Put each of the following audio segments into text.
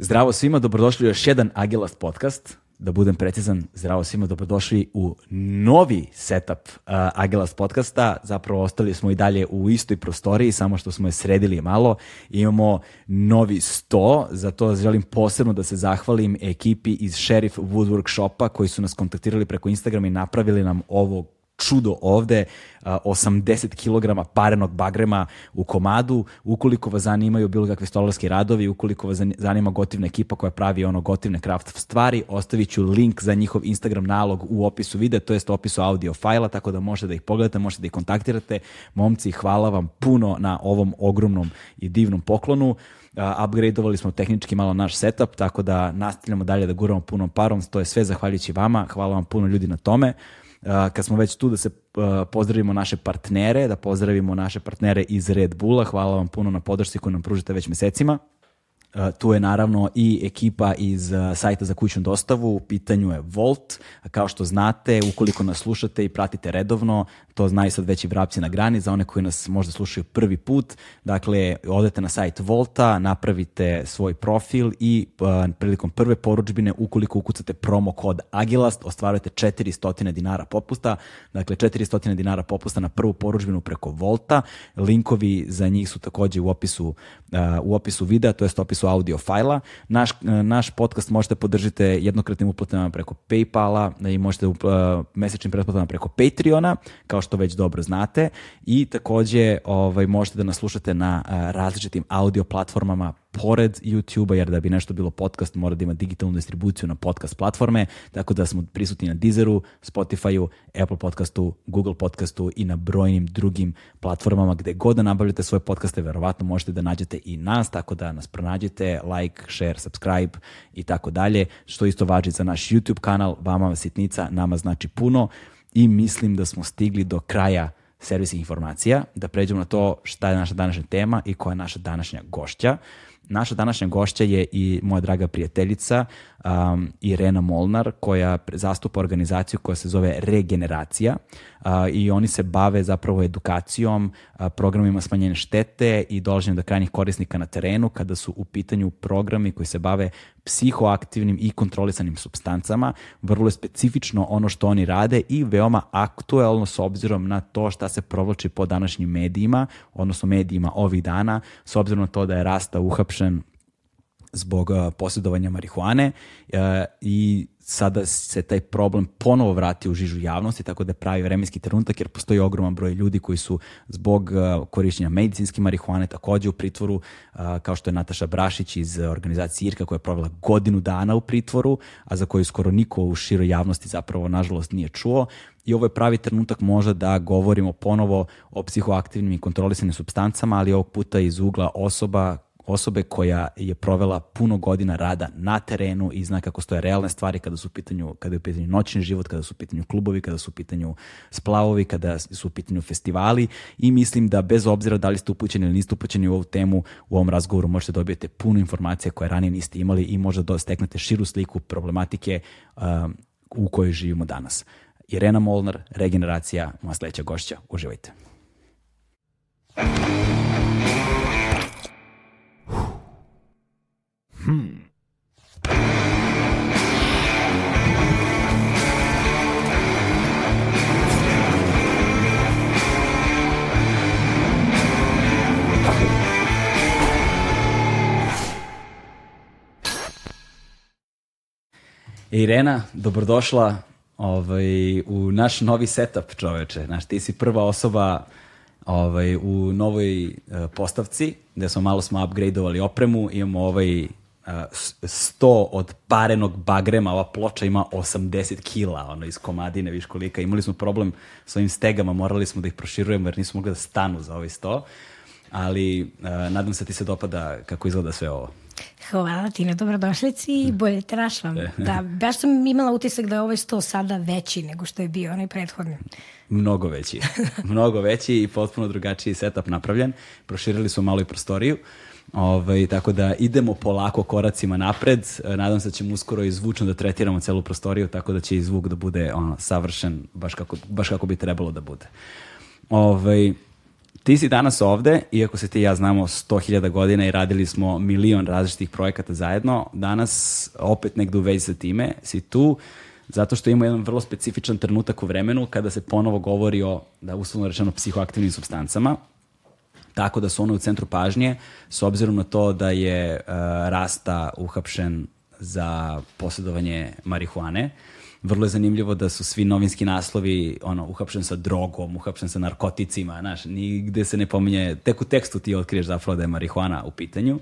Zdravo svima, dobrodošli u još jedan Agilast podcast. Da budem precizan, zdravo svima, dobrodošli u novi setup uh, Agilast podcasta. Zapravo ostali smo i dalje u istoj prostoriji, samo što smo je sredili malo. Imamo novi sto, za to želim posebno da se zahvalim ekipi iz Sheriff Woodwork Shopa koji su nas kontaktirali preko Instagrama i napravili nam ovo čudo ovde, 80 kg parenog bagrema u komadu, ukoliko vas zanimaju bilo kakve stolarski radovi, ukoliko vas zanima gotivna ekipa koja pravi ono gotivne craft stvari, ostavit ću link za njihov Instagram nalog u opisu videa, to jest opisu audio fajla, tako da možete da ih pogledate, možete da ih kontaktirate. Momci, hvala vam puno na ovom ogromnom i divnom poklonu. Uh, upgradeovali smo tehnički malo naš setup, tako da nastavljamo dalje da guramo punom parom, to je sve zahvaljujući vama, hvala vam puno ljudi na tome. Uh, kad smo već tu da se pozdravimo naše partnere, da pozdravimo naše partnere iz Red Bulla, hvala vam puno na podršci koju nam pružite već mesecima. Uh, tu je naravno i ekipa iz uh, sajta za kućnu dostavu, u pitanju je Volt. Kao što znate, ukoliko nas slušate i pratite redovno, to znaju sad već i vrapci na grani, za one koji nas možda slušaju prvi put. Dakle, odete na sajt Volta, napravite svoj profil i uh, prilikom prve poručbine, ukoliko ukucate promo kod Agilast, ostvarujete 400 dinara popusta. Dakle, 400 dinara popusta na prvu poručbinu preko Volta. Linkovi za njih su takođe u opisu, u opisu videa, to je opisu audio fajla. Naš, uh, naš podcast možete podržite jednokratnim uplatama preko Paypala i možete uh, mesečnim pretplatama preko Patreona, kao što već dobro znate i takođe ovaj, možete da nas slušate na a, različitim audio platformama pored YouTube-a, jer da bi nešto bilo podcast mora da ima digitalnu distribuciju na podcast platforme, tako da smo prisutni na Deezeru, Spotify-u, Apple podcastu, Google podcastu i na brojnim drugim platformama. Gde god da nabavljate svoje podcaste, verovatno možete da nađete i nas, tako da nas pronađete, like, share, subscribe i tako dalje, što isto važi za naš YouTube kanal, vama sitnica, nama znači puno i mislim da smo stigli do kraja servisnih informacija, da pređemo na to šta je naša današnja tema i koja je naša današnja gošća. Naša današnja gošća je i moja draga prijateljica um, Irena Molnar koja zastupa organizaciju koja se zove Regeneracija i oni se bave zapravo edukacijom, programima smanjenja štete i dolaženjem do krajnjih korisnika na terenu kada su u pitanju programi koji se bave psihoaktivnim i kontrolisanim substancama. Vrlo je specifično ono što oni rade i veoma aktuelno s obzirom na to šta se provlači po današnjim medijima, odnosno medijima ovih dana, s obzirom na to da je Rasta uhapšen zbog posjedovanja marihuane uh, i sada se taj problem ponovo vrati u žižu javnosti, tako da pravi vremenski trenutak, jer postoji ogroman broj ljudi koji su zbog uh, korišćenja medicinske marihuane takođe u pritvoru, uh, kao što je Nataša Brašić iz organizacije IRKA koja je provela godinu dana u pritvoru, a za koju skoro niko u široj javnosti zapravo nažalost nije čuo. I ovo je pravi trenutak možda da govorimo ponovo o psihoaktivnim i kontrolisanim substancama, ali ovog puta iz ugla osoba osobe koja je provela puno godina rada na terenu i zna kako stoje realne stvari kada su u pitanju, kada je u pitanju noćni život, kada su u pitanju klubovi, kada su u pitanju splavovi, kada su u pitanju festivali i mislim da bez obzira da li ste upućeni ili niste upućeni u ovu temu, u ovom razgovoru možete dobijete puno informacija koje ranije niste imali i možda da steknete širu sliku problematike um, u kojoj živimo danas. Irena Molnar, Regeneracija, moja sledeća gošća. Uživajte. Hmm. Irena, dobrodošla ovaj, u naš novi setup, čoveče. Znaš, ti si prva osoba ovaj, u novoj uh, postavci, gde smo malo smo upgradeovali opremu, imamo ovaj 100 od parenog bagrema, ova ploča ima 80 kila, ono, iz komadine, viš kolika. Imali smo problem s ovim stegama, morali smo da ih proširujemo jer nismo mogli da stanu za ovaj 100. Ali uh, nadam se ti se dopada kako izgleda sve ovo. Hvala ti na dobrodošlici i bolje te našla. E. Da, baš sam imala utisak da je ovaj sto sada veći nego što je bio onaj prethodni. Mnogo veći. Mnogo veći i potpuno drugačiji setup napravljen. Proširili smo malo i prostoriju. Uh, Ovaj, tako da idemo polako koracima napred. E, nadam se da ćemo uskoro i zvučno da tretiramo celu prostoriju, tako da će i zvuk da bude ono, savršen, baš kako, baš kako bi trebalo da bude. Ovaj, ti si danas ovde, iako se ti i ja znamo 100.000 godina i radili smo milion različitih projekata zajedno, danas opet negde u vezi sa time si tu zato što ima jedan vrlo specifičan trenutak u vremenu kada se ponovo govori o, da uslovno rečeno, psihoaktivnim substancama, tako da su one u centru pažnje, s obzirom na to da je uh, Rasta uhapšen za posjedovanje marihuane. Vrlo je zanimljivo da su svi novinski naslovi ono, uhapšen sa drogom, uhapšen sa narkoticima, znaš, nigde se ne pominje, tek u tekstu ti otkriješ zapravo da je marihuana u pitanju.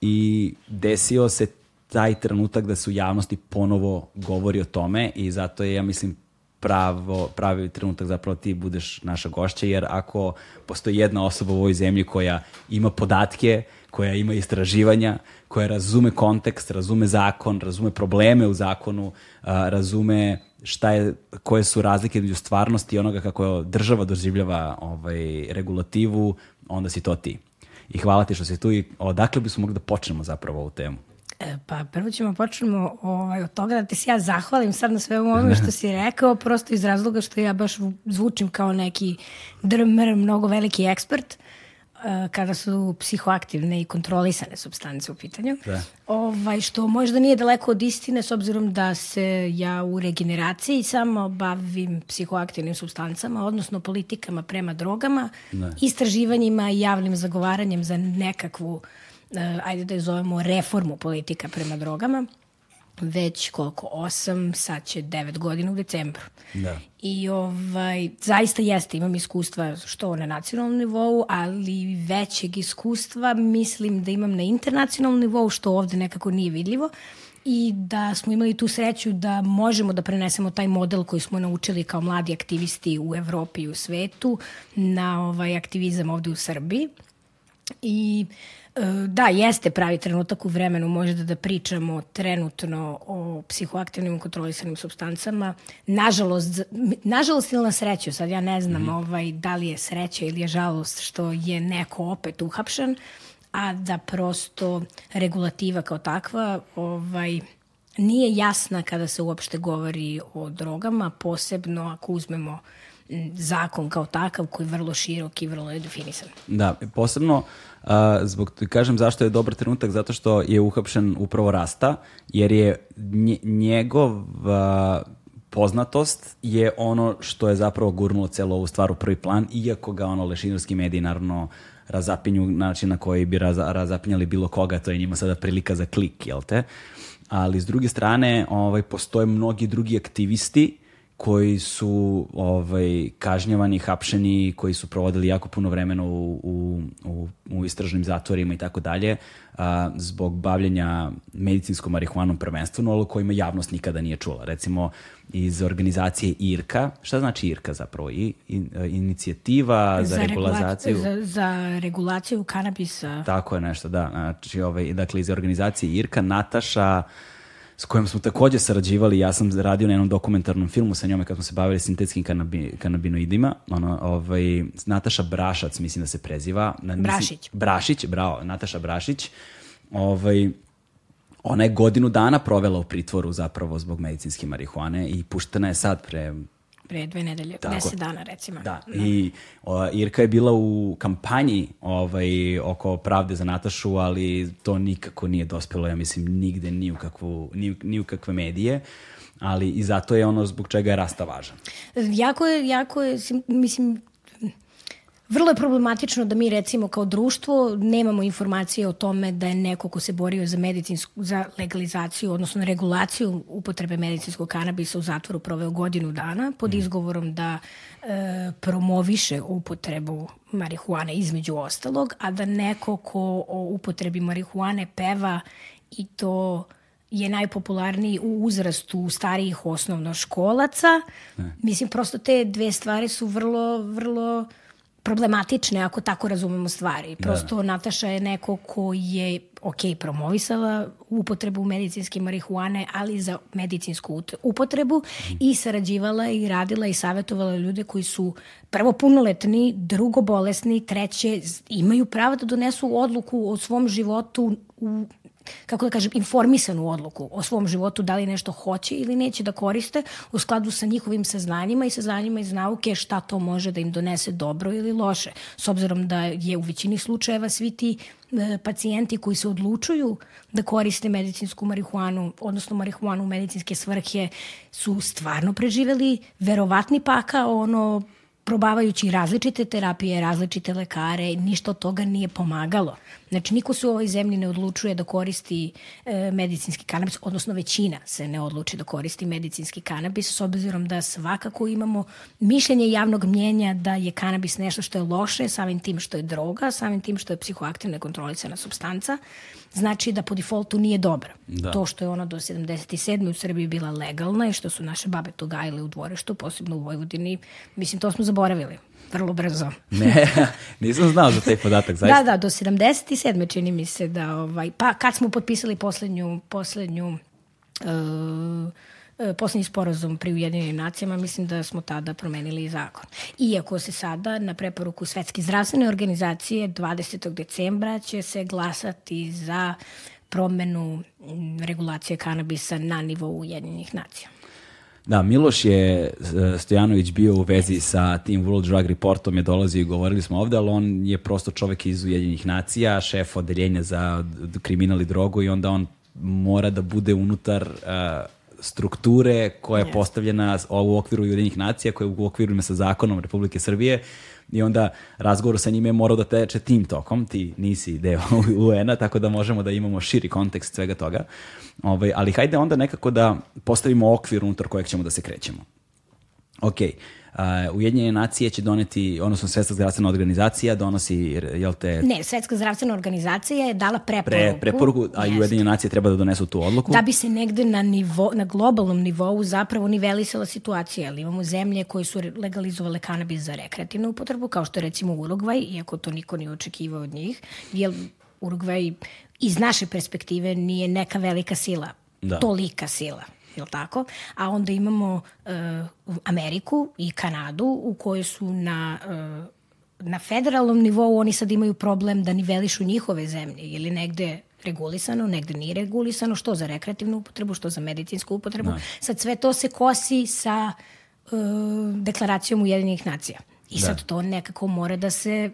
I desio se taj trenutak da se u javnosti ponovo govori o tome i zato je, ja mislim, pravo, pravi trenutak zapravo ti budeš naša gošća, jer ako postoji jedna osoba u ovoj zemlji koja ima podatke, koja ima istraživanja, koja razume kontekst, razume zakon, razume probleme u zakonu, razume šta je, koje su razlike između stvarnosti i onoga kako država doživljava ovaj, regulativu, onda si to ti. I hvala ti što si tu i odakle bismo mogli da počnemo zapravo ovu temu. E, pa prvo ćemo počnemo ovaj, od toga da ti se ja zahvalim sad na sve ovome što si rekao, prosto iz razloga što ja baš zvučim kao neki drmr, mnogo veliki ekspert e, kada su psihoaktivne i kontrolisane substance u pitanju. Da. Ovaj, što možda nije daleko od istine s obzirom da se ja u regeneraciji samo bavim psihoaktivnim substancama, odnosno politikama prema drogama, da. istraživanjima i javnim zagovaranjem za nekakvu uh, ajde da je zovemo reformu politika prema drogama, već koliko, osam, sad će devet godina u decembru. Da. I ovaj, zaista jeste, imam iskustva što na nacionalnom nivou, ali većeg iskustva mislim da imam na internacionalnom nivou, što ovde nekako nije vidljivo i da smo imali tu sreću da možemo da prenesemo taj model koji smo naučili kao mladi aktivisti u Evropi i u svetu na ovaj aktivizam ovde u Srbiji. I uh, Da, jeste pravi trenutak u vremenu možda da pričamo trenutno o psihoaktivnim kontrolisanim substancama. Nažalost, nažalost ili na sreću, sad ja ne znam mm -hmm. ovaj, da li je sreća ili je žalost što je neko opet uhapšen, a da prosto regulativa kao takva ovaj, nije jasna kada se uopšte govori o drogama, posebno ako uzmemo zakon kao takav koji je vrlo širok i vrlo je definisan. Da, posebno a, zbog, kažem zašto je dobar trenutak, zato što je uhapšen upravo Rasta, jer je njegova poznatost je ono što je zapravo gurnulo celo ovu stvar u prvi plan, iako ga ono lešinarski mediji naravno razapinju način na koji bi raz, razapinjali bilo koga, to je njima sada prilika za klik, jel te? Ali s druge strane, ovaj, postoje mnogi drugi aktivisti koji su ovaj, kažnjavani, hapšeni, koji su provodili jako puno vremena u, u, u, u istražnim zatvorima i tako dalje, zbog bavljenja medicinskom marihuanom prvenstveno, ali kojima javnost nikada nije čula. Recimo iz organizacije IRKA, šta znači IRKA zapravo? I, in, inicijativa za, za regulaciju... Za, za regulaciju kanabisa. Tako je nešto, da. Znači, ovaj, dakle, iz organizacije IRKA Nataša s kojom smo takođe sarađivali. Ja sam radio na jednom dokumentarnom filmu sa njome kad smo se bavili sintetskim kanabi, kanabinoidima. Ono, ovaj, Nataša Brašac, mislim da se preziva. Na, Brašić. Brašić, bravo, Nataša Brašić. Ovaj, ona je godinu dana provela u pritvoru zapravo zbog medicinske marihuane i puštena je sad pre pre dve nedelje, Tako. deset dana recimo. Da, da. i o, Irka je bila u kampanji ovaj, oko pravde za Natašu, ali to nikako nije dospelo, ja mislim, nigde, ni u, kakvu, ni, ni u kakve medije ali i zato je ono zbog čega je rasta važan. Jako je, jako je, mislim, Vrlo je problematično da mi recimo kao društvo nemamo informacije o tome da je neko ko se borio za medicinsku za legalizaciju, odnosno regulaciju upotrebe medicinskog kanabisa u zatvoru proveo godinu dana pod mm. izgovorom da e, promoviše upotrebu marihuane između ostalog, a da neko ko o upotrebi marihuane peva i to je najpopularniji u uzrastu starijih osnovnoškolaca. Ne. Mislim, prosto te dve stvari su vrlo, vrlo problematične ako tako razumemo stvari. Da. Prosto da. Nataša je neko ko je ok, promovisala upotrebu medicinske marihuane, ali za medicinsku upotrebu mm. i sarađivala i radila i savjetovala ljude koji su prvo punoletni, drugo bolesni, treće imaju pravo da donesu odluku o svom životu u kako da kažem, informisanu odluku o svom životu, da li nešto hoće ili neće da koriste u skladu sa njihovim saznanjima i saznanjima iz nauke šta to može da im donese dobro ili loše. S obzirom da je u većini slučajeva svi ti e, pacijenti koji se odlučuju da koriste medicinsku marihuanu, odnosno marihuanu u medicinske svrhe, su stvarno preživeli verovatni pakao ono probavajući različite terapije, različite lekare, ništa od toga nije pomagalo. Znači, niko se u ovoj zemlji ne odlučuje da koristi e, medicinski kanabis, odnosno većina se ne odluči da koristi medicinski kanabis, s obzirom da svakako imamo mišljenje javnog mnjenja da je kanabis nešto što je loše, samim tim što je droga, samim tim što je psihoaktivna kontrolisana substanca, znači da po defaultu nije dobro. Da. To što je ona do 77. u Srbiji bila legalna i što su naše babe to gajile u dvorištu, posebno u Vojvodini, mislim, to smo zaboravili vrlo brzo. ne, nisam znao za taj podatak, zaista. Da, da, do 77. čini mi se da, ovaj, pa kad smo potpisali poslednju, poslednju uh, poslednji sporazum pri Ujedinjenim nacijama, mislim da smo tada promenili zakon. Iako se sada na preporuku Svetske zdravstvene organizacije 20. decembra će se glasati za promenu regulacije kanabisa na nivou Ujedinjenih nacija. Da, Miloš je e, Stojanović bio u vezi sa tim World Drug Reportom, je dolazio i govorili smo ovde, ali on je prosto čovek iz Ujedinjenih nacija, šef odeljenja za kriminal i drogu i onda on mora da bude unutar uh, strukture koja je postavljena u okviru Ujedinjenih nacija, koja je u okviru sa zakonom Republike Srbije i onda razgovor sa njime je morao da teče tim tokom, ti nisi deo UN-a, tako da možemo da imamo širi kontekst svega toga. Ovaj, ali hajde onda nekako da postavimo okvir unutar kojeg ćemo da se krećemo. Ok, Uh, Ujedinjene nacije će doneti, odnosno Svetska zdravstvena organizacija donosi, jel te... Ne, Svetska zdravstvena organizacija je dala preporuku. Pre, preporuku, a i Ujedinjene nacije treba da donesu tu odluku. Da bi se negde na, nivo, na globalnom nivou zapravo nivelisala situacija, ali imamo zemlje koje su legalizovale kanabis za rekreativnu upotrebu, kao što je recimo Urugvaj, iako to niko nije očekivao od njih, jer Urugvaj iz naše perspektive nije neka velika sila, da. tolika sila jel tako? A onda imamo uh, Ameriku i Kanadu u kojoj su na uh, na federalnom nivou oni sad imaju problem da nivelišu njihove zemlje ili negde regulisano, negde nije regulisano, što za rekreativnu upotrebu, što za medicinsku upotrebu. Da. Sad sve to se kosi sa uh, deklaracijom Ujedinjenih nacija. I da. sad to nekako mora da se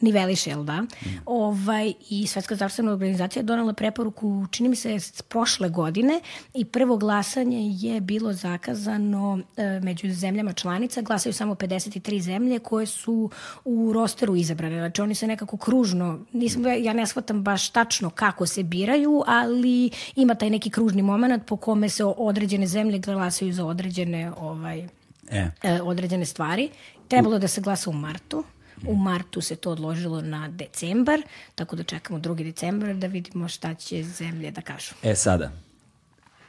niveliše, jel da? Mm. Ovaj, I Svetska zdravstvena organizacija je donala preporuku, čini mi se, prošle godine i prvo glasanje je bilo zakazano e, među zemljama članica. Glasaju samo 53 zemlje koje su u rosteru izabrane. Znači oni se nekako kružno, nisam, ja ne shvatam baš tačno kako se biraju, ali ima taj neki kružni moment po kome se određene zemlje glasaju za određene ovaj, e. E, određene stvari. Trebalo da se glasa u martu. U martu se to odložilo na decembar, tako da čekamo 2. decembar da vidimo šta će zemlje da kažu. E sada,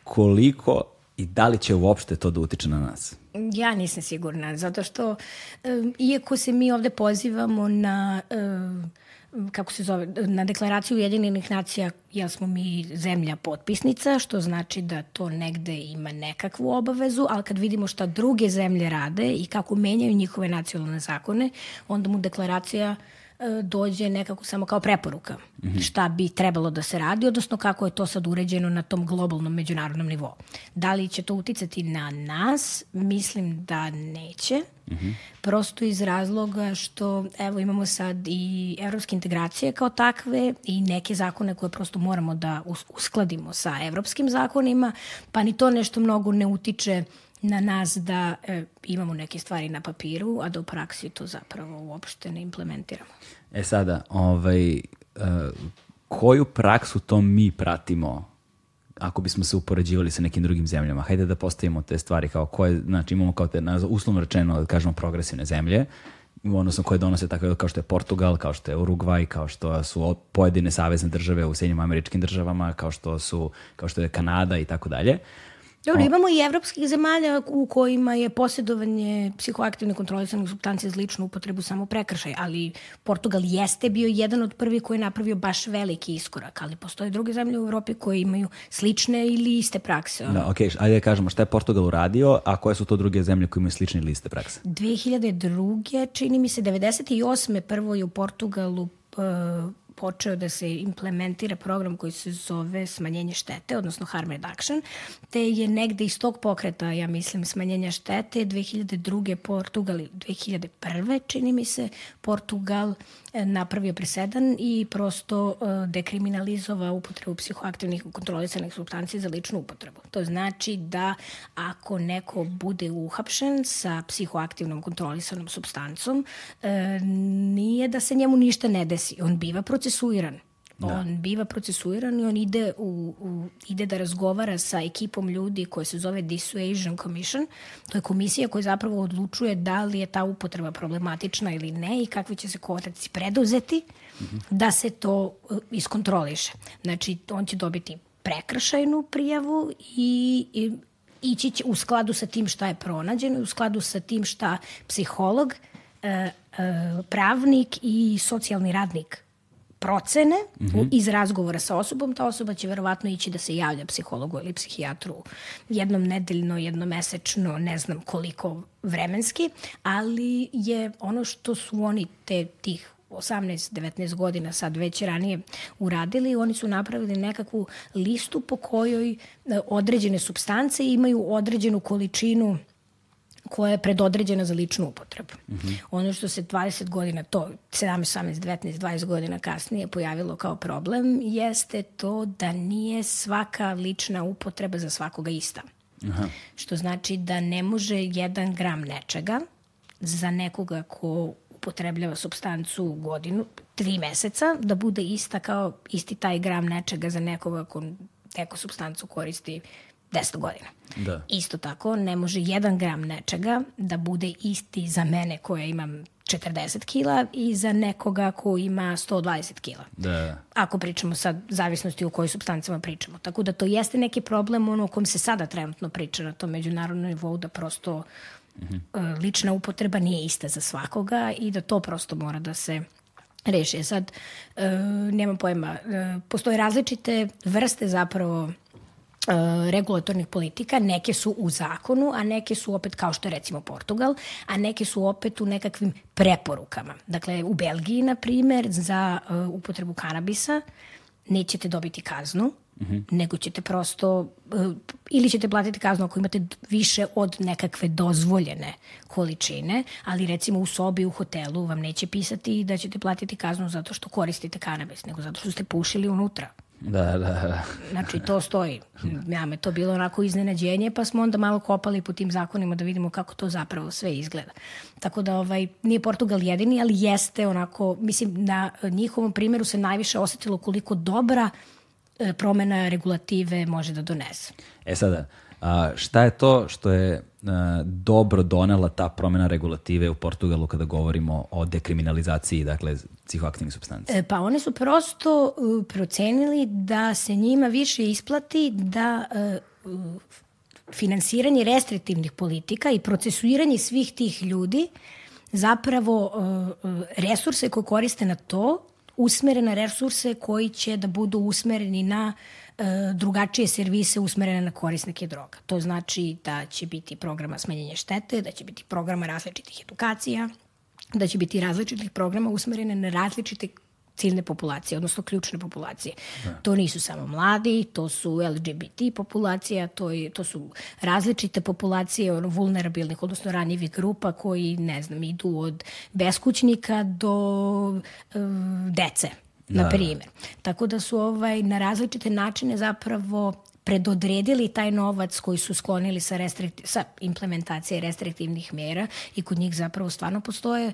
koliko i da li će uopšte to da utiče na nas? Ja nisam sigurna, zato što um, iako se mi ovde pozivamo na um, kako se zove, na deklaraciju Ujedinjenih nacija, jel smo mi zemlja potpisnica, što znači da to negde ima nekakvu obavezu, ali kad vidimo šta druge zemlje rade i kako menjaju njihove nacionalne zakone, onda mu deklaracija uh, dođe nekako samo kao preporuka mm -hmm. šta bi trebalo da se radi, odnosno kako je to sad uređeno na tom globalnom međunarodnom nivou. Da li će to uticati na nas? Mislim da neće. Mm -hmm. Prosto iz razloga što evo imamo sad i evropske integracije kao takve i neke zakone koje prosto moramo da uskladimo sa evropskim zakonima, pa ni to nešto mnogo ne utiče na nas da e, imamo neke stvari na papiru, a da u praksi to zapravo uopšte ne implementiramo. E sada, ovaj, e, koju praksu to mi pratimo ako bismo se upoređivali sa nekim drugim zemljama? Hajde da postavimo te stvari kao koje, znači imamo kao te, uslovno rečeno, da kažemo, progresivne zemlje, odnosno koje donose tako kao što je Portugal, kao što je Urugvaj, kao što su pojedine savezne države u Sjednjim američkim državama, kao što su kao što je Kanada i tako dalje. Dobro, imamo i evropskih zemalja u kojima je posjedovanje psihoaktivne kontrolisanih substancije za ličnu upotrebu samo prekršaj, ali Portugal jeste bio jedan od prvih koji je napravio baš veliki iskorak, ali postoje druge zemlje u Evropi koje imaju slične ili iste prakse. Da, ok, ajde da kažemo šta je Portugal uradio, a koje su to druge zemlje koje imaju slične ili iste prakse? 2002. čini mi se 98. prvo je u Portugalu uh, počeo da se implementira program koji se zove smanjenje štete, odnosno harm reduction, te je negde iz tog pokreta, ja mislim, smanjenja štete 2002. Portugal, 2001. čini mi se, Portugal e, napravio presedan i prosto e, dekriminalizova upotrebu psihoaktivnih kontrolisanih substancija za ličnu upotrebu. To znači da ako neko bude uhapšen sa psihoaktivnom kontrolisanom substancom, e, nije da se njemu ništa ne desi. On biva procesuiran. Da. On biva procesuiran i on ide, u, u, ide da razgovara sa ekipom ljudi koja se zove Dissuasion Commission. To je komisija koja zapravo odlučuje da li je ta upotreba problematična ili ne i kakvi će se kotaci preduzeti mm -hmm. da se to uh, iskontroliše. Znači, on će dobiti prekršajnu prijavu i, i ići će u skladu sa tim šta je pronađeno i u skladu sa tim šta psiholog, e, e, pravnik i socijalni radnik procene mm -hmm. iz razgovora sa osobom, ta osoba će verovatno ići da se javlja psihologu ili psihijatru jednom nedeljno, jednomesečno, ne znam koliko vremenski, ali je ono što su oni te tih 18-19 godina sad već ranije uradili, oni su napravili nekakvu listu po kojoj e, određene substance imaju određenu količinu koja je predodređena za ličnu upotrebu. Mm -hmm. Ono što se 20 godina, to 17, 18, 19, 20 godina kasnije pojavilo kao problem jeste to da nije svaka lična upotreba za svakoga ista. Aha. Što znači da ne može jedan gram nečega za nekoga ko upotrebljava substancu godinu, tri meseca, da bude ista kao isti taj gram nečega za nekoga ko neku substancu koristi 10 godina. Da. Isto tako, ne može jedan gram nečega da bude isti za mene koja imam 40 kila i za nekoga ko ima 120 kila. Da. Ako pričamo sad, zavisnosti o kojoj substancama pričamo. Tako da to jeste neki problem ono o kom se sada trenutno priča na tom međunarodnom nivou da prosto mm -hmm. lična upotreba nije ista za svakoga i da to prosto mora da se reši. Sad, e, nemam pojma, e, postoje različite vrste zapravo regulatornih politika, neke su u zakonu, a neke su opet kao što je recimo Portugal, a neke su opet u nekakvim preporukama. Dakle, u Belgiji, na primer, za uh, upotrebu kanabisa nećete dobiti kaznu, mm -hmm. nego ćete prosto, uh, ili ćete platiti kaznu ako imate više od nekakve dozvoljene količine, ali recimo u sobi, u hotelu vam neće pisati da ćete platiti kaznu zato što koristite kanabis, nego zato što ste pušili unutra. Da, da, da. Znači, to stoji. Ja me to bilo onako iznenađenje, pa smo onda malo kopali po tim zakonima da vidimo kako to zapravo sve izgleda. Tako da, ovaj, nije Portugal jedini, ali jeste onako, mislim, na njihovom primjeru se najviše osetilo koliko dobra e, promena regulative može da donese. E sada, A, šta je to što je a, dobro donela ta promena regulative u Portugalu kada govorimo o dekriminalizaciji, dakle, psihoaktivnih substanci? E, pa one su prosto procenili da se njima više isplati da uh, finansiranje restriktivnih politika i procesuiranje svih tih ljudi zapravo resurse koje koriste na to usmere na resurse koji će da budu usmereni na uh, E, drugačije servise usmerene na korisnike droga. To znači da će biti programa smanjenja štete, da će biti programa različitih edukacija, da će biti različitih programa usmerene na različite ciljne populacije, odnosno ključne populacije. Da. To nisu samo mladi, to su LGBT populacija, to, je, to su različite populacije ono, vulnerabilnih, odnosno ranjivih grupa koji, ne znam, idu od beskućnika do uh, dece na da. primjer. Tako da su ovaj, na različite načine zapravo predodredili taj novac koji su sklonili sa, restrikti, sa implementacije restriktivnih mera i kod njih zapravo stvarno postoje e,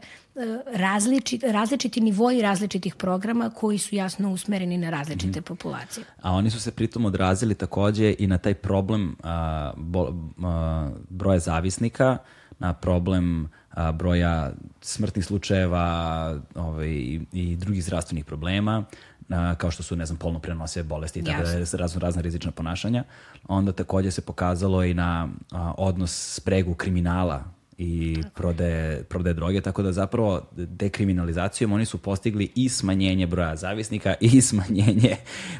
različit, različiti nivoji različitih programa koji su jasno usmereni na različite mm -hmm. populacije. A oni su se pritom odrazili takođe i na taj problem a, bo, a, broja zavisnika, na problem a, broja smrtnih slučajeva ovaj, i, i drugih zdravstvenih problema, a, kao što su, ne znam, polno prenosive bolesti i tako da razno razna rizična ponašanja. Onda takođe se pokazalo i na a, odnos spregu kriminala i prodaje, prodaje droge, tako da zapravo dekriminalizacijom oni su postigli i smanjenje broja zavisnika i smanjenje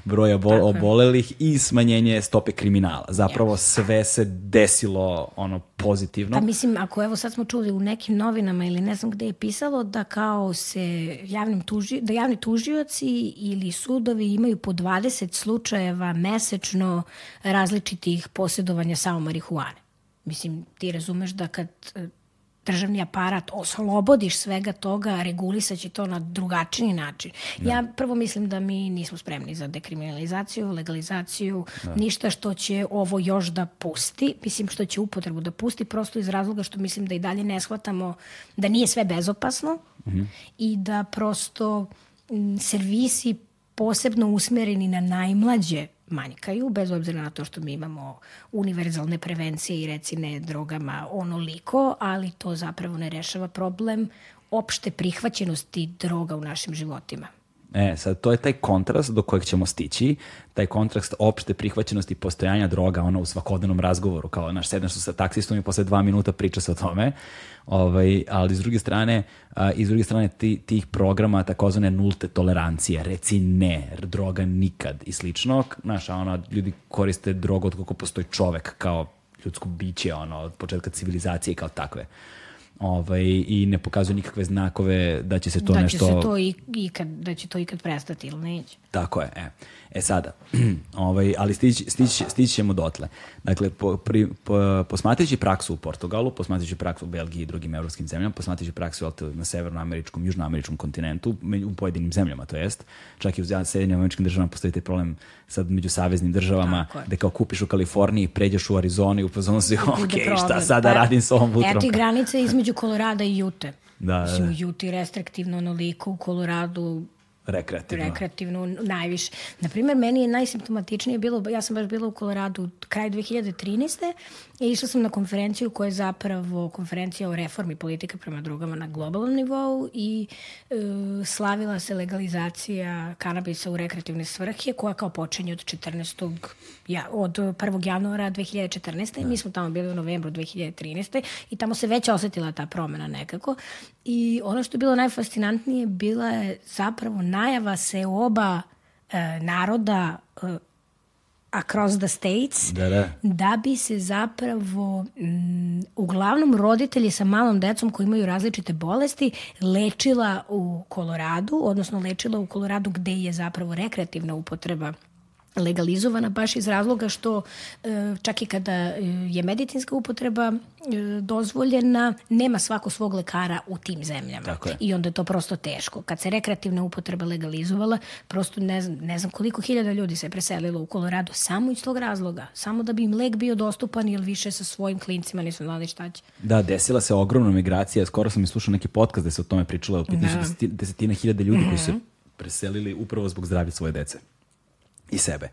broja bol, obolelih i smanjenje stope kriminala. Zapravo sve se desilo ono pozitivno. Pa mislim, ako evo sad smo čuli u nekim novinama ili ne znam gde je pisalo da kao se javnim tuži, da javni tužioci ili sudovi imaju po 20 slučajeva mesečno različitih posjedovanja samo marihuane. Mislim, ti razumeš da kad e, državni aparat oslobodiš svega toga, regulisaće to na drugačiji način. Da. Ja prvo mislim da mi nismo spremni za dekriminalizaciju, legalizaciju, da. ništa što će ovo još da pusti, mislim što će upotrebu da pusti, prosto iz razloga što mislim da i dalje ne shvatamo da nije sve bezopasno -hmm. i da prosto servisi posebno usmereni na najmlađe manjkaju, bez obzira na to što mi imamo univerzalne prevencije i reci ne drogama onoliko, ali to zapravo ne rešava problem opšte prihvaćenosti droga u našim životima. E, sad, to je taj kontrast do kojeg ćemo stići, taj kontrast opšte prihvaćenosti postojanja droga ono u svakodnevnom razgovoru, kao naš sednaš sa taksistom i posle dva minuta priča se o tome, ovaj, ali s druge strane, a, i s druge strane ti, tih programa takozvane nulte tolerancije, reci ne, droga nikad i slično, znaš, ono, ljudi koriste drogu od kako postoji čovek kao ljudsko biće, ono, od početka civilizacije kao takve ovaj, i ne pokazuju nikakve znakove da će se to da nešto... Da će se to i, ikad, da će to ikad prestati ili neće. Tako je, e. E sada, ovaj, ali stići, stići, stići ćemo dotle. Dakle, po, pri, po, posmatrajući praksu u Portugalu, posmatrajući praksu u Belgiji i drugim evropskim zemljama, posmatrajući praksu na severnoameričkom, južnoameričkom kontinentu, u pojedinim zemljama, to jest, čak i u Sjedinjim američkim državama postoji taj problem sad među saveznim državama, gde kao kupiš u Kaliforniji, pređeš u Arizonu i upozorno si, ok, šta sada pa, radim s ovom vutrom? Eto i granice između Kolorada i Jute. Da, Mislim, da. u Juti restriktivno onoliko, u Koloradu rekreativno. Rekreativno najviše. Naprimer, meni je najsimptomatičnije bilo, ja sam baš bila u Koloradu kraj 2013. i išla sam na konferenciju koja je zapravo konferencija o reformi politike prema drugama na globalnom nivou i e, slavila se legalizacija kanabisa u rekreativne svrhe koja kao počinje od 14. Ja, od 1. januara 2014. Da. I mi smo tamo bili u novembru 2013. I tamo se već osetila ta promena nekako. I ono što je bilo najfascinantnije bila je zapravo najava se oba e, naroda e, across the states da, da. da bi se zapravo m, uglavnom roditelji sa malom decom koji imaju različite bolesti lečila u Koloradu, odnosno lečila u Koloradu gde je zapravo rekreativna upotreba legalizovana baš iz razloga što e, čak i kada e, je medicinska upotreba e, dozvoljena, nema svako svog lekara u tim zemljama. I onda je to prosto teško. Kad se rekreativna upotreba legalizovala, prosto ne znam, ne znam koliko hiljada ljudi se preselilo u Kolorado samo iz tog razloga. Samo da bi im lek bio dostupan ili više sa svojim klincima nisu znali šta će. Da, desila se ogromna migracija. Skoro sam i slušao neki podcast gde se o tome pričalo. Da. Desetina hiljada ljudi mm -hmm. koji su mhm. preselili upravo zbog zdravlja svoje dece i sebe.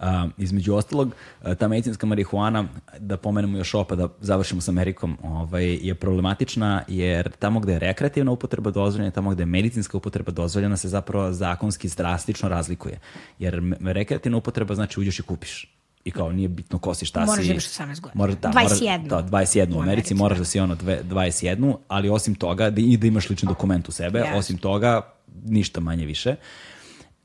Uh, između ostalog, ta medicinska marihuana, da pomenemo još opa, da završimo sa Amerikom, ovaj, je problematična jer tamo gde je rekreativna upotreba dozvoljena, tamo gde je medicinska upotreba dozvoljena se zapravo zakonski drastično razlikuje. Jer rekreativna upotreba znači uđeš i kupiš i kao nije bitno ko si šta moraš si. Moraš da imaš 18 godina. Moraš, da, 21. Moraš, da, 21 u, Americi, moraš da. da si ono dve, 21, ali osim toga, da, i da imaš lični dokument u sebe, yes. osim toga, ništa manje više. Uh,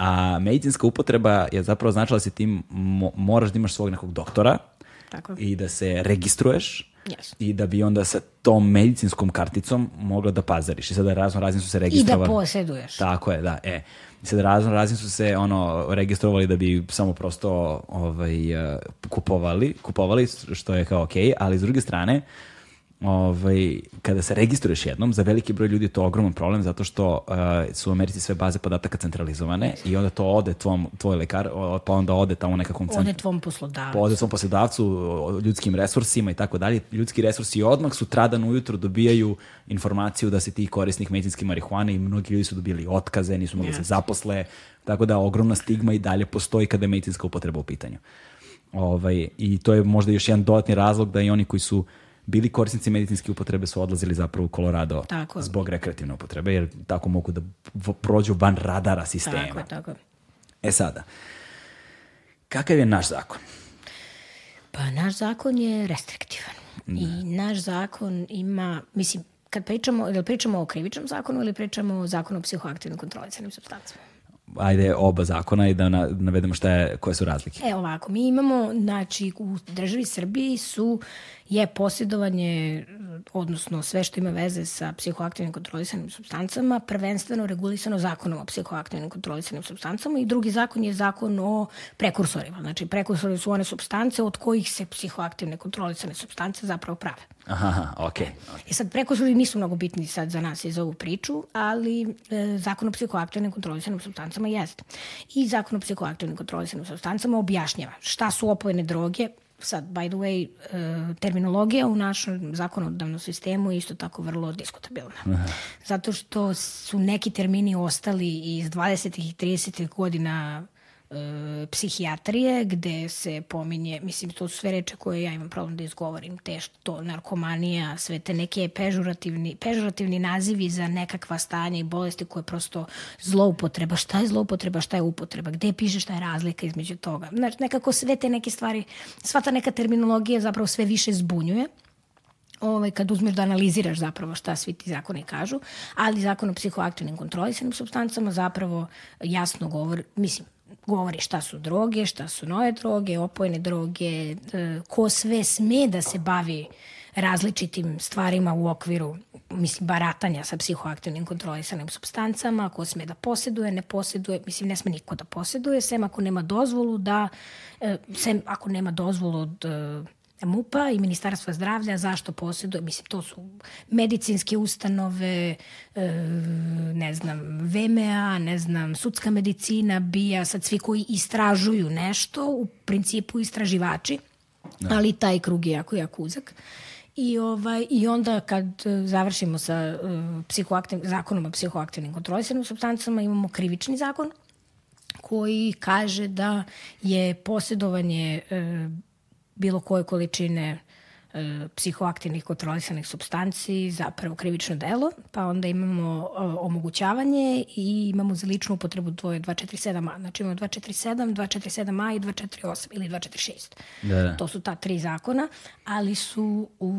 A medicinska upotreba je zapravo značila da si ti mo moraš da imaš svog nekog doktora Tako. i da se registruješ yes. i da bi onda sa tom medicinskom karticom mogla da pazariš. I sada razno razni su se registrovali. I da posjeduješ. Tako je, da. E. I sada razno razni su se ono registrovali da bi samo prosto ovaj, kupovali, kupovali, što je kao okej, okay, ali s druge strane, uh, ovaj, kada se registruješ jednom, za veliki broj ljudi je to ogroman problem zato što uh, su u Americi sve baze podataka centralizovane i onda to ode tvom, tvoj lekar, pa onda ode tamo nekakvom centru. Ode tvom poslodavcu. Ode tvom poslodavcu, ljudskim resursima i tako dalje. Ljudski resursi odmah sutradan ujutro dobijaju informaciju da se ti korisnik medicinske marihuane i mnogi ljudi su dobili otkaze, nisu mogli yes. da se zaposle, tako da ogromna stigma i dalje postoji kada je medicinska upotreba u pitanju. Ovaj, I to je možda još jedan dodatni razlog da i oni koji su uh, bili korisnici medicinske upotrebe su odlazili zapravo u Colorado tako. zbog rekreativne upotrebe, jer tako mogu da prođu van radara sistema. Tako, tako. E sada, kakav je naš zakon? Pa naš zakon je restriktivan. I naš zakon ima, mislim, kad pričamo, ili pričamo o krivičnom zakonu ili pričamo o zakonu o psihoaktivnim kontrolisanim substancama? Ajde oba zakona i da na, navedemo šta je, koje su razlike. E ovako, mi imamo, znači u državi Srbiji su, je posjedovanje, odnosno sve što ima veze sa psihoaktivnim kontrolisanim substancama, prvenstveno regulisano zakonom o psihoaktivnim kontrolisanim substancama i drugi zakon je zakon o prekursorima. Znači prekursori su one substance od kojih se psihoaktivne kontrolisane substance zapravo prave. Aha, okej. I sad prekursori nisu mnogo bitni sad za nas i za ovu priču, ali e, zakon o psihoaktivnim kontrolisanim substancama jeste. I zakon o psihoaktivnim kontrolisanim substancama objašnjava šta su opojene droge, sad, by the way, e, terminologija u našem zakonodavnom sistemu je isto tako vrlo diskutabilna. Aha. Zato što su neki termini ostali iz 20. i 30. godina e, psihijatrije gde se pominje, mislim to su sve reče koje ja imam problem da izgovorim, te što narkomanija, sve te neke pežurativni, pežurativni nazivi za nekakva stanja i bolesti koje prosto zloupotreba, šta je zloupotreba, šta je upotreba, gde piše šta je razlika između toga. Znači nekako sve te neke stvari, sva ta neka terminologija zapravo sve više zbunjuje. Ovaj, kad uzmeš da analiziraš zapravo šta svi ti zakoni kažu, ali zakon o psihoaktivnim kontrolisanim substancama zapravo jasno govori, mislim, govori šta su droge, šta su nove droge, opojne droge, e, ko sve sme da se bavi različitim stvarima u okviru mislim, baratanja sa psihoaktivnim kontrolisanim substancama, ko sme da poseduje, ne poseduje, mislim, ne sme niko da poseduje, sem ako nema dozvolu da, e, sem ako nema dozvolu od e, MUPA i Ministarstva zdravlja zašto posjeduje, mislim to su medicinske ustanove, e, ne znam, VMA, ne znam, sudska medicina, BIA, sad svi koji istražuju nešto, u principu istraživači, da. ali taj krug je jako, jako uzak. I, ovaj, I onda kad završimo sa uh, psihoaktiv, zakonom o psihoaktivnim kontrolisanim substancama imamo krivični zakon koji kaže da je posjedovanje uh, bilo koje količine e, psihoaktivnih kontrolisanih substanci zapravo krivično delo, pa onda imamo e, omogućavanje i imamo za ličnu upotrebu dvoje 247a. Znači imamo 247, 247a i 248 ili 246. Da, da. To su ta tri zakona, ali su u,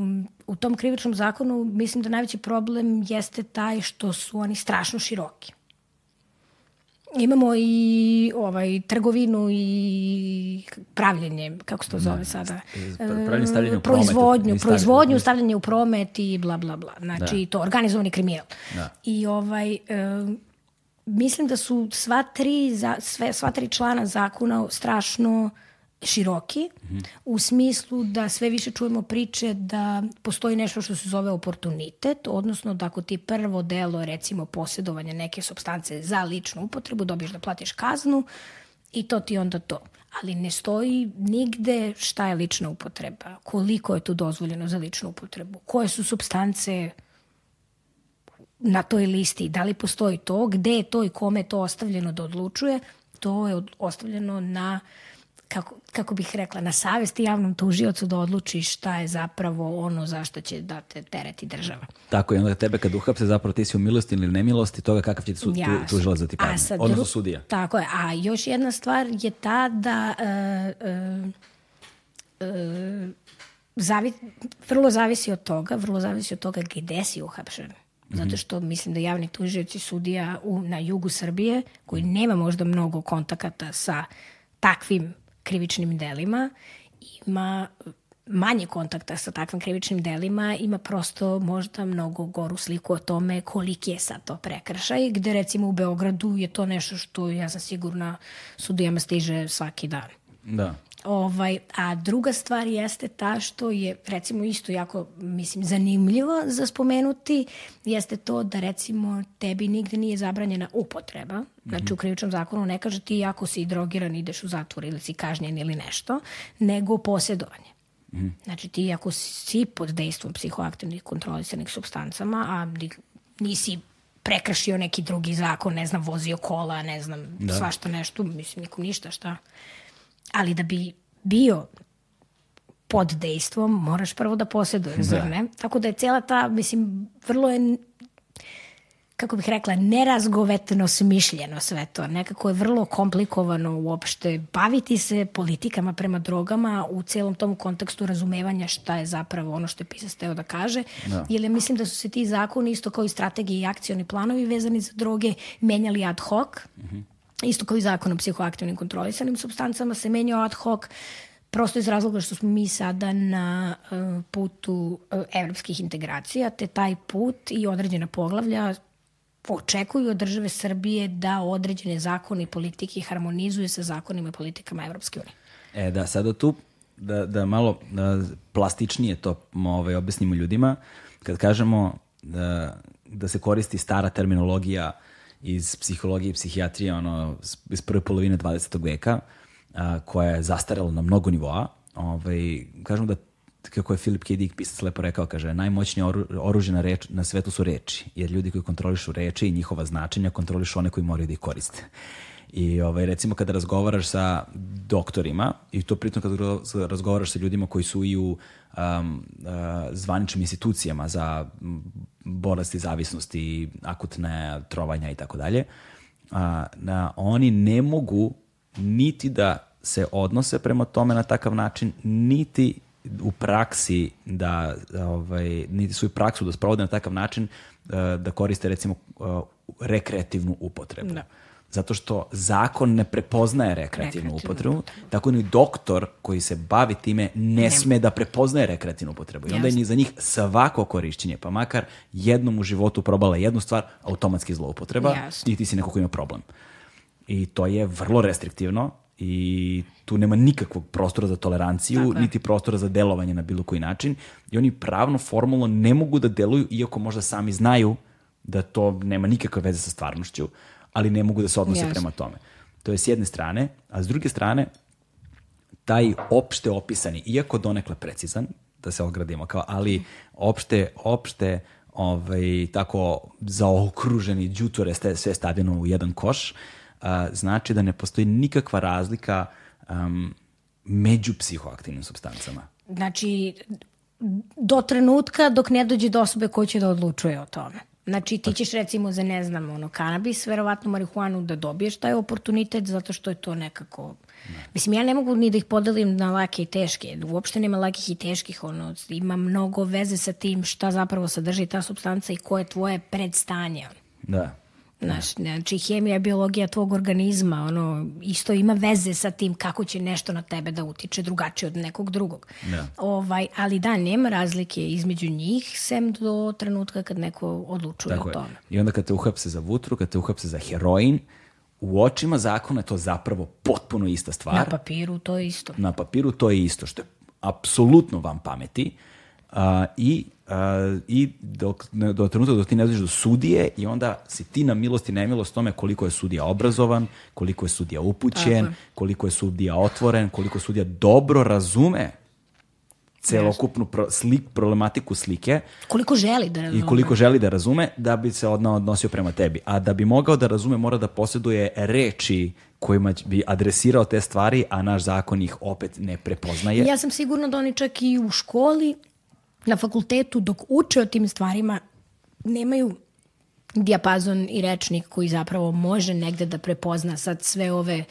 u tom krivičnom zakonu mislim da najveći problem jeste taj što su oni strašno široki. Imamo i ovaj trgovinu i pravljenje, kako se to zove sada? Pravljenje stavljanje u promet. Proizvodnju, proizvodnju, stavljanje u promet i bla, bla, bla. Znači, da. to organizovani kriminal. Da. I ovaj, e, mislim da su sva tri, sve, sva tri člana zakona strašno široki mm -hmm. u smislu da sve više čujemo priče da postoji nešto što se zove oportunitet, odnosno da ako ti prvo delo recimo posjedovanja neke substance za ličnu upotrebu dobiješ da platiš kaznu i to ti onda to. Ali ne stoji nigde šta je lična upotreba, koliko je tu dozvoljeno za ličnu upotrebu, koje su substance na toj listi, da li postoji to, gde je to i kome je to ostavljeno da odlučuje, to je ostavljeno na uh, kako, kako bih rekla, na savesti javnom tužiocu da odluči šta je zapravo ono zašto će da te tereti država. Tako i onda tebe kad uhapse zapravo ti si u milosti ili nemilosti toga kakav će su, tu, tužilac za ti kazne, odnosno sudija. Tako je, a još jedna stvar je ta da uh, uh, uh, zavi, vrlo zavisi od toga, vrlo zavisi od toga gde si uhapšen. Zato mhm. što mislim da javni tužioci sudija u, na jugu Srbije, koji nema možda mnogo kontakata sa takvim krivičnim delima, ima manje kontakta sa takvim krivičnim delima, ima prosto možda mnogo goru sliku o tome koliki je sad to prekršaj, gde recimo u Beogradu je to nešto što ja sam sigurna sudijama stiže svaki dan. Da. Ovaj, a druga stvar jeste ta što je recimo isto jako mislim zanimljivo za spomenuti jeste to da recimo tebi nigde nije zabranjena upotreba. Znači u krivičnom zakonu ne kaže ti ako si drogiran ideš u zatvor ili si kažnjen ili nešto, nego posjedovanje. Mm. Znači ti ako si pod dejstvom psihoaktivnih kontrolisanih substancama, a nisi prekršio neki drugi zakon, ne znam, vozio kola, ne znam, da. svašta nešto, mislim, nikom ništa, šta ali da bi bio pod dejstvom, moraš prvo da posjeduješ, da. zar ne? Tako da je cijela ta, mislim, vrlo je kako bih rekla, nerazgovetno smišljeno sve to. Nekako je vrlo komplikovano uopšte baviti se politikama prema drogama u celom tom kontekstu razumevanja šta je zapravo ono što je pisac teo da kaže. Da. Jer mislim da su se ti zakoni isto kao i strategije i akcioni planovi vezani za droge menjali ad hoc. Mm -hmm. Isto kao i zakon o psihoaktivnim kontrolisanim substancama se menjao ad hoc prosto iz razloga što smo mi sada na uh, putu uh, evropskih integracija, te taj put i određena poglavlja očekuju od države Srbije da određene zakone i politike harmonizuje sa zakonima i politikama Evropske unije. E da, sada tu da, da malo da plastičnije to ovaj, objasnimo ljudima, kad kažemo da, da se koristi stara terminologija iz psihologije i psihijatrije ono, iz prve polovine 20. veka, a, koja je zastarela na mnogo nivoa, ovaj, kažemo da kako je Philip K. Dick pisac lepo rekao, kaže, najmoćnije oru, oružje na, reč, na svetu su reči, jer ljudi koji kontrolišu reči i njihova značenja kontrolišu one koji moraju da ih koriste. I ovaj, recimo kada razgovaraš sa doktorima, i to pritom kada razgovaraš sa ljudima koji su i u um, uh, zvaničnim institucijama za bolesti, zavisnosti, akutne trovanja i tako dalje, na oni ne mogu niti da se odnose prema tome na takav način, niti u praksi da ovaj niti svoju praksu da sprovode na takav način eh, da koriste recimo eh, rekreativnu upotrebu. Da. Zato što zakon ne prepoznaje rekreativnu, rekreativnu upotrebu, tako ni doktor koji se bavi time ne, ne. sme da prepoznaje rekreativnu upotrebu. I onda je za njih svako korišćenje, pa makar jednom u životu probala jednu stvar, automatski zloupotreba, Jasno. i ti si neko ko ima problem. I to je vrlo restriktivno i tu nema nikakvog prostora za toleranciju, niti prostora za delovanje na bilo koji način i oni pravno, formalno ne mogu da deluju, iako možda sami znaju da to nema nikakve veze sa stvarnošću, ali ne mogu da se odnose prema tome. To je s jedne strane, a s druge strane, taj opšte opisani, iako donekle precizan, da se ogradimo kao, ali opšte, opšte ovaj, tako zaokruženi džutore sve stavljeno u jedan koš, a, znači da ne postoji nikakva razlika um, među psihoaktivnim substancama. Znači, do trenutka dok ne dođe do osobe koja će da odlučuje o tome. Znači ti ćeš recimo za ne znam ono kanabis, verovatno marihuanu da dobiješ taj oportunitet zato što je to nekako ne. Mislim ja ne mogu ni da ih podelim na lake i teške. Uopšte nema lakih i teških, ono ima mnogo veze sa tim šta zapravo sadrži ta substanca i koje je tvoje predstanje. Da. Znaš, znači hemija, biologija tvog organizma, ono, isto ima veze sa tim kako će nešto na tebe da utiče drugačije od nekog drugog. Da. Ovaj, ali da, nema razlike između njih, sem do trenutka kad neko odlučuje Tako o tome. Je. I onda kad te uhapse za vutru, kad te uhapse za heroin, u očima zakona je to zapravo potpuno ista stvar. Na papiru to je isto. Na papiru to je isto, što je apsolutno vam pameti. Uh, I Uh, i dok, do trenutka dok ti ne dođeš do sudije i onda si ti na milost i nemilost tome koliko je sudija obrazovan, koliko je sudija upućen, Tako. koliko je sudija otvoren, koliko sudija dobro razume celokupnu pro, slik, problematiku slike. Koliko želi da razume. I koliko želi da razume da bi se odno, odnosio prema tebi. A da bi mogao da razume mora da posjeduje reči kojima bi adresirao te stvari, a naš zakon ih opet ne prepoznaje. Ja sam sigurna da oni čak i u školi na fakultetu dok uče o tim stvarima nemaju dijapazon i rečnik koji zapravo može negde da prepozna sad sve ove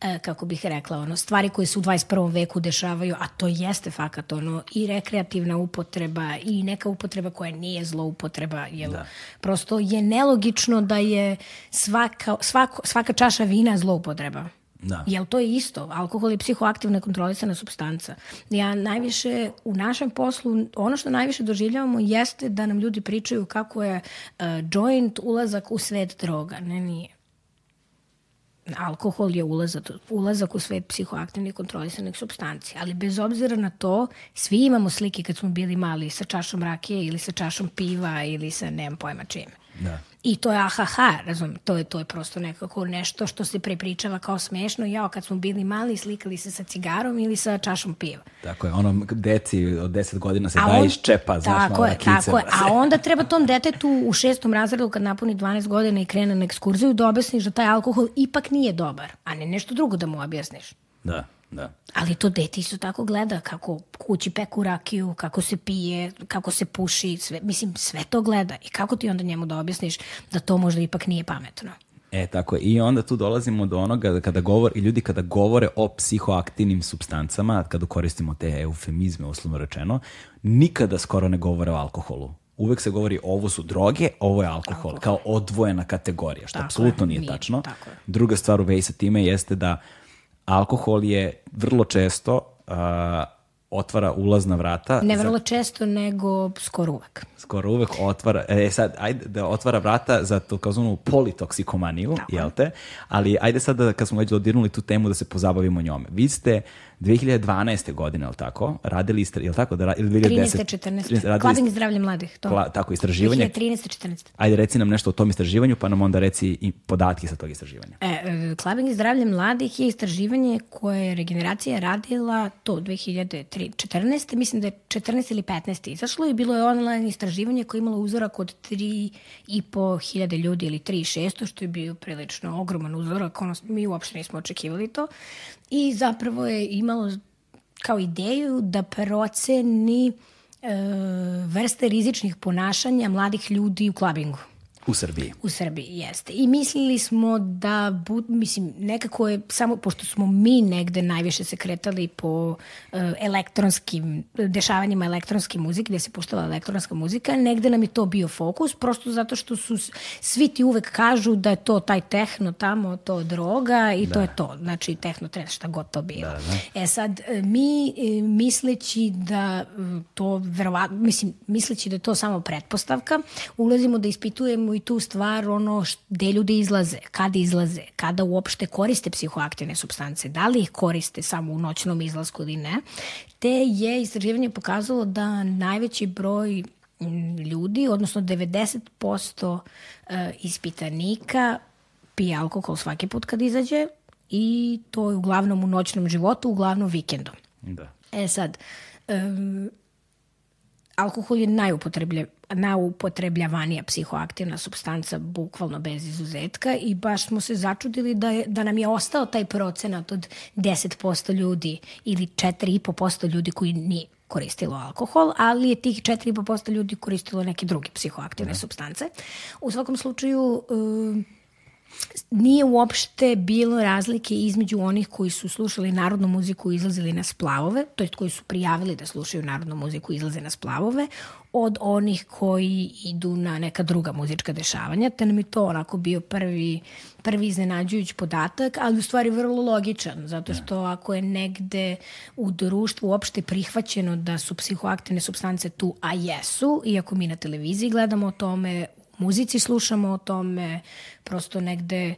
e, kako bih rekla, ono, stvari koje se u 21. veku dešavaju, a to jeste fakat ono, i rekreativna upotreba i neka upotreba koja nije zloupotreba, jel? Da. Prosto je nelogično da je svaka, svako, svaka čaša vina zloupotreba. Da. Jel to je isto? Alkohol je psihoaktivna kontrolisana substanca. Ja najviše u našem poslu, ono što najviše doživljavamo jeste da nam ljudi pričaju kako je uh, joint ulazak u svet droga. Ne, nije. Alkohol je ulazak, ulazak u svet psihoaktivnih kontrolisanih substanci. Ali bez obzira na to, svi imamo slike kad smo bili mali sa čašom rakije ili sa čašom piva ili sa nemam pojma čime. Da. I to je ahaha, razum, to je, to je prosto nekako nešto što se prepričava kao smešno. Jao, kad smo bili mali, slikali se sa cigarom ili sa čašom piva. Tako je, ono deci od 10 godina se daje iz čepa, znaš, tako je, tako je. A onda treba tom detetu u šestom razredu kad napuni 12 godina i krene na ekskurziju da objasniš da taj alkohol ipak nije dobar, a ne nešto drugo da mu objasniš. Da. Da. Ali to dete isto tako gleda kako kući peku rakiju, kako se pije, kako se puši, sve, mislim sve to gleda. I kako ti onda njemu da objasniš da to možda ipak nije pametno? E, tako je. I onda tu dolazimo do onoga da kada govor, i ljudi kada govore o psihoaktivnim substancama, kada koristimo te eufemizme, uslovno rečeno, nikada skoro ne govore o alkoholu. Uvek se govori ovo su droge, ovo je alkohol, alkohol. kao odvojena kategorija, što Tako apsolutno je, nije, nije, tačno. tako je. Druga stvar u vezi sa time jeste da alkohol je vrlo često uh, otvara ulazna vrata. Ne za- vrlo često, nego skoro uvek. skoro uvek otvara, e sad, ajde da otvara vrata za to kao zvonu politoksikomaniju, Tako je. jel te? Ali ajde sad da, kad smo već dodirnuli tu temu da se pozabavimo njome. Vi ste 2012. godine, jel tako? Radili ste, jel tako? Da, ili 2010? 13. 14. radili ste- Klabing zdravlje mladih. To. Kla- tako, istraživanje. 2013. 14. Ajde, reci nam nešto o tom istraživanju, pa nam onda reci i podatke sa tog istraživanja. E, e, Klabing i zdravlje mladih je istraživanje koje je regeneracija radila to 2014. Mislim da je 14 ili 15. izašlo i bilo je online istraživanje koje je imalo uzorak od 3,5 hiljade ljudi ili 3,600, što je bio prilično ogroman uzorak. Ono, mi uopšte nismo očekivali to. I zapravo je imalo kao ideju da proceni e, vrste rizičnih ponašanja mladih ljudi u klabingu. U Srbiji. U Srbiji, jeste. I mislili smo da, bu, mislim, nekako je, samo pošto smo mi negde najviše se kretali po uh, elektronskim, dešavanjima elektronske muzike, gde se puštala elektronska muzika, negde nam je to bio fokus, prosto zato što su, svi ti uvek kažu da je to taj tehno tamo, to droga i to je to. Znači, tehno treba šta god to bilo. E sad, e, mi e, misleći da to verovatno, mislim, misleći da je to samo pretpostavka, ulazimo da ispitujemo i tu stvar ono gde ljudi izlaze, kada izlaze, kada uopšte koriste psihoaktivne substance, da li ih koriste samo u noćnom izlasku ili ne, te je istraživanje pokazalo da najveći broj ljudi, odnosno 90% e, ispitanika pije alkohol svaki put kad izađe i to je uglavnom u noćnom životu, uglavnom vikendom. Da. E sad, um, alkohol je najupotreblje, najupotrebljavanija psihoaktivna substanca, bukvalno bez izuzetka i baš smo se začudili da, je, da nam je ostao taj procenat od 10% ljudi ili 4,5% ljudi koji nije koristilo alkohol, ali je tih 4,5% ljudi koristilo neke druge psihoaktivne substance. U svakom slučaju, um, nije uopšte bilo razlike između onih koji su slušali narodnu muziku i izlazili na splavove, to jest koji su prijavili da slušaju narodnu muziku i izlaze na splavove, od onih koji idu na neka druga muzička dešavanja, te nam je to onako bio prvi, prvi iznenađujući podatak, ali u stvari vrlo logičan, zato što ako je negde u društvu uopšte prihvaćeno da su psihoaktivne substance tu, a jesu, iako mi na televiziji gledamo o tome, muzici slušamo o tome, prosto negde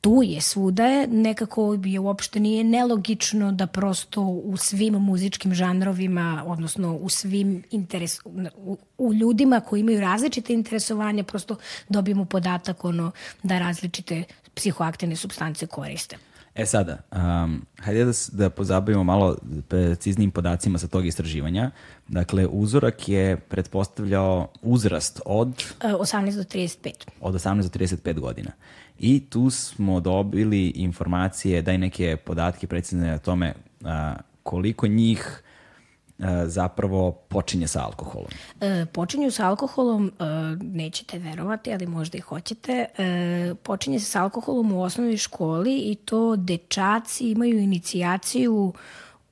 tu je, svuda je, nekako je uopšte nije nelogično da prosto u svim muzičkim žanrovima, odnosno u svim interes, u, u ljudima koji imaju različite interesovanja, prosto dobijemo podatak ono da različite psihoaktivne substance koriste. E sada, um, hajde da, da pozabavimo malo preciznijim podacima sa tog istraživanja. Dakle, uzorak je pretpostavljao uzrast od E, 18 do 35. od 18 do 35 godina. I tu smo dobili informacije, daj neke podatke precizne o tome a, koliko njih zapravo počinje sa alkoholom. E, počinju sa alkoholom, e, nećete verovati, ali možda i hoćete, e, počinje se sa alkoholom u osnovnoj školi i to dečaci imaju inicijaciju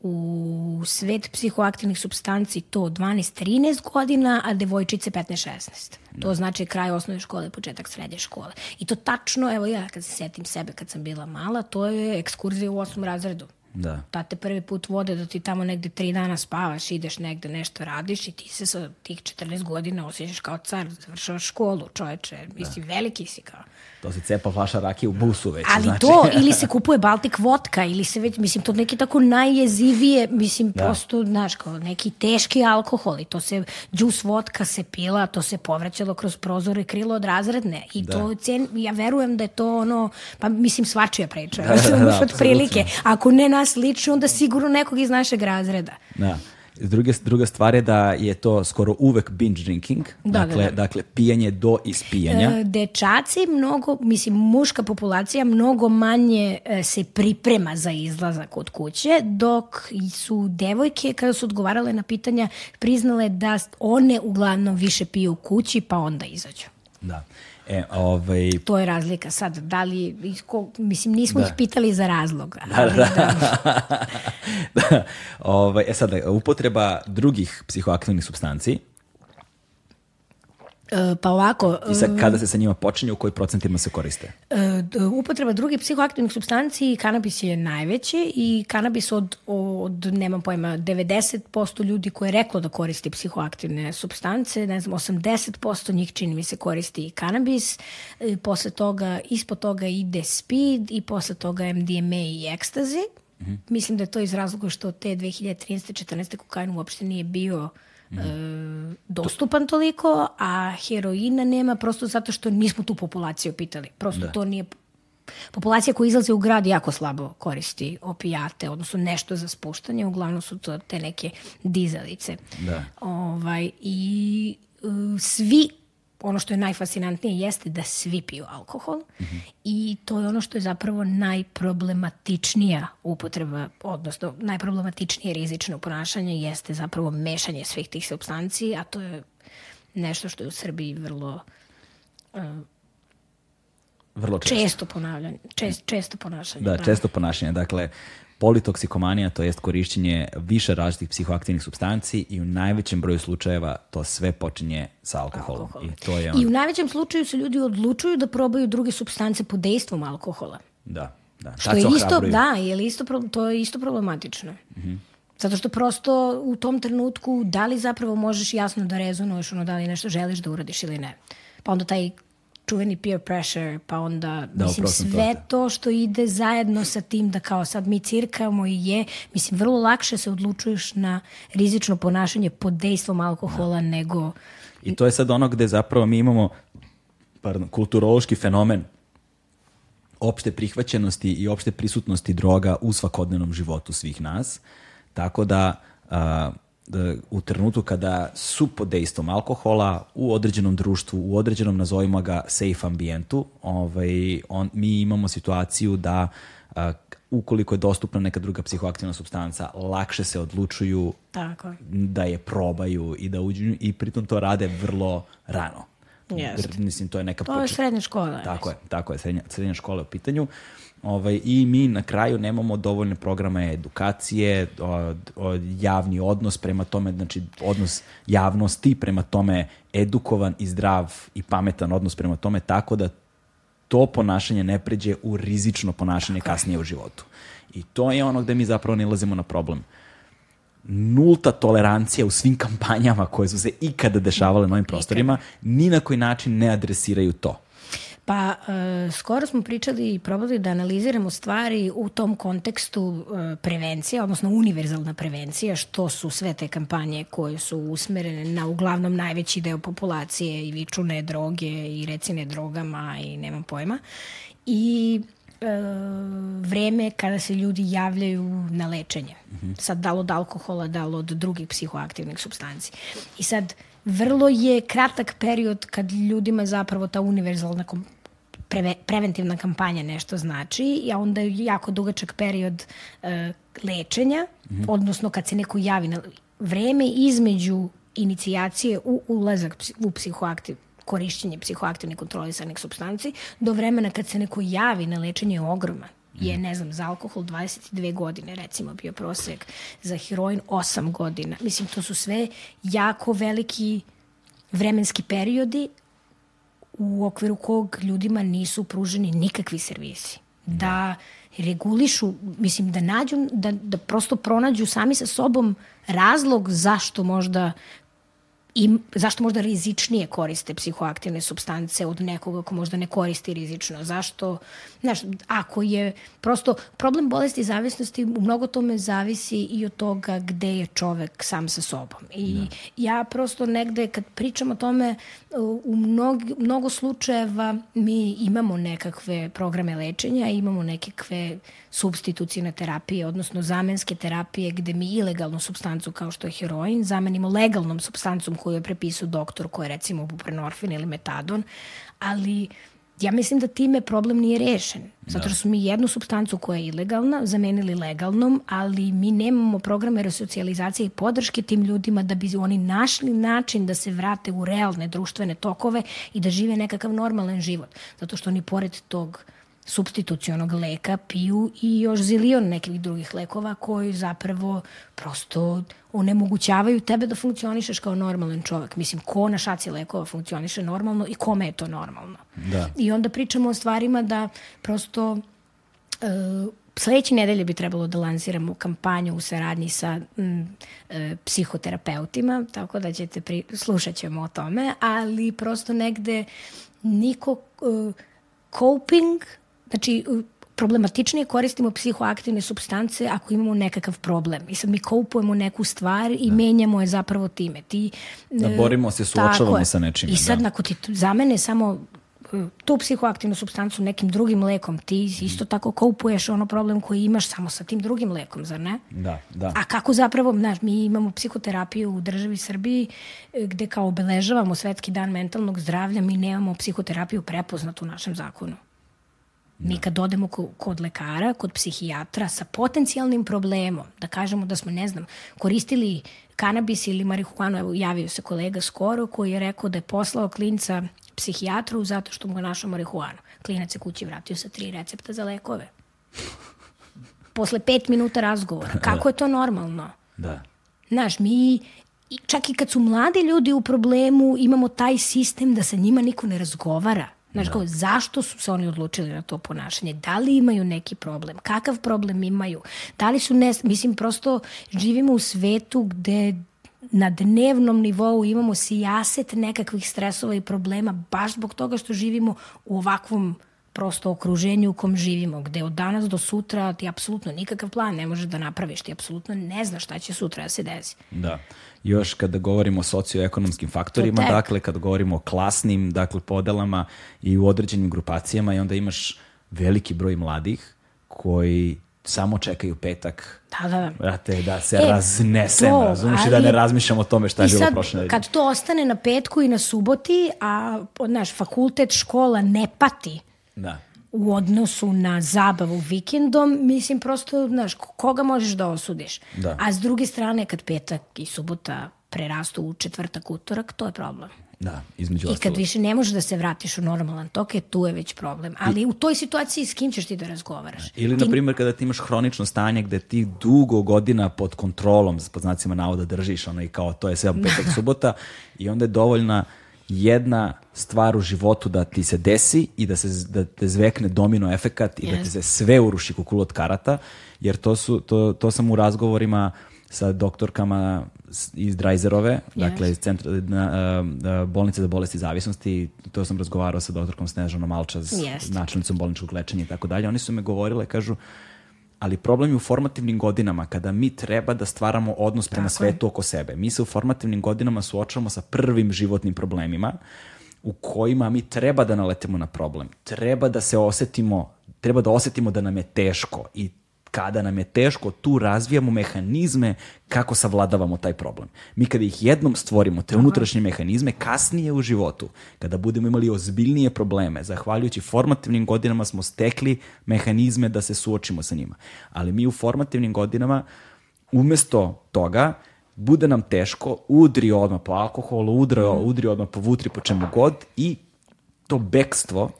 u svet psihoaktivnih substanci to 12-13 godina, a devojčice 15-16. To znači kraj osnovne škole, početak srednje škole. I to tačno, evo ja kad se setim sebe kad sam bila mala, to je ekskurzija u osmom razredu. Da. Tate prvi put vode da ti tamo negde tri dana spavaš, ideš negde nešto radiš i ti se sa tih 14 godina osjećaš kao car, završavaš školu, čoveče, mislim, veliki si kao. To se cepa flaša rakije u busu već. Ali znači. to, ili se kupuje Baltic vodka, ili se već, mislim, to neki tako najjezivije, mislim, da. prosto, znaš, kao neki teški alkohol i to se, džus vodka se pila, to se povraćalo kroz prozore krilo od razredne i da. to, cen, ja verujem da je to ono, pa mislim, svačija priča, da, da, da, od prilike. Ako ne nas lično, onda sigurno nekog iz našeg razreda. Da. Druge, druga stvar je da je to skoro uvek binge drinking, Da, dakle, da, da. dakle pijenje do ispijanja. E, dečaci mnogo, mislim muška populacija mnogo manje e, se priprema za izlazak od kuće, dok su devojke kada su odgovarale na pitanja priznale da one uglavnom više piju u kući pa onda izađu. Da. E, ovaj, To je razlika sad, da li, ko- mislim nismo Da. ih pitali za razlog, ali da. da, ovaj, e sad, upotreba drugih psihoaktivnih substanci pa ovako, i sad kada se sa njima počinje, u koji procentima se koriste? E, upotreba drugih psihoaktivnih substanci, kanabis je najveći i kanabis od, od nemam pojma, 90% ljudi koje je reklo da koristi psihoaktivne substance, ne znam, 80% njih čini mi se koristi i kanabis, e, posle toga, ispod toga ide speed i posle toga MDMA i ekstazi. Mislim da je to iz razloga što te 2013. 14. kokain uopšte nije bio e, dostupan toliko, a heroina nema prosto zato što nismo tu populaciju pitali. Prosto to nije populacija koja izlazi u grad jako slabo koristi opijate, odnosno nešto za spuštanje, uglavnom su to te neke dizalice. Da. Ovaj, I uh, svi ono što je najfascinantnije jeste da svi piju alkohol i to je ono što je zapravo najproblematičnija upotreba, odnosno najproblematičnije rizično ponašanje jeste zapravo mešanje svih tih substanci, a to je nešto što je u Srbiji vrlo Vrlo često. često ponavljanje, čest, često ponašanje. Da, često ponašanje. Dakle, politoksikomanija, to jest korišćenje više različitih psihoaktivnih substanci i u najvećem broju slučajeva to sve počinje sa alkoholom. Alkohol. I to je I on, u najvećem slučaju se ljudi odlučuju da probaju druge substance pod dejstvom alkohola. da, da. Što Tad je isto, da, je isto, to je isto problematično. Zato što prosto u tom trenutku da li zapravo možeš jasno da rezonuješ ono da li nešto želiš da uradiš ili ne. Pa onda taj čuveni peer pressure, pa onda, Da, mislim, to sve te- to što ide zajedno sa tim da kao sad mi cirkamo i je, mislim, vrlo lakše se odlučuješ na rizično ponašanje pod dejstvom alkohola nego I to je sad ono gde zapravo mi imamo pardon, kulturološki fenomen opšte prihvaćenosti i opšte prisutnosti droga u svakodnevnom životu svih nas. Tako da, da u trenutku kada su pod dejstvom alkohola u određenom društvu, u određenom nazovimo ga safe ambijentu, ovaj, on, mi imamo situaciju da a, ukoliko je dostupna neka druga psihoaktivna substanca, lakše se odlučuju tako. da je probaju i da uđu i pritom to rade vrlo rano. Jer, Mislim, to je neka To je počet- srednja škola. Tako je, tako je, srednja, srednja škola je u pitanju. Ovaj, I mi na kraju nemamo dovoljne programe edukacije, o, o, javni odnos prema tome, znači odnos javnosti prema tome edukovan i zdrav i pametan odnos prema tome, tako da to ponašanje ne pređe u rizično ponašanje kasnije u životu. I to je ono gde mi zapravo nalazimo na problem nulta tolerancija u svim kampanjama koje su se ikada dešavale na ovim prostorima, ni na koji način ne adresiraju to. Pa, e, skoro smo pričali i probali da analiziramo stvari u tom kontekstu e, prevencije, odnosno univerzalna prevencija, što su sve te kampanje koje su usmerene na uglavnom najveći deo populacije i viču ne droge i recine drogama i nemam pojma. I e, vreme kada se ljudi javljaju na lečenje. Sad, da li od alkohola, da li od drugih psihoaktivnih substanci. I sad, vrlo je kratak period kad ljudima zapravo ta univerzalna preve, preventivna kampanja nešto znači, a onda je jako dugačak period e, lečenja, odnosno kad se neko javi na vreme između inicijacije u ulazak u psihoaktiv, korišćenje psihoaktivnih kontrolisanih substanci do vremena kad se neko javi na lečenje je ogroman. Je, ne znam, za alkohol 22 godine, recimo, bio prosek, za heroin 8 godina. Mislim, to su sve jako veliki vremenski periodi u okviru kog ljudima nisu pruženi nikakvi servisi. Da regulišu, mislim, da nađu, da, da prosto pronađu sami sa sobom razlog zašto možda i zašto možda rizičnije koriste psihoaktivne substance od nekoga ko možda ne koristi rizično? Zašto, znaš, ako je prosto problem bolesti zavisnosti u mnogo tome zavisi i od toga gde je čovek sam sa sobom. I da. ja prosto negde kad pričam o tome u mnogo, mnogo slučajeva mi imamo nekakve programe lečenja, imamo nekakve substitucijne terapije, odnosno zamenske terapije gde mi ilegalnu substancu kao što je heroin zamenimo legalnom substancom koju je prepisao doktor koji je recimo buprenorfin ili metadon, ali ja mislim da time problem nije rešen. Zato što smo mi jednu substancu koja je ilegalna zamenili legalnom, ali mi nemamo programe resocijalizacije i podrške tim ljudima da bi oni našli način da se vrate u realne društvene tokove i da žive nekakav normalan život. Zato što oni pored tog substitucionog leka piju i još zilion nekih drugih lekova koji zapravo prosto onemogućavaju tebe da funkcionišeš kao normalan čovek. Mislim, ko na šaci lekova funkcioniše normalno i kome je to normalno. Da. I onda pričamo o stvarima da prosto uh, sledeće nedelje bi trebalo da lansiramo kampanju u saradnji sa m, e, psihoterapeutima, tako da ćete pri, slušat ćemo o tome, ali prosto negde niko uh, coping Znači, problematičnije koristimo psihoaktivne substance ako imamo nekakav problem. I sad mi koupujemo neku stvar i da. menjamo je zapravo time. Ti, da borimo se, suočavamo sa nečim. I sad, da. ako ti zamene samo e, tu psihoaktivnu substancu nekim drugim lekom, ti isto tako koupuješ ono problem koji imaš samo sa tim drugim lekom, zar ne? Da, da. A kako zapravo, znaš, mi imamo psihoterapiju u državi Srbiji e, gde kao obeležavamo Svetski dan mentalnog zdravlja, mi nemamo psihoterapiju prepoznatu u našem zakonu. Mi kad odemo kod lekara, kod psihijatra sa potencijalnim problemom, da kažemo da smo, ne znam, koristili kanabis ili marihuanu, evo javio se kolega skoro koji je rekao da je poslao klinca psihijatru zato što mu je našao marihuanu. Klinac se kući vratio sa tri recepta za lekove. Posle pet minuta razgovora. Kako je to normalno? Da. Znaš, mi čak i kad su mladi ljudi u problemu, imamo taj sistem da sa njima niko ne razgovara. Znaš, da. kao, zašto su se oni odlučili na to ponašanje? Da li imaju neki problem? Kakav problem imaju? Da li su, ne, mislim, prosto živimo u svetu gde na dnevnom nivou imamo sijaset nekakvih stresova i problema baš zbog toga što živimo u ovakvom prosto okruženju u kom živimo, gde od danas do sutra ti apsolutno nikakav plan ne možeš da napraviš, ti apsolutno ne znaš šta će sutra da se desi. Da. Još kada govorimo o socioekonomskim faktorima, dakle kada govorimo o klasnim dakle, podelama i u određenim grupacijama i onda imaš veliki broj mladih koji samo čekaju petak. Da, da, da. Brate, da se e, raznesem, to, razumiješ ali, da ne razmišljam o tome šta je bilo prošle nedelje. kad to ostane na petku i na suboti, a naš fakultet, škola ne pati da. U odnosu na zabavu vikendom, mislim prosto, znaš, koga možeš da osudiš? Da. A s druge strane, kad petak i subota prerastu u četvrtak, utorak, to je problem. Da, između I kad ostalo. više ne možeš da se vratiš u normalan tok, je tu je već problem. Ali I, u toj situaciji s kim ćeš ti da razgovaraš? Ili, ti... na primjer, kada ti imaš hronično stanje gde ti dugo godina pod kontrolom, pod znacima navoda držiš, ono i kao to je sve petak, subota, i onda je dovoljna jedna stvar u životu da ti se desi i da, se, da te zvekne domino efekat i yes. da ti se sve uruši kukulu od karata, jer to, su, to, to sam u razgovorima sa doktorkama iz Drajzerove, yes. dakle iz centra, na, na, bolnice za bolesti zavisnosti, to sam razgovarao sa doktorkom Snežanom Alčaz, yes. načelnicom bolničkog lečenja i tako dalje. Oni su me govorile, kažu, ali problem je u formativnim godinama kada mi treba da stvaramo odnos prema Tako svetu oko sebe. Mi se u formativnim godinama suočavamo sa prvim životnim problemima u kojima mi treba da naletemo na problem. Treba da se osetimo, treba da osetimo da nam je teško i kada nam je teško, tu razvijamo mehanizme kako savladavamo taj problem. Mi kada ih jednom stvorimo, te unutrašnje mehanizme, kasnije u životu, kada budemo imali ozbiljnije probleme, zahvaljujući formativnim godinama smo stekli mehanizme da se suočimo sa njima. Ali mi u formativnim godinama, umesto toga, bude nam teško, udri odmah po alkoholu, udri, udri odmah po vutri, po čemu god i to bekstvo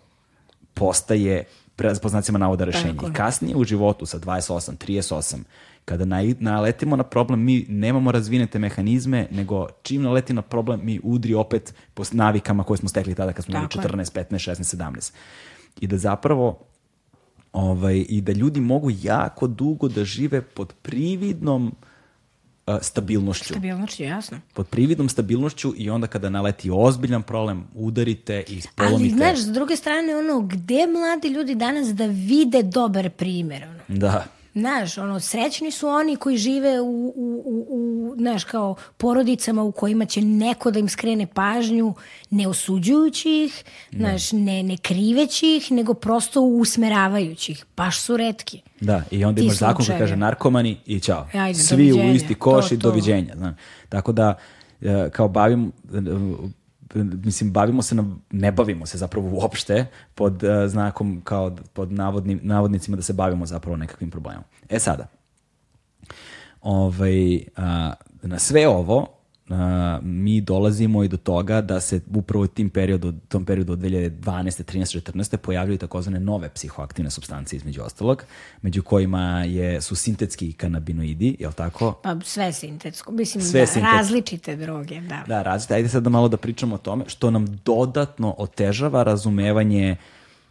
postaje po znacima navoda rešenje. I kasnije u životu sa 28, 38, kada naletimo na problem, mi nemamo razvinete mehanizme, nego čim naleti na problem, mi udri opet po navikama koje smo stekli tada kad smo bili 14, 15, 16, 17. I da zapravo ovaj, i da ljudi mogu jako dugo da žive pod prividnom stabilnošću. Stabilnošću, jasno. Pod prividnom stabilnošću i onda kada naleti ozbiljan problem, udarite i polomite. Ali, znaš, s druge strane, ono, gde mladi ljudi danas da vide dobar primer, ono? Da. Znaš, ono, srećni su oni koji žive u, u, u, u, znaš, kao porodicama u kojima će neko da im skrene pažnju, ne osuđujući ih, znaš, ne, ne kriveći ih, nego prosto usmeravajući ih. Baš su redki. Da, i onda Ti imaš zakon koji kaže narkomani i ćao. Ajde, Svi u doviđenja. isti koš To, i doviđenja. Znam. Tako da, e, kao bavim, e, mislim, bavimo se, na, ne bavimo se zapravo uopšte pod e, znakom, kao pod navodnim, navodnicima da se bavimo zapravo nekakvim problemom. E sada, ovaj, a, na sve ovo a, mi dolazimo i do toga da se upravo u tim periodu, tom periodu od 2012. 13. 14. pojavljaju takozvane nove psihoaktivne substancije između ostalog, među kojima je, su sintetski kanabinoidi, je li tako? Pa sve sintetsko. Mislim, Sve da, sintetsko. različite droge, da. Da, različite. Ajde sad da malo da pričamo o tome, što nam dodatno otežava razumevanje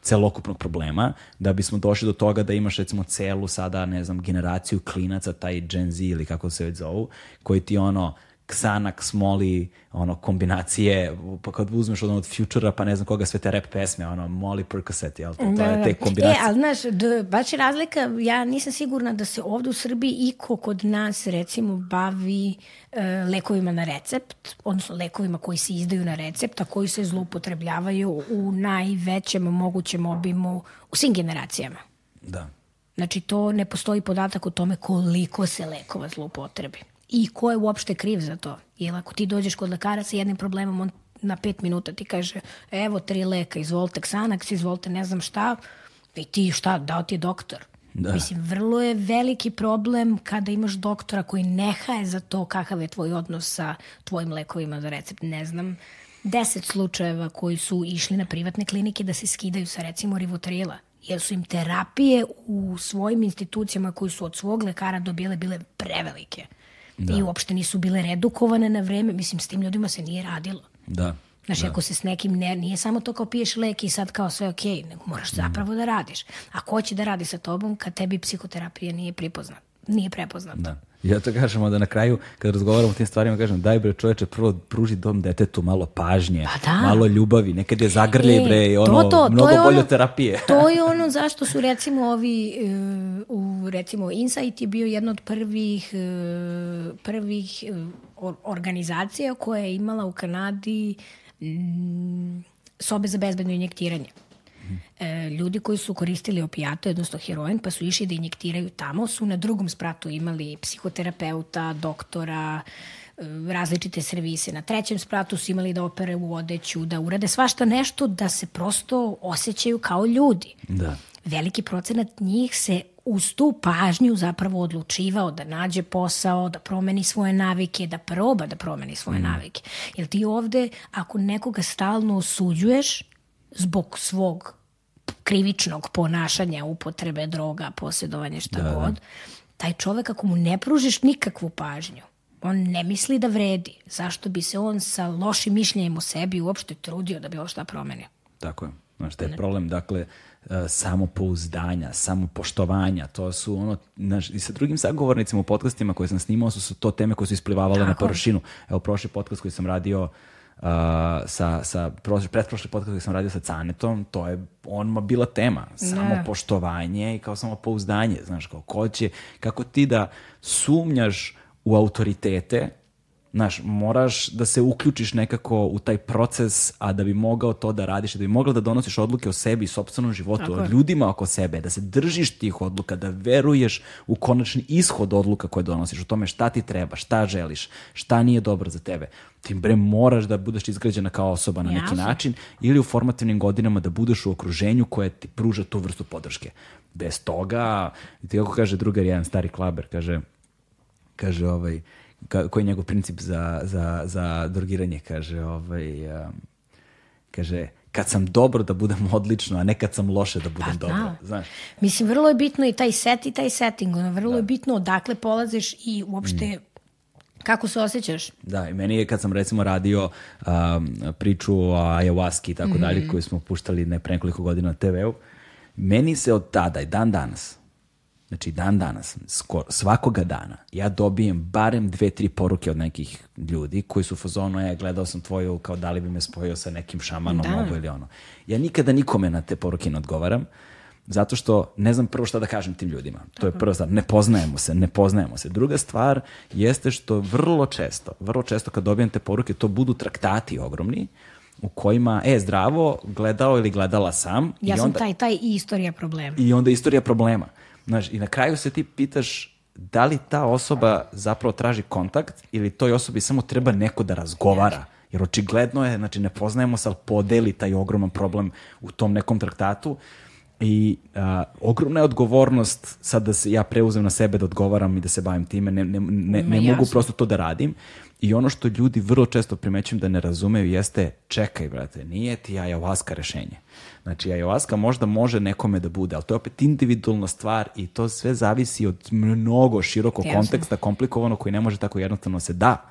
celokupnog problema, da bismo došli do toga da imaš recimo celu sada, ne znam, generaciju klinaca, taj Gen Z ili kako se već zovu, koji ti ono, Xanax, Molly, ono, kombinacije, pa kad uzmeš ono od Futura, pa ne znam koga, sve te rap pesme, ono, Molly Percocet, jel? To, to je te kombinacije. E, ali znaš, d- baš je razlika, ja nisam sigurna da se ovde u Srbiji iko kod nas recimo bavi e, lekovima na recept, odnosno lekovima koji se izdaju na recept, a koji se zloupotrebljavaju u najvećem mogućem obimu u svim generacijama. Da. Znači, to ne postoji podatak o tome koliko se lekova zloupotrebi. I ko je uopšte kriv za to. Jer ako ti dođeš kod lekara sa jednim problemom, on na pet minuta ti kaže, evo tri leka, izvolite Xanax, izvolite ne znam šta, i ti šta, dao ti je doktor. Da. Mislim, vrlo je veliki problem kada imaš doktora koji nehaje za to kakav je tvoj odnos sa tvojim lekovima za recept. Ne znam, deset slučajeva koji su išli na privatne klinike da se skidaju sa recimo rivotrila jer su im terapije u svojim institucijama koji su od svog lekara dobile bile prevelike. Da. I uopšte nisu bile redukovane na vreme. Mislim, s tim ljudima se nije radilo. Da. Znaš, ako se s nekim ne, nije samo to kao piješ lek i sad kao sve okej, nego moraš zapravo da radiš. A ko će da radi sa tobom kad tebi psihoterapija nije pripoznata? Nije prepoznata. Da. Ja to kažem, onda na kraju, kad razgovaramo o tim stvarima, kažem, daj bre čoveče, prvo pruži dom detetu malo pažnje, Pa da. malo ljubavi, nekad je zagrljaj, E, bre, to, ono, to, to mnogo je bolje ono- terapije. To je ono zašto su recimo ovi, e, u recimo Insight je bio jedna od prvih, e, prvih e, or- organizacija koja je imala u Kanadi sobe za bezbedno injektiranje. E, ljudi koji su koristili opijate, odnosno heroin, pa su išli da injektiraju tamo, su na drugom spratu imali psihoterapeuta, doktora, e, različite servise. Na trećem spratu su imali da opere u odeću, da urade svašta nešto, da se prosto osjećaju kao ljudi. Da. Veliki procenat njih se uz tu pažnju zapravo odlučivao da nađe posao, da promeni svoje navike, da proba da promeni svoje navike. Jer ti ovde, ako nekoga stalno osuđuješ zbog svog krivičnog ponašanja, upotrebe droga, posjedovanja šta Da, da. god, taj čovek ako mu ne pružiš nikakvu pažnju, on ne misli da vredi. Zašto bi se on sa lošim mišljenjem o sebi uopšte trudio da bilo šta promeni? Tako je. Znaš, taj problem, dakle, e, samopouzdanja, samopoštovanja, to su ono, znaš, i sa drugim sagovornicima u podcastima koje sam snimao su, su to teme koje su isplivavale na Tako je. površinu. Evo, prošli podcast koji sam radio uh, sa, sa prošli, pretprošli podcast koji sam radio sa Canetom, to je onma bila tema, samopoštovanje i kao samopouzdanje, znaš, kao ko će, kako ti da sumnjaš u autoritete, Znaš, moraš da se uključiš nekako u taj proces, a da bi mogao to da radiš, da bi mogla da donosiš odluke o sebi i sopstvenom životu, Tako o ljudima oko sebe, da se držiš tih odluka, da veruješ u konačni ishod odluka koje donosiš, o tome šta ti treba, šta želiš, šta nije dobro za tebe. Tim bre moraš da budeš izgrađena kao osoba na neki način ili u formativnim godinama da budeš u okruženju koje ti pruža tu vrstu podrške. Bez toga, ti kako kaže drugar, jedan stari klaber, kaže, kaže ovaj ka, koji je njegov princip za, za, za drogiranje kaže ovaj um, kaže kad sam dobro da budem odlično a ne kad sam loše da budem dobro da. znaš Mislim, vrlo je bitno i taj set i taj setting. Ono, vrlo je bitno odakle polaziš i uopšte kako se osjećaš. da i meni je kad sam recimo radio um, priču o ayahuaski i tako dalje Mhm. koju smo puštali ne pre nekoliko godina na TV-u meni se od tada i dan danas Znači, dan danas, skoro, svakoga dana, ja dobijem barem dve, tri poruke od nekih ljudi koji su fazonu, je, gledao sam tvoju, kao da li bi me spojio sa nekim šamanom, Da. ovo ili ono. Ja nikada nikome na te poruke ne odgovaram, zato što ne znam prvo šta da kažem tim ljudima. To je prva stvar. Ne poznajemo se, ne poznajemo se. Druga stvar jeste što vrlo često, vrlo često kad dobijem te poruke, to budu traktati ogromni, u kojima, e, zdravo, gledao ili gledala sam. Ja i sam onda, taj, taj i istorija problema. I onda istorija problema. Znaš, i na kraju se ti pitaš da li ta osoba zapravo traži kontakt ili toj osobi samo treba neko da razgovara. Jer očigledno je, znači ne poznajemo se, ali podeli taj ogroman problem u tom nekom traktatu i a, ogromna je odgovornost sad da se ja preuzem na sebe da odgovaram i da se bavim time, ne, ne, ne, ne mogu prosto to da radim. I ono što ljudi vrlo često primećujem da ne razumeju jeste čekaj, brate, nije ti ayahuasca rešenje. Znači, ayahuasca možda može nekome da bude, ali to je opet individualna stvar i to sve zavisi od mnogo širokog Jasno. konteksta, komplikovano, koji ne može tako jednostavno se da.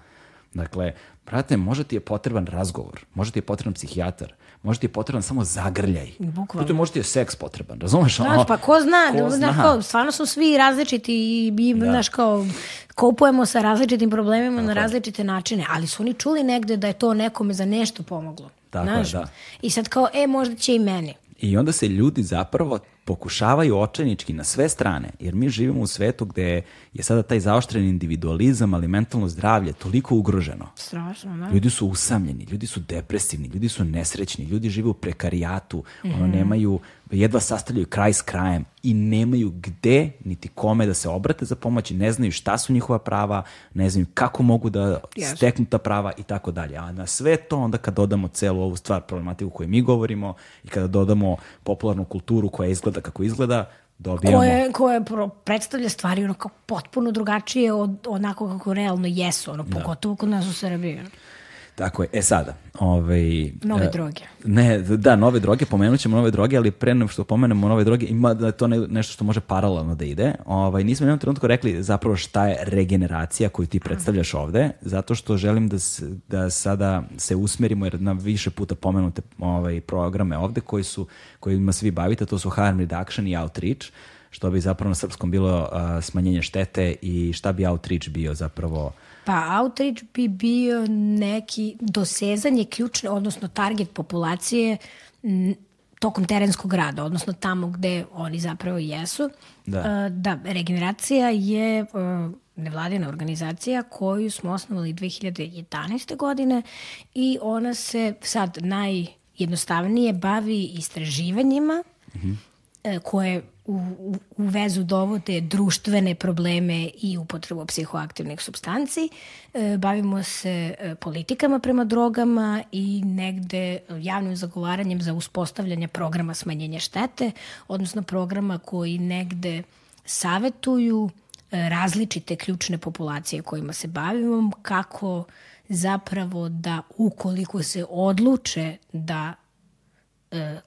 Dakle, brate, možda ti je potreban razgovor, možda ti je potreban psihijatar, možda ti je potreban samo zagrljaj. Bukvalno. Brate, možda ti je seks potreban, razumeš? Ono, Znaš, pa ko zna, ko zna? kao, stvarno su svi različiti i, i znaš, kao, kopujemo sa različitim problemima na različite načine, ali su oni čuli negde da je to nekome za nešto pomoglo. Tako je, znaš? da. I sad kao, e, možda će i meni. I onda se ljudi zapravo pokušavaju očajnički na sve strane, jer mi živimo u svetu gde je sada taj zaoštreni individualizam, ali mentalno zdravlje toliko ugroženo. Strašno, da. Ljudi su usamljeni, ljudi su depresivni, ljudi su nesrećni, ljudi žive u prekarijatu, Mhm. ono nemaju, jedva sastavljaju kraj s krajem i nemaju gde niti kome da se obrate za pomoć, ne znaju šta su njihova prava, ne znaju kako mogu da steknu ta prava i tako dalje. A na sve to onda kad dodamo celu ovu stvar, problematiku koju mi govorimo i kada dodamo popularnu kulturu koja izgleda kako izgleda, dobijamo... koje, koje predstavlja stvari ono kao potpuno drugačije od onako kako realno jesu, ono, pogotovo kod nas u Srbiji. Tako je. E sada, ovaj... Nove e, droge. Ne, da, nove droge, pomenut ćemo nove droge, ali pre nego što pomenemo nove droge, ima da to ne- nešto što može paralelno da ide. Ovaj, nismo jednom trenutku rekli zapravo šta je regeneracija koju ti predstavljaš ovde, zato što želim da, se, da sada se usmerimo, jer na više puta pomenute ovaj, programe ovde koji su, kojima se vi bavite, to su harm reduction i outreach, što bi zapravo na srpskom bilo a, smanjenje štete i šta bi outreach bio zapravo Pa outreach bi bio neki dosezanje ključne, odnosno target populacije tokom terenskog rada, odnosno tamo gde oni zapravo jesu. Da. E, da regeneracija je e, nevladina organizacija koju smo osnovali 2011. godine i ona se sad najjednostavnije bavi istraživanjima e, koje u, u, vezu dovode društvene probleme i upotrebu psihoaktivnih substanci. E, bavimo se e, politikama prema drogama i negde javnim zagovaranjem za uspostavljanje programa smanjenja štete, odnosno programa koji negde savetuju e, različite ključne populacije kojima se bavimo, kako zapravo da ukoliko se odluče da e,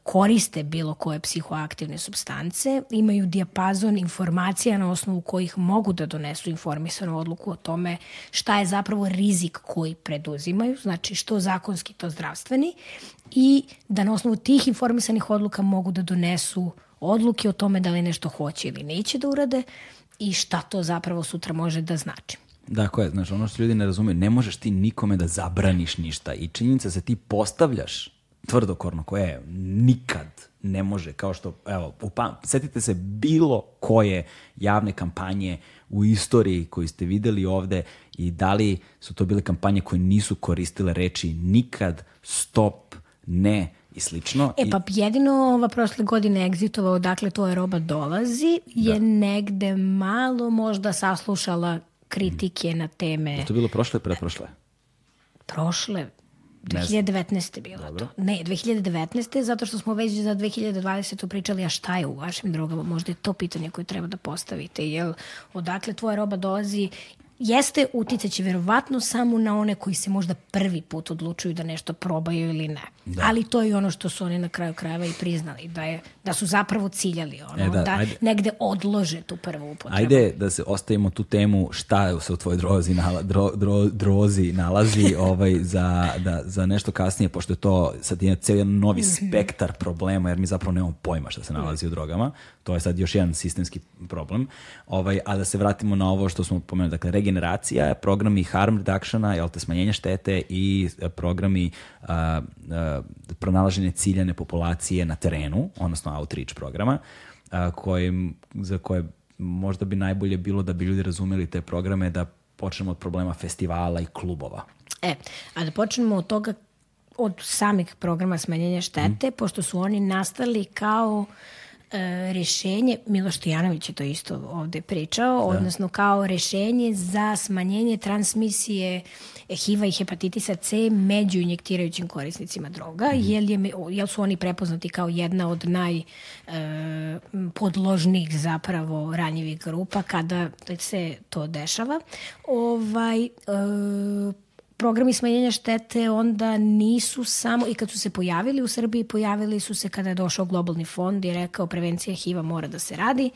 koriste bilo koje psihoaktivne substance, imaju dijapazon informacija na osnovu kojih mogu da donesu informisanu odluku o tome šta je zapravo rizik koji preduzimaju, znači što zakonski, to zdravstveni, i da na osnovu tih informisanih odluka mogu da donesu odluke o tome da li nešto hoće ili neće da urade i šta to zapravo sutra može da znači. Dakle, znaš, ono što ljudi ne razumeju, ne možeš ti nikome da zabraniš ništa i činjenica se ti postavljaš tvrdokorno koje nikad ne može, kao što, evo, upam, setite se bilo koje javne kampanje u istoriji koju ste videli ovde i da li su to bile kampanje koje nisu koristile reči nikad, stop, ne i slično. E pa jedino ova prošle godine egzitovao odakle to je roba dolazi je negde malo možda saslušala kritike na teme To je bilo prošle preprošle. prošle 2019. je bilo to. Ne, 2019. zato što smo već za 2020. pričali a šta je u vašim drogama. Možda je to pitanje koje treba da postavite. Jel, odakle tvoja roba dolazi jeste uticaće verovatno samo na one koji se možda prvi put odlučuju da nešto probaju ili ne. Ali to je ono što su oni na kraju krajeva i priznali, da, je, da su zapravo ciljali ono, E, da, da, ajde. negde odlože tu prvu upotrebu. Ajde da se ostavimo tu temu šta se u tvojoj drozi, nala, dro, dro, drozi nalazi ovaj, za, da, za nešto kasnije, pošto je to sad je cijeli jedan novi spektar problema, jer mi zapravo nemamo pojma šta se nalazi u drogama. To je sad još jedan sistemski problem. Ovaj, a da se vratimo na ovo što smo pomenuli, dakle, regeneracija, programi harm reductiona, jel te, smanjenje štete i programi a, a, pronalaženje ciljane populacije na terenu, odnosno outreach programa, a, kojim, za koje možda bi najbolje bilo da bi ljudi razumeli te programe da počnemo od problema festivala i klubova. E, a da počnemo od toga od samih programa smanjenja štete, mm. pošto su oni nastali kao e, rešenje, Miloš Stojanović je to isto ovde pričao, da. odnosno kao rešenje za smanjenje transmisije HIV-a i hepatitisa C među injektirajućim korisnicima droga, mm. jer, je, jer su oni prepoznati kao jedna od najpodložnijih e, zapravo ranjivih grupa kada se to dešava. Ovaj, e, programi smanjenja štete onda nisu samo, i kad su se pojavili u Srbiji, pojavili su se kada je došao globalni fond i rekao prevencija HIV-a mora da se radi.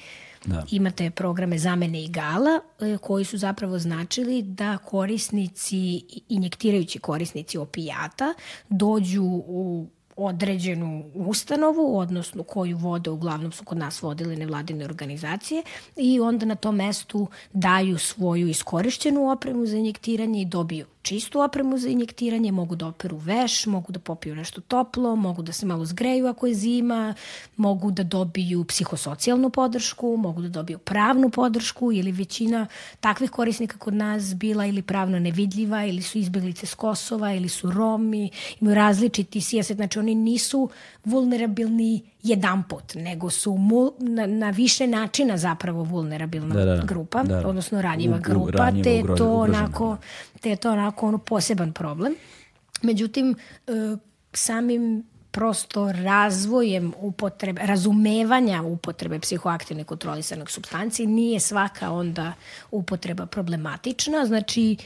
Da. Imate programe zamene igala e, koji su zapravo značili da korisnici, injektirajući korisnici opijata, dođu u određenu ustanovu, odnosno koju vode, uglavnom su kod nas vodile nevladine organizacije i onda na tom mestu daju svoju iskorišćenu opremu za injektiranje i dobiju čistu opremu za injektiranje, mogu da operu veš, mogu da popiju nešto toplo, mogu da se malo zgreju ako je zima, mogu da dobiju psihosocijalnu podršku, mogu da dobiju pravnu podršku ili većina takvih korisnika kod nas bila ili pravno nevidljiva ili su izbeglice s Kosova ili su Romi, imaju različiti sijaset, znači oni nisu vulnerabilni jedan put, nego su mul, na, na više načina zapravo vulnerabilna da, da, da. grupa, da, da. odnosno ranjiva u, grupa, ranjiva, te, je to onako, te je to onako ono poseban problem. Međutim, e, samim prosto razvojem upotrebe, razumevanja upotrebe psihoaktivne kontrolisanog substanci nije svaka onda upotreba problematična. Znači,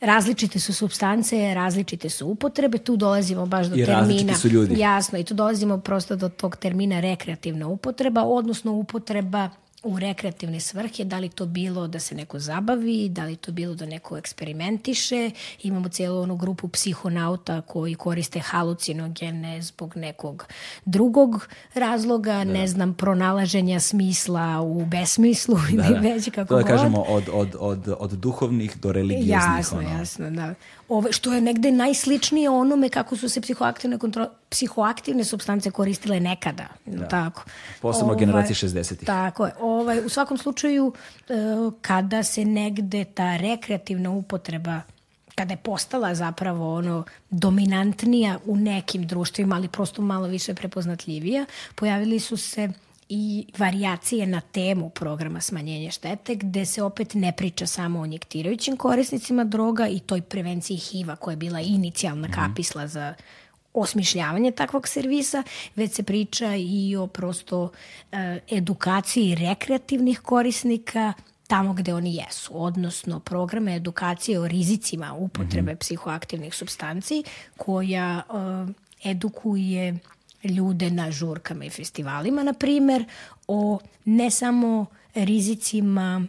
različite su substance, različite su upotrebe, tu dolazimo baš do I termina. su ljudi. Jasno, i tu dolazimo prosto do tog termina rekreativna upotreba, odnosno upotreba u rekreativne svrhe, da li to bilo da se neko zabavi, da li to bilo da neko eksperimentiše. Imamo cijelu onu grupu psihonauta koji koriste halucinogene zbog nekog drugog razloga, da. ne znam, pronalaženja smisla u besmislu da, ili da. već kako to da god. kažemo od, od, od, od duhovnih do religijeznih. Jasno, ono. jasno, da. Ove, što je negde najsličnije onome kako su se psihoaktivne, kontro, psihoaktivne substance koristile nekada. Da. Tako. Posebno ovaj, generacije 60-ih. Tako je. Ovaj, u svakom slučaju, e, kada se negde ta rekreativna upotreba kada je postala zapravo ono dominantnija u nekim društvima, ali prosto malo više prepoznatljivija, pojavili su se i variacije na temu programa smanjenja štete, gde se opet ne priča samo o injektirajućim korisnicima droga i toj prevenciji HIV-a koja je bila inicijalna mhm. kapisla za osmišljavanje takvog servisa, već se priča i o prosto e, edukaciji rekreativnih korisnika tamo gde oni jesu, odnosno programe edukacije o rizicima upotrebe mm -hmm. psihoaktivnih substanci koja e, edukuje ljude na žurkama i festivalima, na primer, o ne samo rizicima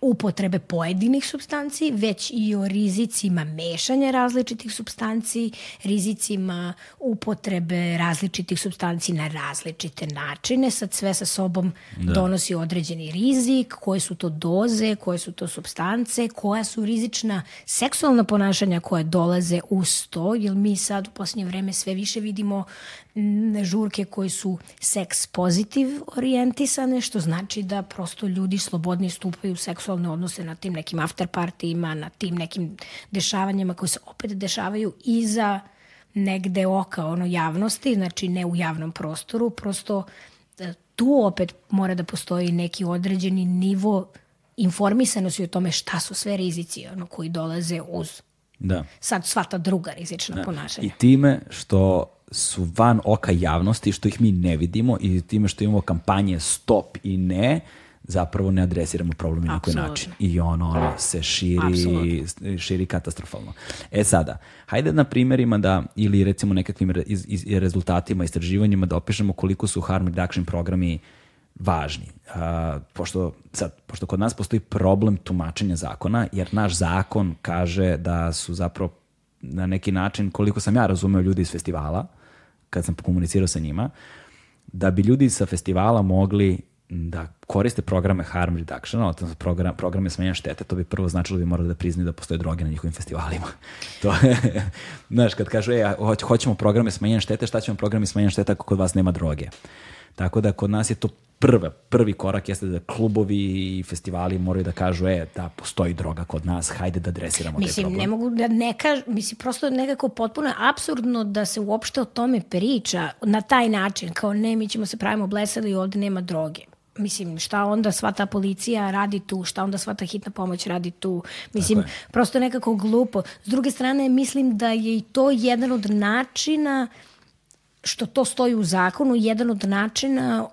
upotrebe pojedinih substanci, već i o rizicima mešanja različitih substanci, rizicima upotrebe različitih substanci na različite načine. Sad sve sa sobom da. donosi određeni rizik, koje su to doze, koje su to substance, koja su rizična seksualna ponašanja koja dolaze uz to, jer mi sad u posljednje vreme sve više vidimo žurke koji su seks pozitiv orijentisane, što znači da prosto ljudi slobodni stupaju u seksualne odnose na tim nekim after partijima, na tim nekim dešavanjima koji se opet dešavaju iza negde oka ono javnosti, znači ne u javnom prostoru, prosto e, tu opet mora da postoji neki određeni nivo informisanosti o tome šta su sve rizici ono, koji dolaze uz da. sad sva ta druga rizična da. ponašanja. I time što su van oka javnosti, što ih mi ne vidimo i time što imamo kampanje stop i ne, zapravo ne adresiramo problem na koji način. I ono, ono se širi, Absolutno. širi katastrofalno. E sada, hajde na primjerima da, ili recimo nekakvim iz, iz, rezultatima, istraživanjima da opišemo koliko su harm reduction programi važni. Uh, pošto, sad, pošto kod nas postoji problem tumačenja zakona, jer naš zakon kaže da su zapravo na neki način, koliko sam ja razumeo ljudi iz festivala, kad sam komunicirao sa njima, da bi ljudi sa festivala mogli da koriste programe harm reduction, odnosno program, programe smenja štete, to bi prvo značilo da bi morali da priznaju da postoje droge na njihovim festivalima. to je, znaš, kad kažu, e, hoć, hoćemo programe smenja štete, šta ćemo programe smenja štete ako kod vas nema droge? Tako da kod nas je to prva, prvi korak jeste da klubovi i festivali moraju da kažu, e, da postoji droga kod nas, hajde da adresiramo mislim, taj problem. ne mogu da ne kažu, mislim, prosto nekako potpuno je absurdno da se uopšte o tome priča na taj način, kao ne, mi ćemo se pravimo blesali i ovde nema droge mislim, šta onda sva ta policija radi tu, šta onda sva ta hitna pomoć radi tu. Mislim, prosto nekako glupo. S druge strane, mislim da je i to jedan od načina što to stoji u zakonu, jedan od načina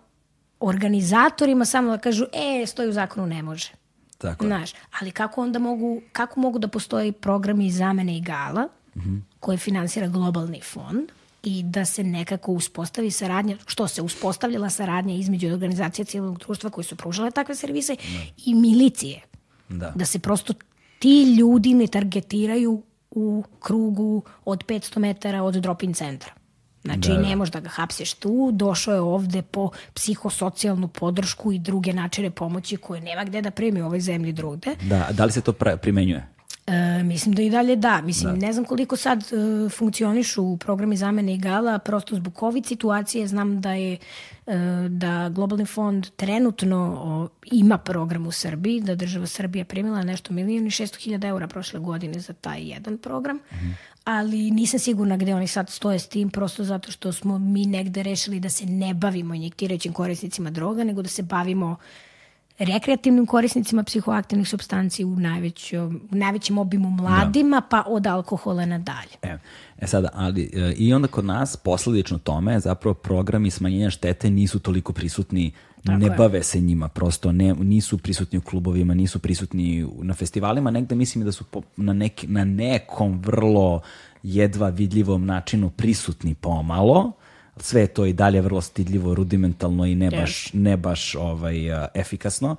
organizatorima samo da kažu, e, stoji u zakonu, ne može. Tako Znaš, ali kako onda mogu, kako mogu da postoji programi zamene igala mm -hmm. koje finansira globalni fond, i da se nekako uspostavi saradnja, što se uspostavljala saradnja između organizacija civilnog društva koji su pružale takve servise da. i milicije. Da. da se prosto ti ljudi ne targetiraju u krugu od 500 metara od drop-in centra. Znači, da, da. ne možeš da ga hapseš tu, došao je ovde po psihosocijalnu podršku i druge načine pomoći koje nema gde da primi u ovoj zemlji drugde. Da, da li se to primenjuje? E, mislim da i dalje da. Mislim, da. ne znam koliko sad e, funkcionišu programi zamene igala, prosto zbog COVID situacije znam da je e, da Globalni fond trenutno o, ima program u Srbiji, da država Srbija primila nešto milijoni 600 hiljada eura prošle godine za taj jedan program, mm -hmm. ali nisam sigurna gde oni sad stoje s tim, prosto zato što smo mi negde rešili da se ne bavimo injektirajućim korisnicima droga, nego da se bavimo uh, rekreativnim korisnicima psihoaktivnih substanci u, najvećom, u najvećem obimu mladima, da. pa od alkohola nadalje. E, e sada, ali e, i onda kod nas posledično tome zapravo programi smanjenja štete nisu toliko prisutni Tako ne je. bave se njima, prosto ne, nisu prisutni u klubovima, nisu prisutni na festivalima, negde mislim da su po, na, nek, na nekom vrlo jedva vidljivom načinu prisutni pomalo, sve to i dalje vrlo stidljivo, rudimentalno i ne baš, ne baš ovaj, uh, efikasno.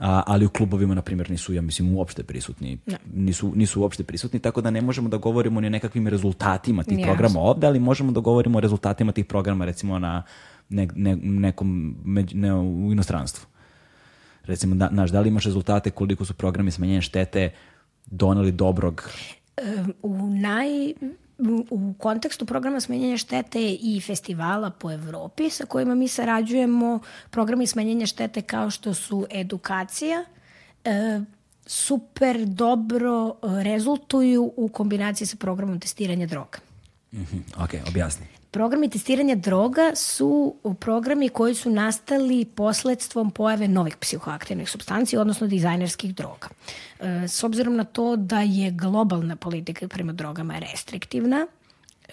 A, ali u klubovima, na primjer, nisu, ja mislim, uopšte prisutni. Ne. Nisu, nisu uopšte prisutni, tako da ne možemo da govorimo ni o nekakvim rezultatima tih yes. programa ovde, ali možemo da govorimo o rezultatima tih programa, recimo, na ne, ne, nekom, ne, u inostranstvu. Recimo, da, naš, da li imaš rezultate koliko su programi smanjenja štete doneli dobrog? u naj u kontekstu programa smanjenja štete i festivala po Evropi sa kojima mi sarađujemo, programi smanjenja štete kao što su edukacija, e, super dobro e, rezultuju u kombinaciji sa programom testiranja droga. Mm -hmm. Ok, objasni. Programi testiranja droga su programi koji su nastali posledstvom pojave novih psihoaktivnih substanci, odnosno dizajnerskih droga. E, s obzirom na to da je globalna politika prema drogama restriktivna,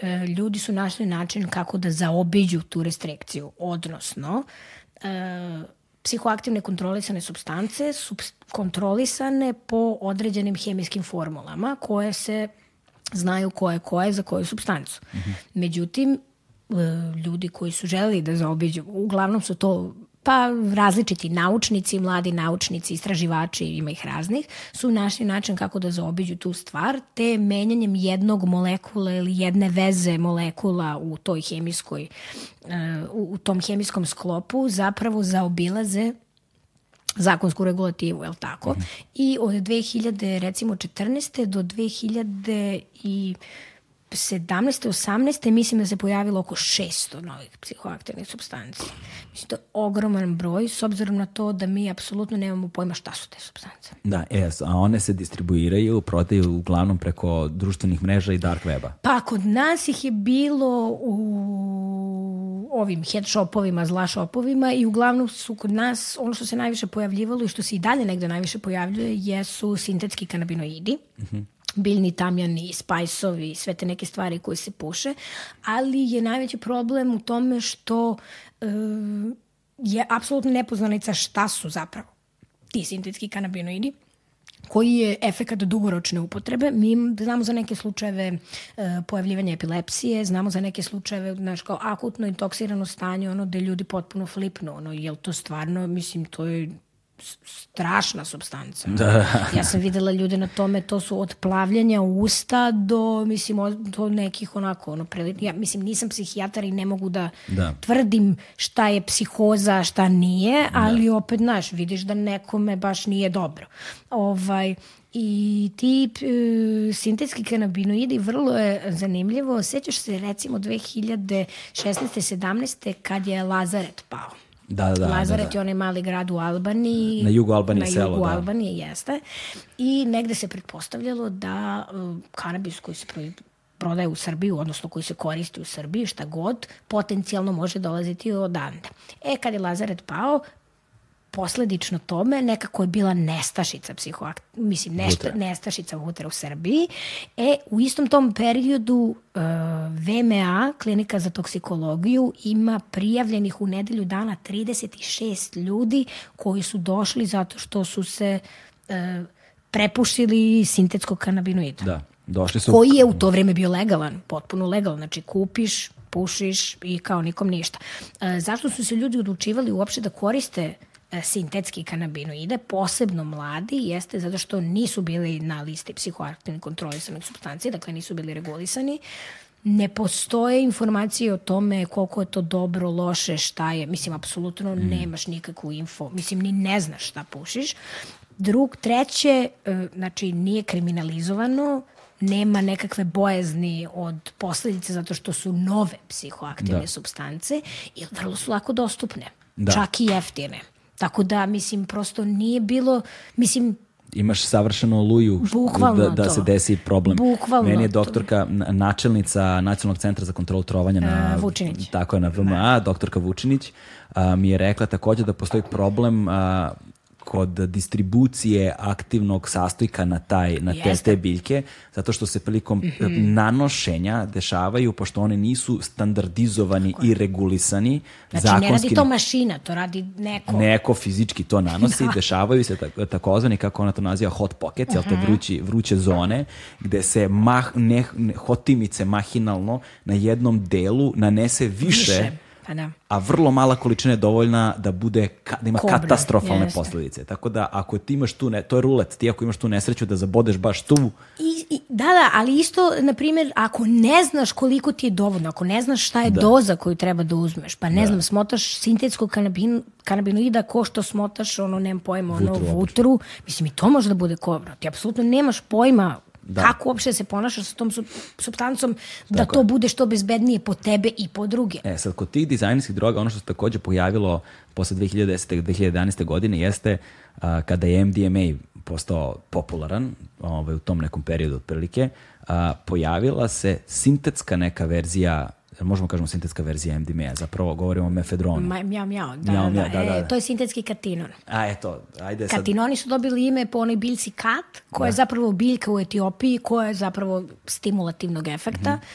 e, ljudi su našli način kako da zaobiđu tu restrikciju, odnosno e, psihoaktivne kontrolisane substance su kontrolisane po određenim hemijskim formulama koje se znaju ko je ko je za koju substancu. Mm -hmm. Međutim, ljudi koji su želeli da zaobiđu, uglavnom su to pa različiti naučnici, mladi naučnici, istraživači, ima ih raznih, su našli način kako da zaobiđu tu stvar, te menjanjem jednog molekula ili jedne veze molekula u toj hemijskoj, e, u tom hemijskom sklopu zapravo zaobilaze zakonsku regulativu, je li tako? Mm -hmm. I od 2000, recimo 14. do 2000 i 17. 18. mislim da se pojavilo oko 600 novih psihoaktivnih substanci. Mislim, to je ogroman broj, s obzirom na to da mi apsolutno nemamo pojma šta su te substance. Da, es, a one se distribuiraju, prodaju uglavnom preko društvenih mreža i dark weba. Pa kod nas ih je bilo u ovim head shopovima, zla shopovima i uglavnom su kod nas, ono što se najviše pojavljivalo i što se i dalje negde najviše pojavljuje jesu sintetski kanabinoidi. Mhm. Mm biljni tamjani, spajsovi, sve te neke stvari koje se puše, ali je najveći problem u tome što e, je apsolutno nepoznanica šta su zapravo ti sintetski kanabinoidi koji je efekat dugoročne upotrebe. Mi znamo za neke slučajeve e, pojavljivanja epilepsije, znamo za neke slučajeve znaš, kao akutno intoksirano stanje, ono gde ljudi potpuno flipnu, ono, je to stvarno, mislim, to je strašna substanca. Da. Ja sam videla ljude na tome, to su od plavljanja usta do, mislim, od- do nekih onako, ono, preli... ja, mislim, nisam psihijatar i ne mogu da, Da. tvrdim šta je psihoza, šta nije, ali opet, znaš, vidiš da nekome baš nije dobro. Ovaj, I ti e, sintetski kanabinoidi vrlo je zanimljivo. Sećaš se recimo 2016. 17. kad je Lazaret pao. Da, da, da. Lazaret da, da. je onaj mali grad u Albaniji. Na jugu Albanije na selo, jugu da. Albanije, jeste. I negde se pretpostavljalo da uh, kanabis koji se pro- prodaje u Srbiju, odnosno koji se koristi u Srbiji, šta god, potencijalno može dolaziti odande. E, kad je Lazaret pao, posledično tome nekako je bila nestašica psihoakt, mislim nešta, Vutra. nestašica vutra u Srbiji. E, u istom tom periodu uh, VMA, klinika za toksikologiju, ima prijavljenih u nedelju dana 36 ljudi koji su došli zato što su se uh, prepušili sintetskog kanabinoida Da, došli su... koji je u to vreme bio legalan, potpuno legalan. Znači kupiš, pušiš i kao nikom ništa. E, zašto su se ljudi odlučivali uopšte da koriste e, sintetski kanabinoide, posebno mladi, jeste zato što nisu bili na listi psihoaktivnih kontrolisanih substanci, dakle nisu bili regulisani. Ne postoje informacije o tome koliko je to dobro, loše, šta je. Mislim, apsolutno nemaš nikakvu info. Mislim, ni ne znaš šta pušiš. Drug, treće, e, znači nije kriminalizovano, nema nekakve bojazni od posledice zato što su nove psihoaktivne Da. substance i vrlo su lako dostupne, Da. čak i jeftine. Tako da, mislim, prosto nije bilo, mislim, imaš savršenu luju Bukvalno da, da to. se desi problem. Bukvalno Meni je to. doktorka, n- načelnica Nacionalnog centra za kontrolu trovanja na, E, Vučinić. Tako je, na VMA, doktorka Vučinić, a, mi je rekla takođe da postoji problem a, kod distribucije aktivnog sastojka na taj na te, te biljke zato što se prilikom mm nanošenja dešavaju pošto one nisu standardizovani i regulisani znači ne radi zakonski to mašina, to radi neko. neko fizički to nanosi, Da. dešavaju se tak, takozvani, kako ona to naziva, hot pockets, jel te Mhm. vrući, vruće zone, gde se mah, ne, ne, hotimice mahinalno na jednom delu nanese više, Više. Pa da. a vrlo mala količina je dovoljna da bude da ima Kobra, katastrofalne jeste. posledice. Tako da ako ti imaš tu, ne, to je rulet, ti ako imaš tu nesreću da zabodeš baš tu, I, i, da, da, ali isto, na primjer, ako ne znaš koliko ti je dovoljno, ako ne znaš šta je doza koju treba da uzmeš, pa ne znam, smotaš sintetskog kanabin, kanabinoida ko što smotaš, ono, nemam pojma, ono, Vutru vutru, mislim, i to može da bude kobra. Ti apsolutno nemaš pojma Da. kako uopšte se ponašaš sa tom sub, substancom da Tako to je. bude što bezbednije po tebe i po druge. E, sad, kod tih dizajnerskih droga, ono što se takođe pojavilo posle 2010. 2011. godine jeste a, kada je MDMA postao popularan ovaj, u tom nekom periodu otprilike, a, pojavila se sintetska neka verzija možemo kažemo sintetska verzija MDMA, zapravo govorimo o mefedronu. Ma, mjau, mjau, da, Mjau, da, mjau, da, e, da, da. To je sintetski katinon. A eto, ajde sad. Katinoni su dobili ime po onoj biljci kat, koja Da. je zapravo biljka u Etiopiji, koja je zapravo stimulativnog efekta. Mhm.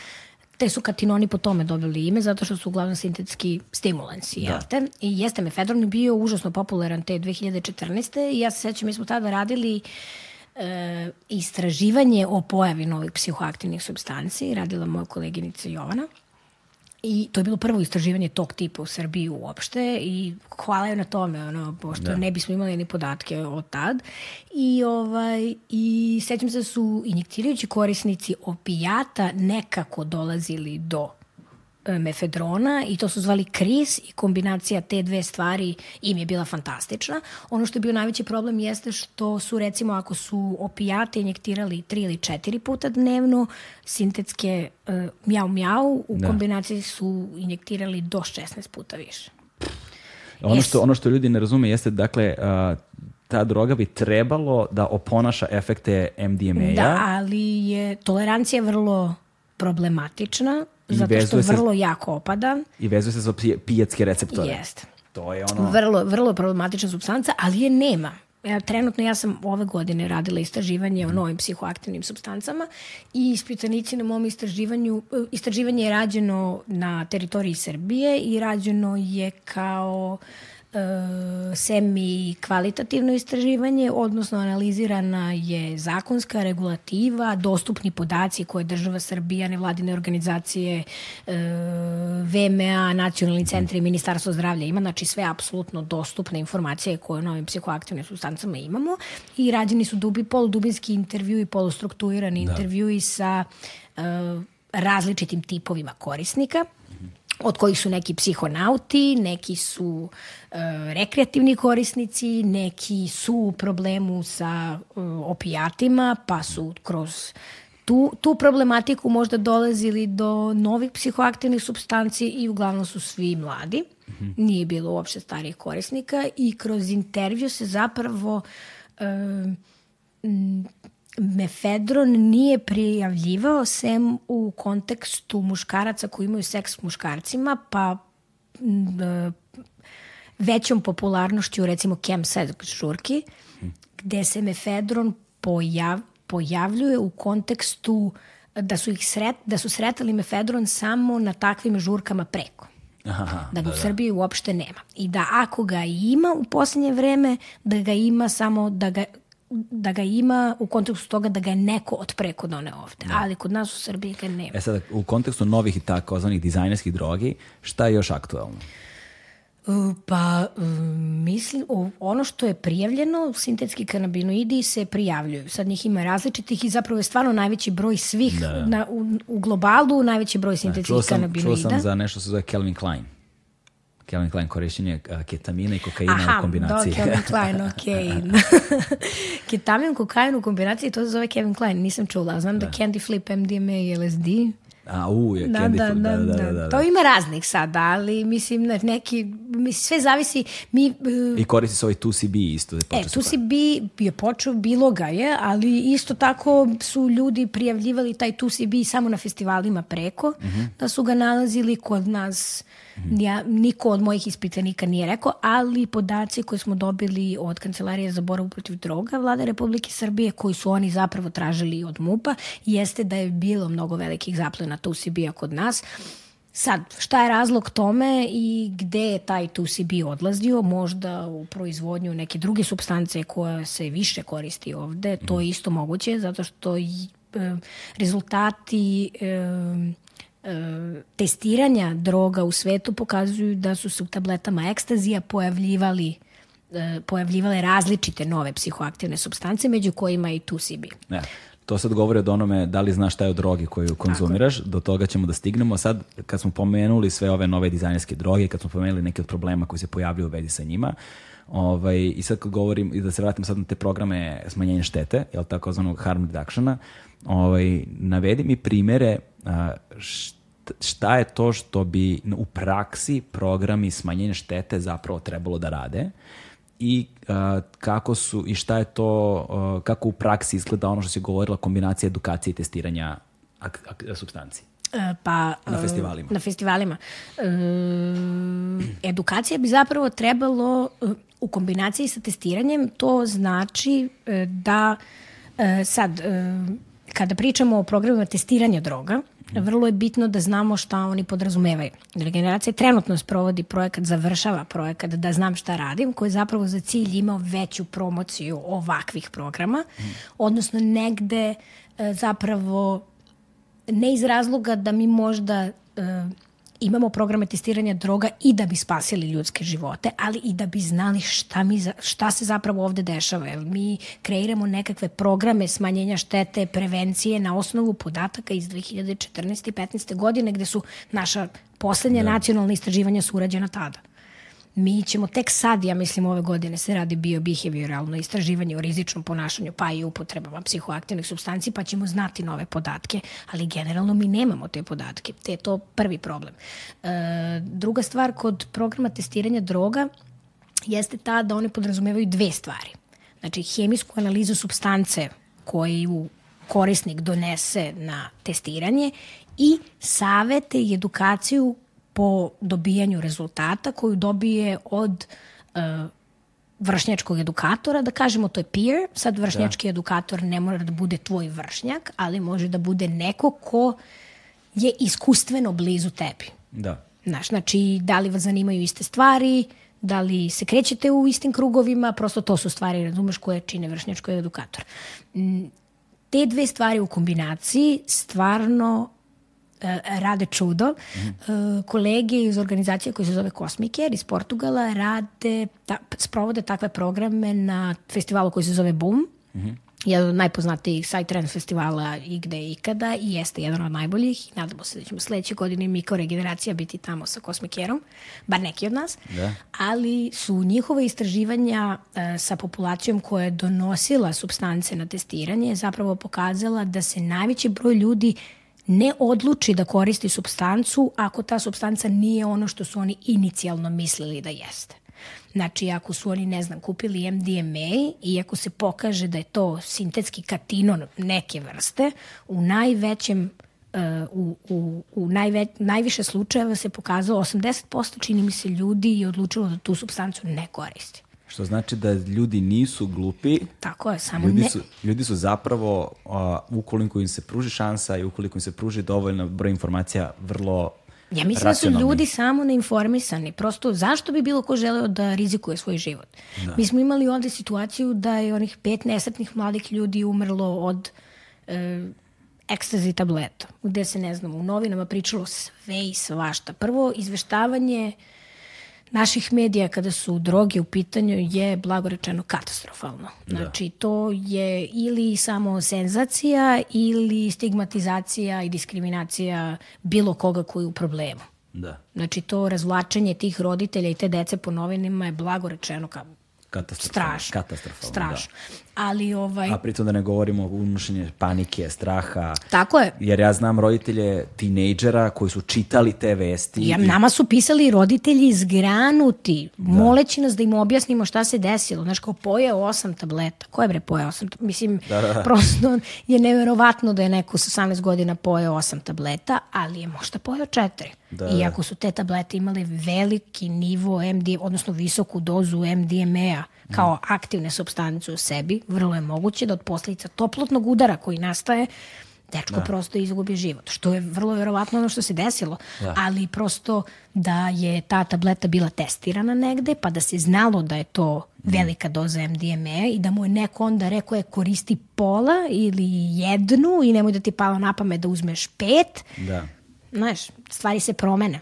Te su katinoni po tome dobili ime, zato što su uglavnom sintetski stimulansi, Da. jel te? I jeste, mefedron je bio užasno popularan te 2014. I ja se sećam, mi smo tada radili e, istraživanje o pojavi novih psihoaktivnih substanci. Radila moja koleginica Jovana. I to je bilo prvo istraživanje tog tipa u Srbiji uopšte i hvala joj na tome, ono, pošto Da. ne bismo imali ni podatke od tad. I, ovaj, i sećam se da su injektirajući korisnici opijata nekako dolazili do mefedrona i to su zvali kris i kombinacija te dve stvari im je bila fantastična. Ono što je bio najveći problem jeste što su recimo ako su opijate injektirali tri ili četiri puta dnevno, sintetske uh, mjau mjau u Da. kombinaciji su injektirali do 16 puta više. Ono što, ono što ljudi ne razume jeste, dakle, a, ta droga bi trebalo da oponaša efekte MDMA-a. Da, ali je tolerancija vrlo problematična I zato što vezuje se- vrlo jako opada. i vezuje se za pijatske receptore. Jeste. To je ono... Vrlo, vrlo problematična substanca, ali je nema. Ja, trenutno ja sam ove godine radila istraživanje o novim psihoaktivnim substancama i ispitanici na mom istraživanju, e, istraživanje je rađeno na teritoriji Srbije i rađeno je kao semi kvalitativno istraživanje, odnosno analizirana je zakonska regulativa, dostupni podaci koje država Srbija, nevladine organizacije, e, VMA, nacionalni centri i Ministarstvo zdravlja ima, znači sve apsolutno dostupne informacije koje o novim psihoaktivnim substancama imamo i rađeni su dubi, poludubinski intervju i polustrukturirani da. intervjui sa uh, različitim tipovima korisnika od kojih su neki psihonauti, neki su e, rekreativni korisnici, neki su u problemu sa e, opijatima, pa su kroz tu, tu problematiku možda dolazili do novih psihoaktivnih substanci i uglavnom su svi mladi. Mm -hmm. Nije bilo uopšte starih korisnika i kroz intervju se zapravo e, mefedron nije prijavljivao sem u kontekstu muškaraca koji imaju seks s muškarcima, pa e, većom popularnošću recimo chemsex žurki, gde se mefedron pojav, pojavljuje u kontekstu da su ih sret, da su sretali mefedron samo na takvim žurkama preko. Aha, da ga da, u Srbiji da. uopšte nema. I da ako ga ima u poslednje vreme, da ga ima samo da ga da ga ima u kontekstu toga da ga je neko od preko done ovde, da. ali kod nas u Srbiji ga nema. E sad, u kontekstu novih i takozvanih dizajnerskih drogi, šta je još aktualno? Pa, mislim, ono što je prijavljeno, sintetski kanabinoidi se prijavljuju. Sad njih ima različitih i zapravo je stvarno najveći broj svih da. na, u, u globalu, najveći broj da, sintetskih da, kanabinoida. Čuo sam za nešto se zove Calvin Klein. Calvin Klein korišćenje ketamina i kokaina Aha, u kombinaciji. Aha, Calvin Klein, ok. Ketamin, kokain u kombinaciji, to se zove Kevin Klein, nisam čula. Znam da, da Candy Flip, MDMA i LSD. A, u, je da, Candy da, Flip, da, da, da, da, da. To ima raznih sada, ali mislim, neki, mislim, sve zavisi. Mi, uh, I koristi se ovaj 2CB isto. Da e, 2CB je počeo, bilo ga je, ali isto tako su ljudi prijavljivali taj 2CB samo na festivalima preko, uh mhm. -huh. da su ga nalazili kod nas Ja, niko od mojih ispitanika nije rekao, ali podaci koje smo dobili od Kancelarije za borbu protiv droga vlade Republike Srbije, koji su oni zapravo tražili od MUPA, jeste da je bilo mnogo velikih zaplena tu CB-a kod nas. Sad, šta je razlog tome i gde je taj 2CB odlazio? Možda u proizvodnju neke druge substance koja se više koristi ovde, to je isto moguće, zato što e, rezultati E, testiranja droga u svetu pokazuju da su se u tabletama ekstazija pojavljivali e, pojavljivale različite nove psihoaktivne substance, među kojima i 2CB. Ne. To sad govori od onome da li znaš šta je o drogi koju konzumiraš, Tako. do toga ćemo da stignemo. Sad, kad smo pomenuli sve ove nove dizajnerske droge, kad smo pomenuli neke od problema koji se pojavljaju u vezi sa njima, ovaj, i sad kad govorim, i da se vratim sad na te programe smanjenja štete, jel tako zvanog harm reductiona, ovaj, navedi mi primere šta je to što bi u praksi programi smanjenja štete zapravo trebalo da rade i uh, kako su i šta je to uh, kako u praksi izgleda ono što se govorila kombinacija edukacije i testiranja ak, ak, substanci e, pa na festivalima. Na festivalima. E, edukacija bi zapravo trebalo u kombinaciji sa testiranjem to znači da sad kada pričamo o programima testiranja droga, vrlo je bitno da znamo šta oni podrazumevaju. Regeneracija trenutno sprovodi projekat, završava projekat da znam šta radim, koji zapravo za cilj imao veću promociju ovakvih programa, odnosno negde e, zapravo ne iz razloga da mi možda e, imamo programe testiranja droga i da bi spasili ljudske živote, ali i da bi znali šta, mi, šta se zapravo ovde dešava. Jer mi kreiramo nekakve programe smanjenja štete, prevencije na osnovu podataka iz 2014. i 15. godine gde su naša poslednja da. nacionalna istraživanja su urađena tada. Mi ćemo tek sad, ja mislim, ove godine se radi bio-behavioralno istraživanje o rizičnom ponašanju, pa i upotrebama psihoaktivnih substanci, pa ćemo znati nove podatke, ali generalno mi nemamo te podatke. Te je to prvi problem. E, druga stvar, kod programa testiranja droga jeste ta da one podrazumevaju dve stvari. Znači, hemijsku analizu substance koju korisnik donese na testiranje i savete i edukaciju po dobijanju rezultata koju dobije od uh, vršnjačkog edukatora, da kažemo to je peer, sad vršnjački da. edukator ne mora da bude tvoj vršnjak, ali može da bude neko ko je iskustveno blizu tebi. Da. Znaš, znači, da li vas zanimaju iste stvari, da li se krećete u istim krugovima, prosto to su stvari, razumeš, koje čine vršnjačko edukator. Mm, Te dve stvari u kombinaciji stvarno rade čudo. Mm. Kolege iz organizacije koja se zove Cosmicer iz Portugala rade, ta, sprovode takve programe na festivalu koji se zove Boom. Mm -hmm jedan od najpoznatijih Psytrance festivala i gde i ikada i jeste jedan od najboljih nadamo se da ćemo sledeće godine mi kao regeneracija biti tamo sa Kosmikerom, bar neki od nas, da. ali su njihove istraživanja uh, sa populacijom koja je donosila substance na testiranje zapravo pokazala da se najveći broj ljudi ne odluči da koristi substancu ako ta substanca nije ono što su oni inicijalno mislili da jeste. Znači, ako su oni, ne znam, kupili MDMA i ako se pokaže da je to sintetski katinon neke vrste, u najvećem uh, u, u, u najve, najviše slučajeva se pokazalo 80% čini mi se ljudi je odlučilo da tu substancu ne koristi. Što znači da ljudi nisu glupi. Tako je, samo ljudi ne... Su, ljudi su zapravo, uh, ukoliko im se pruži šansa i ukoliko im se pruži dovoljno broj informacija, vrlo Ja mislim da su ljudi samo neinformisani. Prosto, zašto bi bilo ko želeo da rizikuje svoj život? Da. Mi smo imali ovde situaciju da je onih pet nesretnih mladih ljudi umrlo od e, ekstazi tableta, gde se, ne znam, u novinama pričalo sve i svašta. Prvo, izveštavanje naših medija kada su droge u pitanju je blagorečeno katastrofalno. Da. Znači to je ili samo senzacija ili stigmatizacija i diskriminacija bilo koga koji je u problemu. Da. Znači to razvlačenje tih roditelja i te dece po novinima je blagorečeno kao Katastrofalno. Strašno. Katastrofalno, Strašno. Da. Ali ovaj... A pritom da ne govorimo o unošenje panike, straha. Tako je. Jer ja znam roditelje tinejdžera koji su čitali te vesti. Ja, i... Nama su pisali roditelji zgranuti, da. moleći nas da im objasnimo šta se desilo. Znaš, kao pojeo osam tableta. Ko je bre pojeo osam tableta? Mislim, da, da, da. prosto je neverovatno da je neko sa 18 godina pojeo osam tableta, ali je možda pojeo četiri. Da, Iako da. su te tablete imale veliki nivo MDMA, odnosno visoku dozu MDMA kao aktivne substance u sebi, vrlo je moguće da od posljedica toplotnog udara koji nastaje dečko da. prosto izgubi život, što je vrlo verovatno ono što se desilo, da. ali prosto da je ta tableta bila testirana negde, pa da se znalo da je to velika doza MDMA i da mu je neko onda rekao je koristi pola ili jednu i nemoj da ti palo na pamet da uzmeš pet, da. znaš, stvari se promene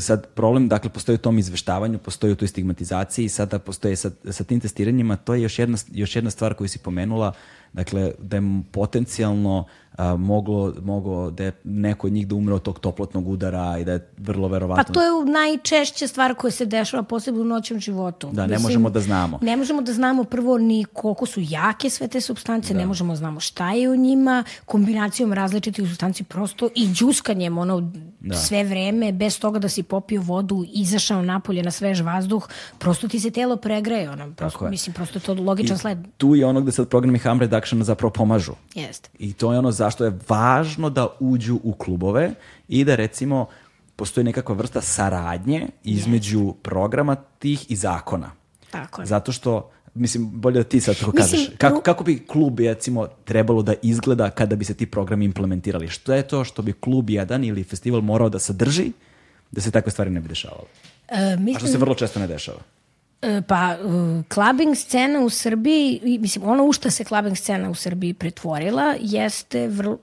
sad problem, dakle, postoji u tom izveštavanju, postoji u toj stigmatizaciji sada postoje sa, sa tim testiranjima, to je još jedna, još jedna stvar koju si pomenula, dakle, da je potencijalno a, moglo, moglo da je neko od njih da umre od tog toplotnog udara i da je vrlo verovatno... Pa to je najčešća stvar koja se dešava posebno u noćnom životu. Da, ne Mislim, možemo da znamo. Ne možemo da znamo prvo ni koliko su jake sve te substance, da. ne možemo da znamo šta je u njima, kombinacijom različitih substanci prosto i džuskanjem ono da. sve vreme, bez toga da si popio vodu, izašao napolje na svež vazduh, prosto ti se telo pregreje. Ono, prosto, mislim, prosto to logičan I sled. Tu je ono gde sad programi harm reduction zapravo pomažu. Jeste. I to je ono za zašto je važno da uđu u klubove i da recimo postoji nekakva vrsta saradnje između yes. programa tih i zakona. Tako je. Zato što mislim, bolje da ti sad to kažeš. Kako, kako bi klub, recimo, trebalo da izgleda kada bi se ti programi implementirali? Što je to što bi klub jedan ili festival morao da sadrži da se takve stvari ne bi dešavale? E, mislim, A što se vrlo često ne dešava? E, pa, clubbing scena u Srbiji, mislim, ono u što se clubbing scena u Srbiji pretvorila jeste vrlo,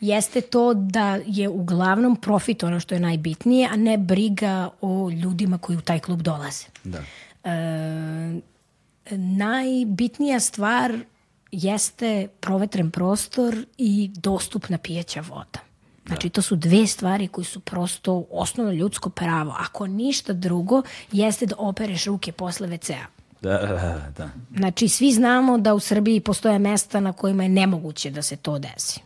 jeste to da je uglavnom profit ono što je najbitnije, a ne briga o ljudima koji u taj klub dolaze. Da. E, najbitnija stvar jeste provetren prostor i dostupna pijeća voda. Znači, to su dve stvari koji su prosto osnovno ljudsko pravo. Ako ništa drugo, jeste da opereš ruke posle WC-a. Da, da, da. Znači, svi znamo da u Srbiji postoje mesta na kojima je nemoguće da se to desi.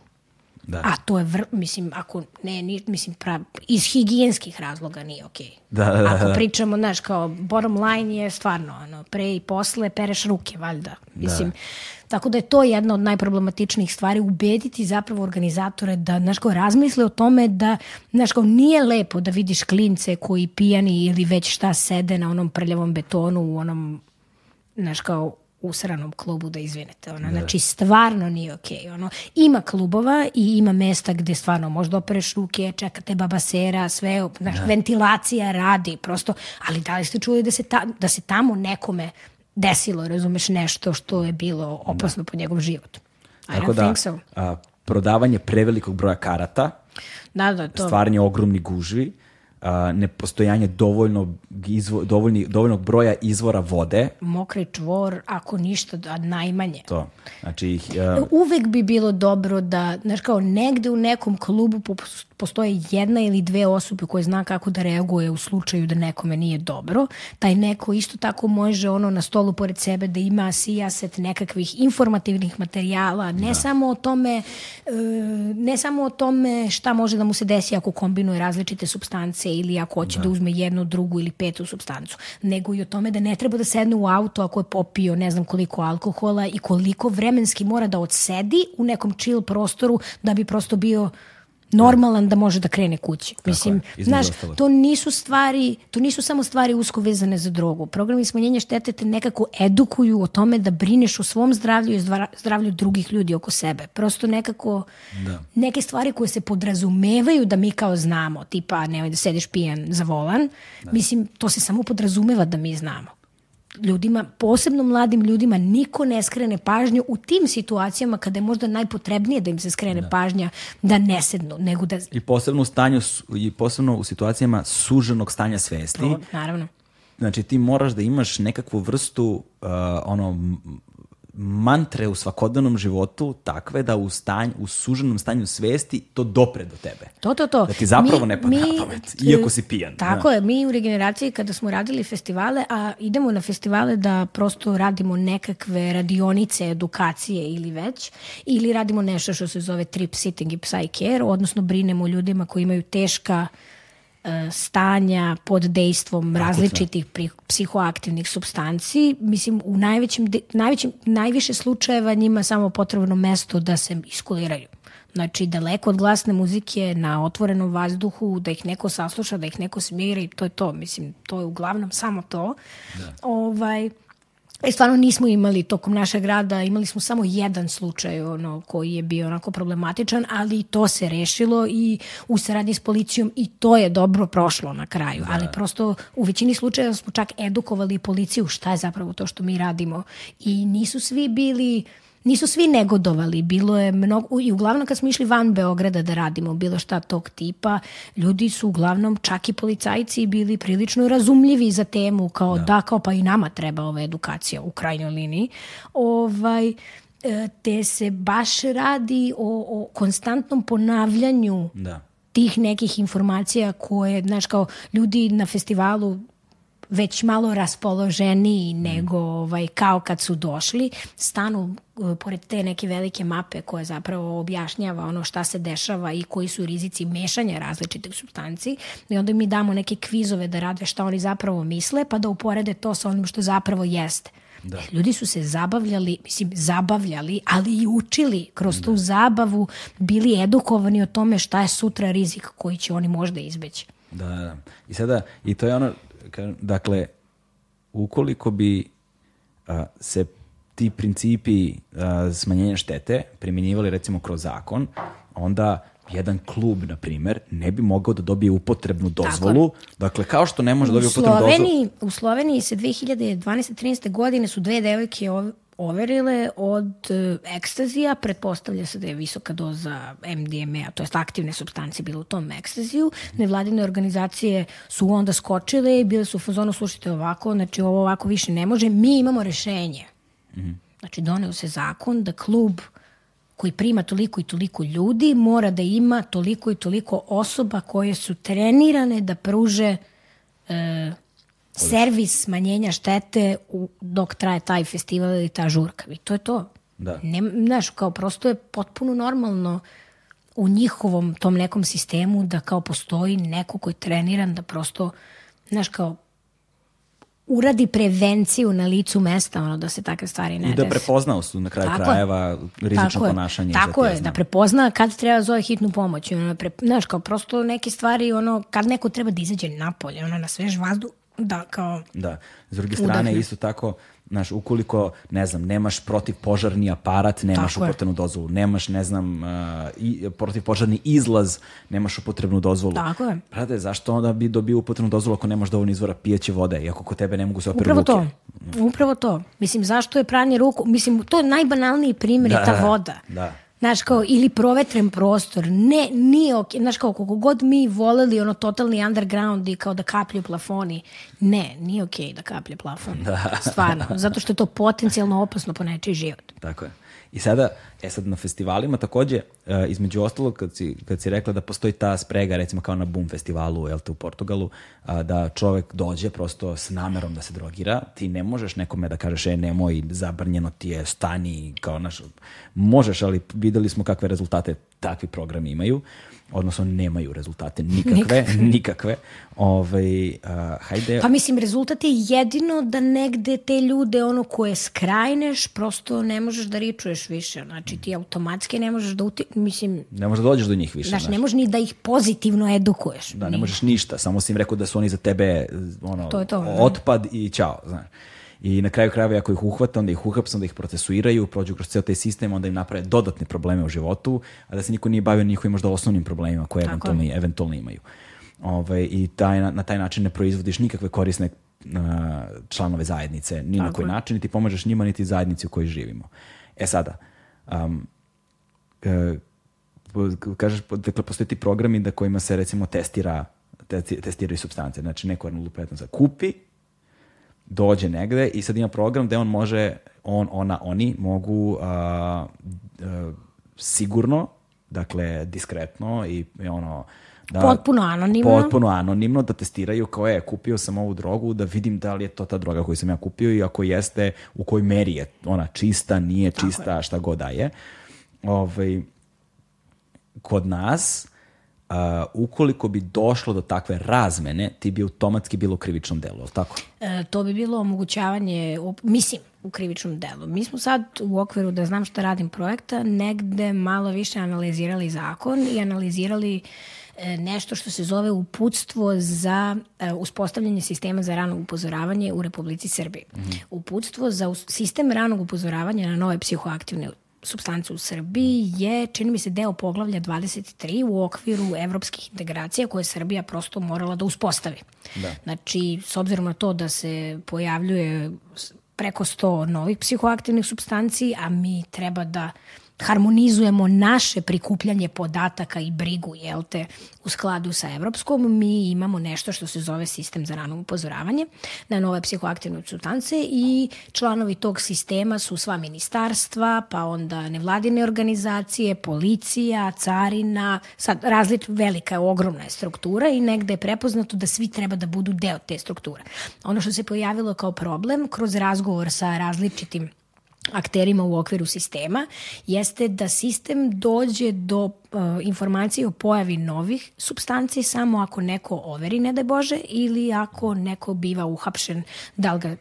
Da. A to je, vr, mislim, ako ne, ni, mislim, pra, iz higijenskih razloga nije okej. Okay. Da, da, da. Ako pričamo, znaš, kao bottom line je stvarno, ono, pre i posle pereš ruke, valjda. Mislim, da. Tako da je to jedna od najproblematičnijih stvari, ubediti zapravo organizatore da, znaš, kao razmisle o tome da, znaš, kao nije lepo da vidiš klince koji pijani ili već šta sede na onom prljavom betonu u onom, znaš, kao usranom klubu da izvinete. Ono. Znači, stvarno nije okej. Ono. Ima klubova i ima mesta gde stvarno možda opereš ruke, čekate babasera, sve, znaš, ventilacija radi, prosto, ali da li ste čuli da se, ta, da se tamo nekome desilo, razumeš, nešto što je bilo opasno po njegov život? I Tako don't da, think so. a, prodavanje prevelikog broja karata, Da, da, to. stvaranje ogromni gužvi, a, nepostojanje dovoljnog, izvo, dovoljni, dovoljnog broja izvora vode, Mokri čvor, ako ništa, da najmanje. to. Znači, a, Uvek bi bilo dobro da, znaš kao, negde u nekom klubu pos- postoje jedna ili dve osobe koje zna kako da reaguje u slučaju da nekome nije dobro. Taj neko isto tako može ono na stolu pored sebe da ima sijaset nekakvih informativnih materijala, ne samo o tome e, ne samo o tome šta može da mu se desi ako kombinuje različite substance ili ako hoće da, uzme jednu, drugu ili petu substancu, nego i o tome da ne treba da sedne u auto ako je popio ne znam koliko alkohola i koliko vremenski mora da odsedi u nekom chill prostoru da bi prosto bio normalan da može da krene kući. Mislim, je, znaš, ostalog. to nisu stvari, to nisu samo stvari usko vezane za drogu. Programi smanjenja štete te nekako edukuju o tome da brineš o svom zdravlju i zdra- zdravlju drugih ljudi oko sebe. Prosto nekako neke stvari koje se podrazumevaju da mi kao znamo, tipa nemoj da sediš pijan za volan, mislim, to se samo podrazumeva da mi znamo ljudima, posebno mladim ljudima, niko ne skrene pažnju u tim situacijama kada je možda najpotrebnije da im se skrene pažnja da ne sednu, nego da... i posebno u stanju, i posebno u situacijama suženog stanja svesti, O, naravno. Znači ti moraš da imaš nekakvu vrstu uh, ono mantre u svakodnevnom životu takve da u, stanj, u suženom stanju svesti to dopre do tebe. To, to, to. Da ti zapravo ne padne na pamet, iako si pijan. Tako je, mi u regeneraciji kada smo radili festivale, a idemo na festivale da prosto radimo nekakve radionice, edukacije ili već, ili radimo nešto što se zove trip sitting i psycare, odnosno brinemo ljudima koji imaju teška e, stanja pod dejstvom različitih pri- psihoaktivnih substanci. Mislim, u najvećim, najvećim, najviše slučajeva njima samo potrebno mesto da se iskuliraju. Znači, daleko od glasne muzike, na otvorenom vazduhu, da ih neko sasluša, da ih neko smiri, to je to. Mislim, to je uglavnom samo to. Ovaj, E, stvarno nismo imali tokom našeg rada, imali smo samo jedan slučaj ono, koji je bio onako problematičan, ali i to se rešilo i u saradnji s policijom i to je dobro prošlo na kraju. Ali prosto u većini slučajeva smo čak edukovali policiju šta je zapravo to što mi radimo i nisu svi bili nisu svi negodovali, bilo je mnogo, i uglavnom kad smo išli van Beograda da radimo bilo šta tog tipa, ljudi su uglavnom, čak i policajci, bili prilično razumljivi za temu, kao da, kao pa i nama treba ova edukacija u krajnjoj liniji. Ovaj, e, te se baš radi o, o konstantnom ponavljanju Da. tih nekih informacija koje, znaš, kao ljudi na festivalu već malo raspoloženiji nego ovaj, kao kad su došli, stanu uh, pored te neke velike mape koje zapravo objašnjava ono šta se dešava i koji su rizici mešanja različitih substanci i onda mi damo neke kvizove da rade šta oni zapravo misle pa da uporede to sa onim što zapravo jeste. Da. Ljudi su se zabavljali, mislim, zabavljali, ali i učili kroz tu zabavu, bili edukovani o tome šta je sutra rizik koji će oni možda izbeći. Da, da, da. I sada, i to je ono, dakle, ukoliko bi a, se ti principi a, smanjenja štete primjenjivali recimo kroz zakon, onda jedan klub, na primjer, ne bi mogao da dobije upotrebnu dozvolu. Dakle, kao što ne može da dobije upotrebnu dozvolu... U Sloveniji se 2012. 13. godine su dve devojke overile od e, ekstazija, pretpostavlja se da je visoka doza MDMA, to jest aktivne substancije bila u tom ekstaziju. Nevladine organizacije su onda skočile i bile su u fazonu, slušajte ovako, znači ovo ovako više ne može, mi imamo rešenje. Znači doneo se zakon da klub koji prima toliko i toliko ljudi mora da ima toliko i toliko osoba koje su trenirane da pruže e, servis smanjenja štete u, dok traje taj festival ili ta žurka. I to je to. Da. Ne, znaš, kao prosto je potpuno normalno u njihovom tom nekom sistemu da kao postoji neko ko je treniran da prosto, znaš, kao uradi prevenciju na licu mesta, ono, da se takve stvari ne I da prepoznao su na kraju Tako je. krajeva rizično Tako je. ponašanje. Tako je, da prepozna kad treba zove hitnu pomoć. i Ono, pre, znaš, kao prosto neke stvari, ono, kad neko treba da izađe napolje, ono, na svež vazduh, Da, kao... Da. S druge strane, Udahne. isto tako, znaš, ukoliko, ne znam, nemaš protivpožarni aparat, nemaš Tako je. upotrebnu dozvolu, nemaš, ne znam, uh, i, protivpožarni izlaz, nemaš upotrebnu dozvolu. Tako je. Brate, zašto onda bi dobio upotrebnu dozvolu ako nemaš dovoljno izvora pijeće vode i ako kod tebe ne mogu se operu Upravo ruke? to. Upravo to. Mislim, zašto je pranje ruku? Mislim, to je najbanalniji primjer je Da, ta da, voda. da. Znaš, kao, ili provetren prostor. Ne, nije ok. Znaš, kao, koliko god mi voleli ono totalni underground i kao da kaplju plafoni. Ne, nije ok da kaplje plafon. Da. Stvarno. Zato što je to potencijalno opasno po nečiji život. Tako je. I sada, e sad na festivalima takođe, e, između ostalog, kad si, kad si rekla da postoji ta sprega, recimo kao na Boom festivalu, jel te, u Portugalu, da čovek dođe prosto s namerom da se drogira, ti ne možeš nekome da kažeš, e, nemoj, zabrnjeno ti je, stani, kao naš, možeš, ali videli smo kakve rezultate takvi programi imaju, odnosno nemaju rezultate nikakve, nikakve. Ovaj, a, hajde, Pa mislim, rezultat je jedino da negde te ljude ono koje skrajneš, prosto ne možeš da ričuješ više. Znači ti automatski ne možeš da uti... Mislim, ne možeš da dođeš do njih više. znaš. ne možeš ni da ih pozitivno edukuješ. Da, ne možeš ništa, samo si im rekao da su oni za tebe ono, To to, otpad i ćao, znaš. I na kraju krajeva ako ih uhvate, onda ih uhapse, onda ih procesuiraju, prođu kroz ceo taj sistem, onda im naprave dodatne probleme u životu, a da se niko nije bavio njihovim možda osnovnim problemima koje eventualno, eventualno imaju. Ove, I taj, na, na taj način ne proizvodiš nikakve korisne a, članove zajednice, ni na Tako koji je. način, niti pomažeš njima, niti zajednici u kojoj živimo. E sada, um, e, kažeš, dakle, postoje ti programi da kojima se recimo testira, te, testiraju substance. Znači, neko lupetno za kupi, dođe negde i sad ima program gde on može, on, ona, oni mogu a, a, sigurno, dakle, diskretno i, i ono, da, Potpuno anonimno. Potpuno anonimno da testiraju kao je, kupio sam ovu drogu, da vidim da li je to ta droga koju sam ja kupio i ako jeste, u kojoj meri je ona čista, nije čista, šta god da je. Ovaj, kod nas, a, ukoliko bi došlo do takve razmene, ti bi automatski bilo u krivičnom delu, je li tako? E, to bi bilo omogućavanje, op- mislim, u krivičnom delu. Mi smo sad u okviru da znam šta radim projekta, negde malo više analizirali zakon i analizirali e, nešto što se zove uputstvo za e, uspostavljanje sistema za rano upozoravanje u Republici Srbiji. Uputstvo za us- sistem ranog upozoravanja na nove psihoaktivne substance u Srbiji je, čini mi se, deo poglavlja 23 u okviru evropskih integracija koje je Srbija prosto morala da uspostavi. Da. Znači, s obzirom na to da se pojavljuje preko 100 novih psihoaktivnih substanci, a mi treba da harmonizujemo naše prikupljanje podataka i brigu, jel te, u skladu sa evropskom, mi imamo nešto što se zove sistem za rano upozoravanje na nove psihoaktivne substance i članovi tog sistema su sva ministarstva, pa onda nevladine organizacije, policija, carina, sad različ, velika je, ogromna je struktura i negde je prepoznato da svi treba da budu deo te strukture. Ono što se pojavilo kao problem kroz razgovor sa različitim akterima u okviru sistema jeste da sistem dođe do uh, informacije o pojavi novih substanci samo ako neko overi, ne daj Bože, ili ako neko biva uhapšen, da li ga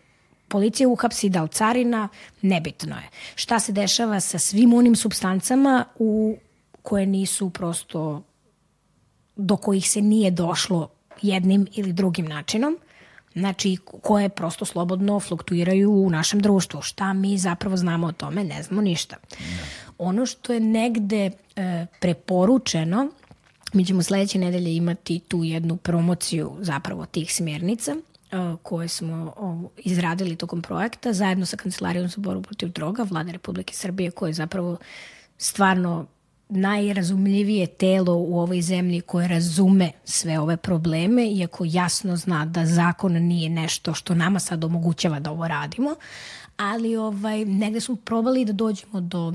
policija uhapsi, da li carina, nebitno je. Šta se dešava sa svim onim substancama u koje nisu prosto do kojih se nije došlo jednim ili drugim načinom, znači koje prosto slobodno fluktuiraju u našem društvu. Šta mi zapravo znamo o tome, ne znamo ništa. Ono što je negde e, preporučeno, mi ćemo sledeće nedelje imati tu jednu promociju zapravo tih smjernica, e, koje smo izradili tokom projekta zajedno sa Kancelarijom za borbu protiv droga Vlade Republike Srbije koje je zapravo stvarno najrazumljivije telo u ovoj zemlji koje razume sve ove probleme, iako jasno zna da zakon nije nešto što nama sad omogućava da ovo radimo, ali ovaj, negde smo probali da dođemo do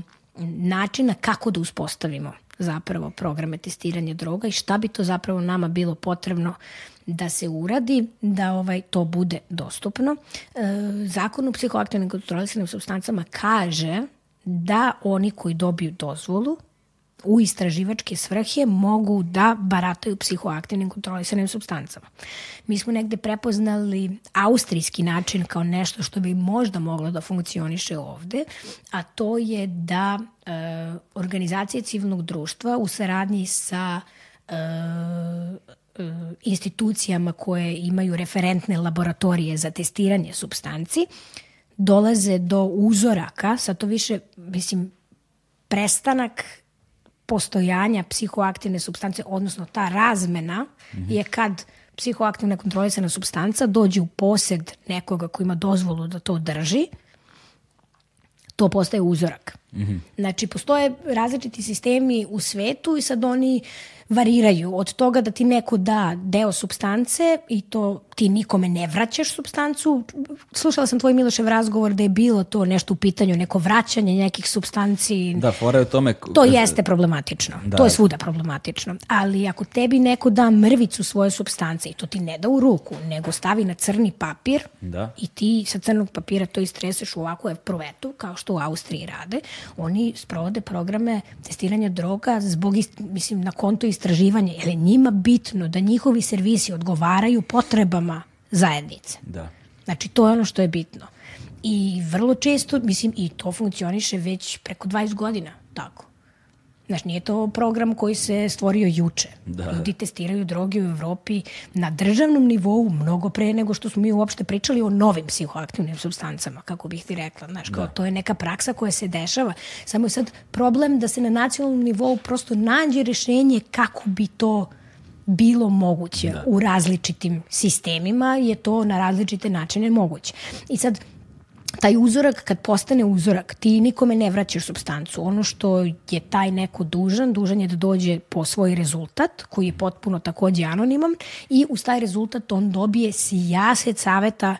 načina kako da uspostavimo zapravo programe testiranja droga i šta bi to zapravo nama bilo potrebno da se uradi, da ovaj to bude dostupno. E, zakon o psihoaktivnim kontrolisanim substancama kaže da oni koji dobiju dozvolu u istraživačke svrhe mogu da barataju psihoaktivnim kontrolisanim substancama. Mi smo negde prepoznali austrijski način kao nešto što bi možda moglo da funkcioniše ovde, a to je da e, organizacije civilnog društva u saradnji sa e, e, institucijama koje imaju referentne laboratorije za testiranje substanci, dolaze do uzoraka, sad to više, mislim, prestanak postojanja psihoaktivne substance, odnosno ta razmena mm -hmm. je kad psihoaktivna kontrolisana substanca dođe u posed nekoga ko ima dozvolu da to drži, to postaje uzorak. Mm -hmm. Znači, postoje različiti sistemi u svetu i sad oni variraju od toga da ti neko da deo substance i to ti nikome ne vraćaš substancu. Slušala sam tvoj Milošev razgovor da je bilo to nešto u pitanju, neko vraćanje nekih substanci. Da, fora je u tome... To jeste problematično. Da. To je svuda problematično. Ali ako tebi neko da mrvicu svoje substance i to ti ne da u ruku, nego stavi na crni papir da. i ti sa crnog papira to istreseš u ovakvu provetu, kao što u Austriji rade, oni sprovode programe testiranja droga zbog, mislim, na konto istraživanja, jer je njima bitno da njihovi servisi odgovaraju potrebama zajednice. Da. Znači, to je ono što je bitno. I vrlo često, mislim, i to funkcioniše već preko 20 godina, tako. Znaš, nije to program koji se stvorio juče. Da. Ljudi testiraju droge u Evropi na državnom nivou mnogo pre nego što smo mi uopšte pričali o novim psihoaktivnim substancama, kako bih ti rekla. Znaš, kao, da. to je neka praksa koja se dešava. Samo je sad problem da se na nacionalnom nivou prosto nađe rešenje kako bi to bilo moguće da. u različitim sistemima, je to na različite načine moguće. I sad, taj uzorak kad postane uzorak, ti nikome ne vraćaš substancu. Ono što je taj neko dužan, dužan je da dođe po svoj rezultat, koji je potpuno takođe anoniman i uz taj rezultat on dobije sijaset saveta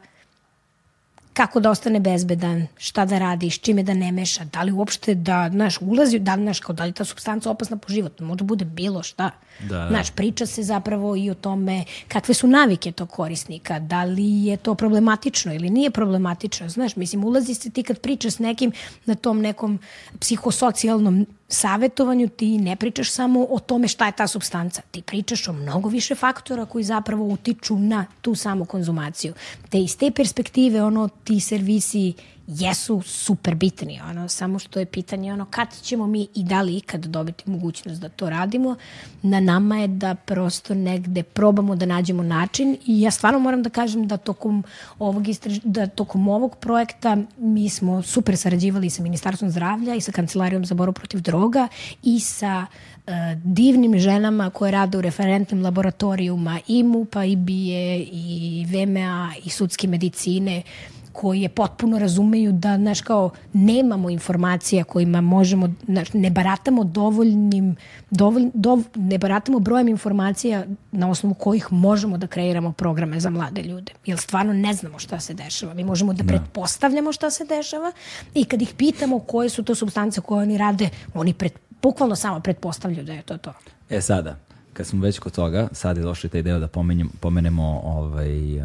kako da ostane bezbedan, šta da radi, s čime da ne meša, da li uopšte da, znaš, ulazi, da li, znaš, kao da li ta substanca opasna po život, može bude bilo šta. Da, da. Znaš, priča se zapravo i o tome kakve su navike tog korisnika, da li je to problematično ili nije problematično, znaš, mislim, ulazi se ti kad pričaš s nekim na tom nekom psihosocijalnom savetovanju ti ne pričaš samo o tome šta je ta substanca, ti pričaš o mnogo više faktora koji zapravo utiču na tu samu konzumaciju. Te iz te perspektive ono ti servisi jesu super bitni, ono, samo što je pitanje ono, kad ćemo mi i da li ikad dobiti mogućnost da to radimo, na nama je da prosto negde probamo da nađemo način i ja stvarno moram da kažem da tokom ovog, istraž... da tokom ovog projekta mi smo super sarađivali sa Ministarstvom zdravlja i sa Kancelarijom za boru protiv droga i sa uh, divnim ženama koje rade u referentnim laboratorijuma i MUPA, i BIE, i VMA, i sudske medicine, koje potpuno razumeju da, znaš, kao, nemamo informacija kojima možemo, znaš, ne baratamo dovoljnim, dovolj, dov, ne baratamo brojem informacija na osnovu kojih možemo da kreiramo programe za mlade ljude. Jer stvarno ne znamo šta se dešava. Mi možemo da, da. pretpostavljamo šta se dešava i kad ih pitamo koje su to substance koje oni rade, oni pred, bukvalno samo pretpostavljaju da je to to. E sada, kad smo već kod toga, sad je došli taj deo da pomenjem, pomenemo ovaj,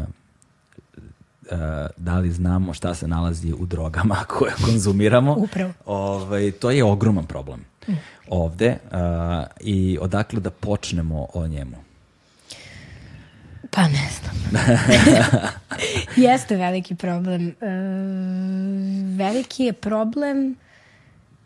da li znamo šta se nalazi u drogama koje konzumiramo. Upravo. Ovaj, to je ogroman problem mm. ovde uh, i odakle da počnemo o njemu. Pa ne znam. Jeste veliki problem. E, veliki je problem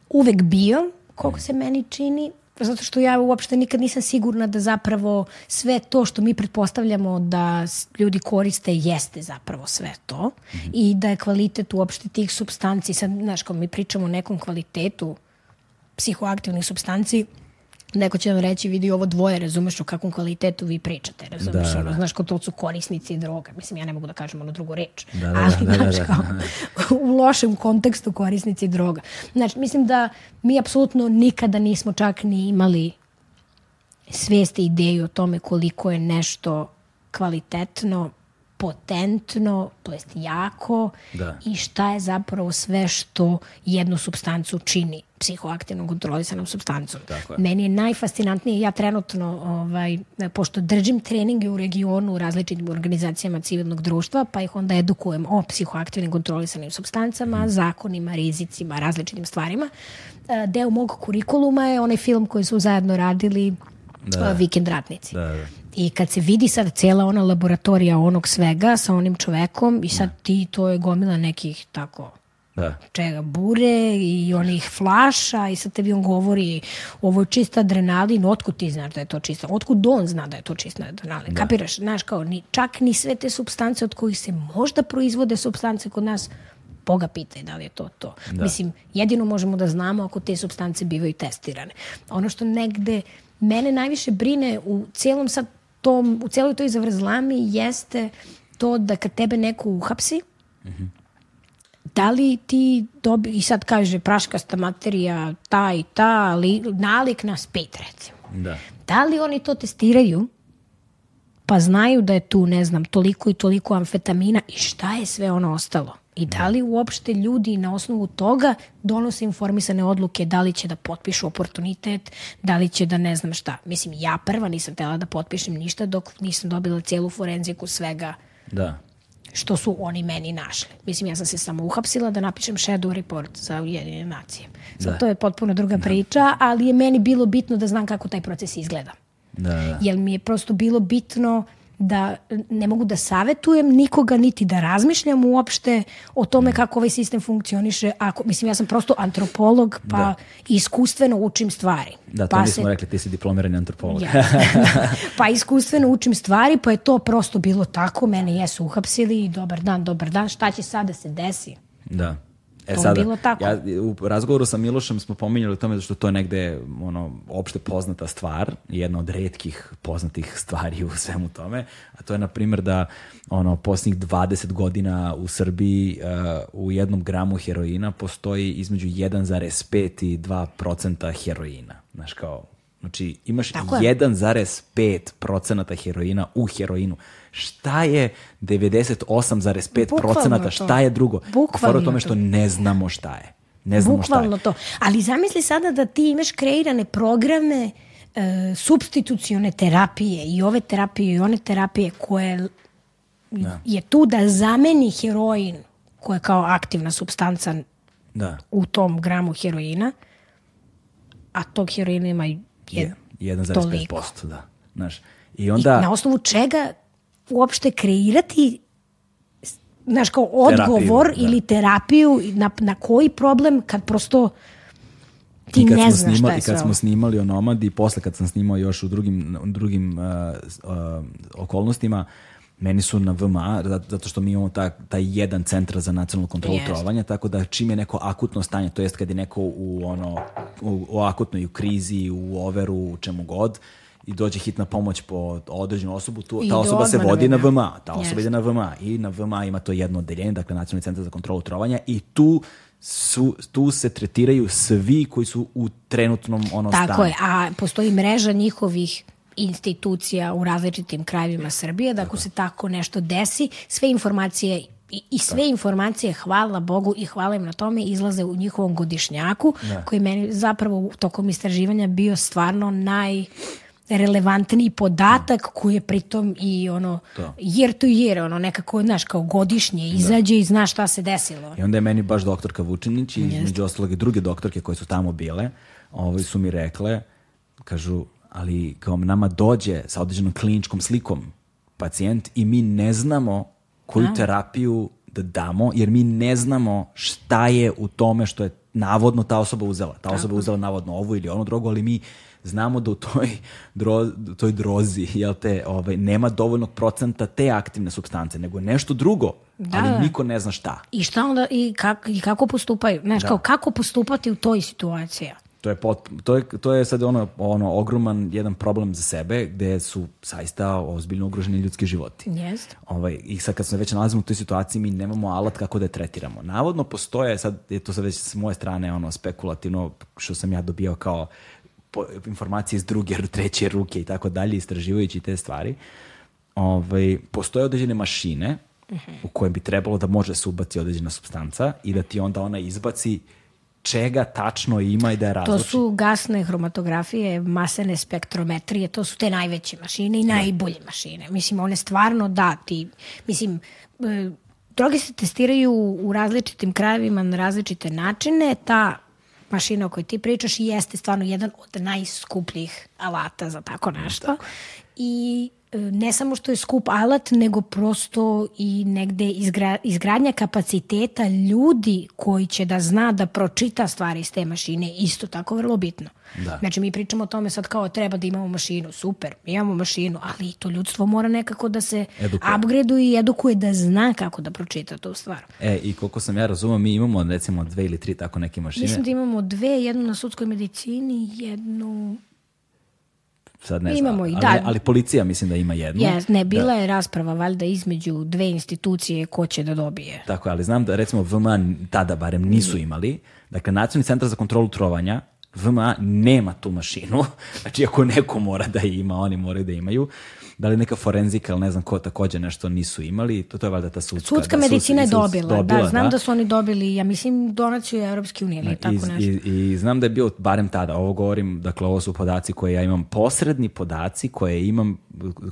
uvek bio, koliko se meni čini, zato što ja uopšte nikad nisam sigurna da zapravo sve to što mi pretpostavljamo da ljudi koriste jeste zapravo sve to mm -hmm. i da je kvalitet uopšte tih substanci, sad, znaš, kao mi pričamo o nekom kvalitetu psihoaktivnih substanci, neko će vam reći, vidi ovo dvoje, razumeš o kakvom kvalitetu vi pričate, razumeš, da, ono, da. znaš, kao to su korisnici droga, mislim, ja ne mogu da kažem ono drugu reč, da, da, ali, da, da, znaš, da, kao, u lošem kontekstu korisnici droga. Znači, mislim da mi apsolutno nikada nismo čak ni imali sveste ideju o tome koliko je nešto kvalitetno, potentno, to jest jako da. i šta je zapravo sve što jednu substancu čini psihoaktivnom kontrolisanom substancom. Je. Meni je najfascinantnije, ja trenutno, ovaj, pošto držim treninge u regionu u različitim organizacijama civilnog društva, pa ih onda edukujem o psihoaktivnim kontrolisanim substancama, mm. zakonima, rizicima, različitim stvarima. E, deo mog kurikuluma je onaj film koji su zajedno radili da. Vikend ratnici. Da, da. I kad se vidi sad cela ona laboratorija onog svega sa onim čovekom i sad da. ti, to je gomila nekih tako Da. čega, bure i onih flaša i sad tebi on govori ovo je čist adrenalin, otkud ti znaš da je to čista, otkud on zna da je to čista adrenalin, da. kapiraš, znaš kao, ni, čak ni sve te substance od kojih se možda proizvode substance kod nas, Boga pitaj da li je to to. Da. Mislim, jedino možemo da znamo ako te substance bivaju testirane. Ono što negde mene najviše brine u celom sad tom, u celoj toj zavrzlami jeste to da kad tebe neko uhapsi, mm -hmm da li ti dobi, i sad kaže praškasta materija, ta i ta, ali nalik na spet recimo. Da. Da li oni to testiraju pa znaju da je tu, ne znam, toliko i toliko amfetamina i šta je sve ono ostalo? I da li uopšte ljudi na osnovu toga donose informisane odluke da li će da potpišu oportunitet, da li će da ne znam šta. Mislim, ja prva nisam tela da potpišem ništa dok nisam dobila celu forenziku svega da što su oni meni našli. Mislim, ja sam se samo uhapsila da napišem shadow report za Ujedinjene nacije. Sad, da. to je potpuno druga da. priča, ali je meni bilo bitno da znam kako taj proces izgleda. Da, da. Jer mi je prosto bilo bitno da ne mogu da savetujem nikoga, niti da razmišljam uopšte o tome kako ovaj sistem funkcioniše. Ako, mislim, ja sam prosto antropolog, pa da. iskustveno učim stvari. Da, to pa nismo se, rekli, ti si diplomirani antropolog. Ja. pa iskustveno učim stvari, pa je to prosto bilo tako. Mene jesu uhapsili i dobar dan, dobar dan. Šta će sada da se desi? Da. E, to sada, bilo tako. Ja, u razgovoru sa Milošem smo pominjali o tome što to je negde ono, opšte poznata stvar, jedna od redkih poznatih stvari u svemu tome, a to je na primjer da ono, posljednjih 20 godina u Srbiji uh, u jednom gramu heroina postoji između 1,5 i 2 procenta heroina. Znaš kao, znači imaš 1,5 heroina u heroinu šta je 98,5 procenata, šta je drugo. Bukvalno o tome što ne znamo šta je. Ne znamo Bukvalno šta je. to. Ali zamisli sada da ti imaš kreirane programe e, substitucione terapije i ove terapije i one terapije koje da. je tu da zameni heroin koja je kao aktivna substanca da. u tom gramu heroina, a tog heroina ima je, je 1,5%. Da. Znaš, i onda... I na osnovu čega uopšte kreirati znaš, kao odgovor terapiju, da. ili terapiju na, na koji problem kad prosto ti ne znaš snimali, šta je I kad smo snimali o Nomadi posle kad sam snimao još u drugim, drugim uh, uh, okolnostima, meni su na VMA, zato što mi imamo ta, taj jedan centar za nacionalnu kontrolu yes. trovanja, tako da čim je neko akutno stanje, to jest kad je neko u, ono, u, u akutnoj u krizi, u overu, u čemu god, i dođe hitna pomoć po određenu osobu, tu, ta osoba se vodi na VMA, ta osoba yes. ide na VMA i na VMA ima to jedno odeljenje, dakle Nacionalni centar za kontrolu trovanja i tu su, tu se tretiraju svi koji su u trenutnom ono Tako stanju. Tako je, a postoji mreža njihovih institucija u različitim krajevima Srbije, da ako se tako nešto desi, sve informacije i, i sve da. informacije, hvala Bogu i hvala im na tome, izlaze u njihovom godišnjaku, da. koji meni zapravo tokom istraživanja bio stvarno naj relevantniji podatak koji je pritom i ono da. year to year, ono nekako, znaš, kao godišnje da. izađe da. i zna šta se desilo. I onda je meni baš doktorka Vučinić i između ostalog i druge doktorke koje su tamo bile, ovaj, su mi rekle, kažu, ali kao nama dođe sa određenom kliničkom slikom pacijent i mi ne znamo koju A. terapiju da damo, jer mi ne znamo šta je u tome što je navodno ta osoba uzela. Ta osoba je uzela navodno ovu ili onu drogu, ali mi znamo da u toj, dro, toj drozi jel te, ovaj, nema dovoljnog procenta te aktivne substance, nego nešto drugo, da, ali da. niko ne zna šta. I šta onda, i, kak, i kako postupaju? Znaš, da. kao, kako postupati u toj situaciji? To je, pot, to je, to je sad ono, ono ogroman jedan problem za sebe gde su saista ozbiljno ugroženi ljudski životi. Jest. Ovaj, I sad kad se već nalazimo u toj situaciji mi nemamo alat kako da je tretiramo. Navodno postoje, sad je to sad već s moje strane ono spekulativno što sam ja dobio kao po, informacije iz druge, treće ruke i tako dalje, istraživajući te stvari, ovaj, postoje određene mašine uh -huh. u kojem bi trebalo da može se ubaci određena substanca i da ti onda ona izbaci čega tačno ima i da je razluči. To su gasne hromatografije, masene spektrometrije, to su te najveće mašine i da. najbolje mašine. Mislim, one stvarno da ti, mislim, e, droge se testiraju u različitim krajevima na različite načine, ta mašina o kojoj ti pričaš jeste stvarno jedan od najskupljih alata za tako nešto. Tako. i ne samo što je skup alat, nego prosto i negde izgra, izgradnja kapaciteta ljudi koji će da zna da pročita stvari iz te mašine, isto tako vrlo bitno. Da. Znači mi pričamo o tome sad kao treba da imamo mašinu, super, imamo mašinu, ali to ljudstvo mora nekako da se Edukuje. upgradeuje i edukuje da zna kako da pročita tu stvar. E, i koliko sam ja razumio, mi imamo recimo dve ili tri tako neke mašine. Mislim da imamo dve, jednu na sudskoj medicini, jednu... Sad ne imamo znam, ali, da. ali policija mislim da ima jednu. Jes, ne, bila je rasprava valjda između dve institucije ko će da dobije. Tako je, ali znam da recimo VMA tada barem nisu imali. Dakle, Nacionalni centar za kontrolu trovanja, VMA nema tu mašinu. Znači, ako neko mora da je ima, oni moraju da imaju. Da li neka forenzika ili ne znam ko takođe nešto nisu imali, to, to je valjda ta sudska. Sudska da, medicina je sud- dobila, dobila, da, znam da. su oni dobili, ja mislim, donaciju Europske unije ili tako nešto. i, I znam da je bio, barem tada, ovo govorim, dakle ovo su podaci koje ja imam, posredni podaci koje imam,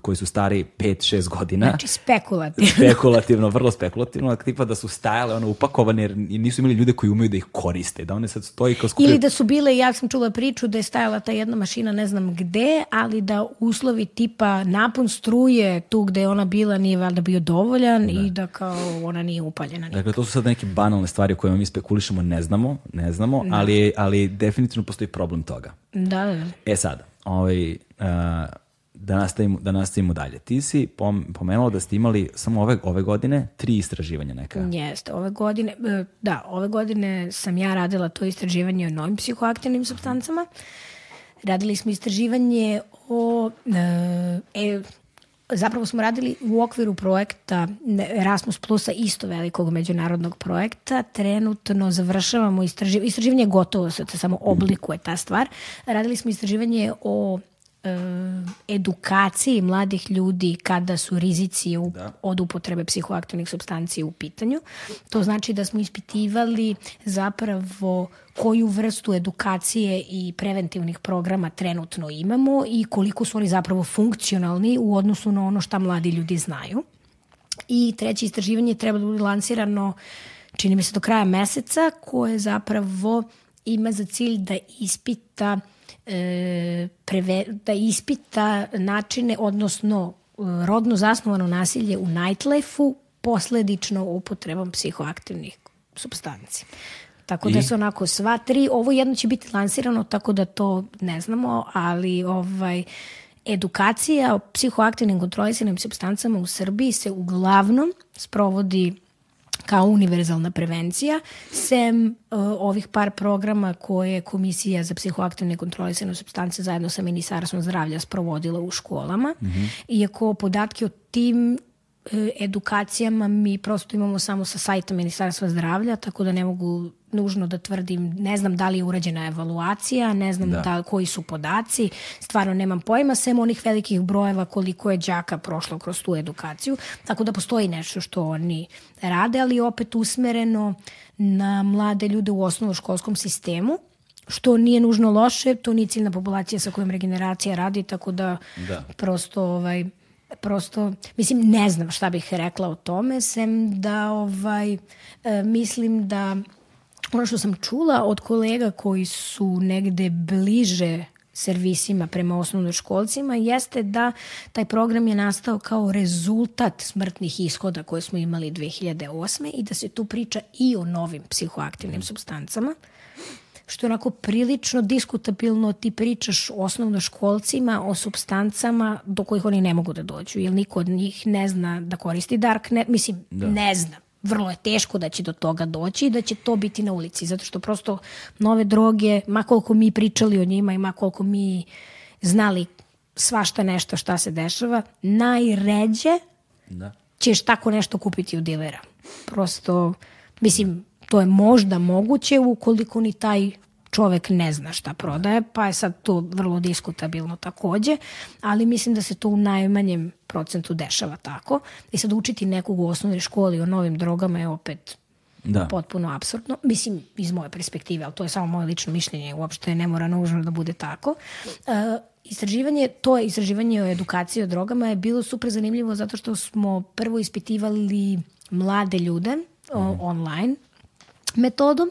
koji su stari 5-6 godina. Znači, spekulativno. spekulativno, vrlo spekulativno, tipa da su stajale ono upakovane jer nisu imali ljude koji umeju da ih koriste, da one sad stoji kao skupljaju. Ili da su bile, ja sam čula priču da je stajala ta jedna mašina ne znam gde, ali da uslovi tipa napun struje tu gde je ona bila nije valjda bio dovoljan i da kao ona nije upaljena. Dakle, to su sad neke banalne stvari o kojima mi spekulišemo, ne znamo, ne znamo, ali, ali definitivno postoji problem toga. Da, da, da. E sad, ovaj, uh, da, nastavimo, da nastavimo dalje. Ti si pom, pomenula da ste imali samo ove, ove godine tri istraživanja neka. Jeste, ove godine, e, da, ove godine sam ja radila to istraživanje o novim psihoaktivnim substancama. Radili smo istraživanje o, e, e, zapravo smo radili u okviru projekta Erasmus Plusa, isto velikog međunarodnog projekta. Trenutno završavamo istraživanje, istraživanje je gotovo, se samo oblikuje ta stvar. Radili smo istraživanje o edukaciji mladih ljudi kada su rizici u, od upotrebe psihoaktivnih substanci u pitanju. To znači da smo ispitivali zapravo koju vrstu edukacije i preventivnih programa trenutno imamo i koliko su oni zapravo funkcionalni u odnosu na ono šta mladi ljudi znaju. I treće istraživanje treba da bude lansirano čini mi se do kraja meseca koje zapravo ima za cilj da ispita e, preve, da ispita načine, odnosno e, rodno zasnovano nasilje u nightlife-u posledično upotrebom psihoaktivnih substanci. Tako da I? su onako sva tri, ovo jedno će biti lansirano, tako da to ne znamo, ali ovaj, edukacija o psihoaktivnim kontrolisanim substancama u Srbiji se uglavnom sprovodi kao univerzalna prevencija, sem uh, ovih par programa koje je Komisija za psihoaktivne kontrolisane substance zajedno sa Ministarstvom zdravlja sprovodila u školama. Mm -hmm. Iako podatke o tim e, edukacijama mi prosto imamo samo sa sajta Ministarstva zdravlja, tako da ne mogu nužno da tvrdim, ne znam da li je urađena evaluacija, ne znam da. da koji su podaci, stvarno nemam pojma, sem onih velikih brojeva koliko je đaka prošlo kroz tu edukaciju, tako da postoji nešto što oni rade, ali opet usmereno na mlade ljude u osnovnoškolskom sistemu, što nije nužno loše, to nije ciljna populacija sa kojom regeneracija radi, tako da, Da. prosto ovaj, prosto, mislim, ne znam šta bih rekla o tome, sem da ovaj, e, mislim da ono što sam čula od kolega koji su negde bliže servisima prema osnovnoškolcima jeste da taj program je nastao kao rezultat smrtnih ishoda koje smo imali 2008. i da se tu priča i o novim psihoaktivnim substancama što je onako prilično diskutabilno ti pričaš osnovnoškolcima o substancama do kojih oni ne mogu da dođu, jer niko od njih ne zna da koristi darknet, mislim, da. ne zna. Vrlo je teško da će do toga doći i da će to biti na ulici, zato što prosto nove droge, ma koliko mi pričali o njima i ma koliko mi znali svašta nešto šta se dešava, najređe Da. ćeš tako nešto kupiti u dilera. Prosto, mislim, to je možda moguće ukoliko ni taj čovek ne zna šta prodaje, pa je sad to vrlo diskutabilno takođe, ali mislim da se to u najmanjem procentu dešava tako. I sad učiti nekog u osnovnoj školi o novim drogama je opet Da. potpuno absurdno. Mislim, iz moje perspektive, ali to je samo moje lično mišljenje, uopšte ne mora nužno da bude tako. Uh, istraživanje, to je istraživanje o edukaciji o drogama je bilo super zanimljivo zato što smo prvo ispitivali mlade ljude o, online metodom.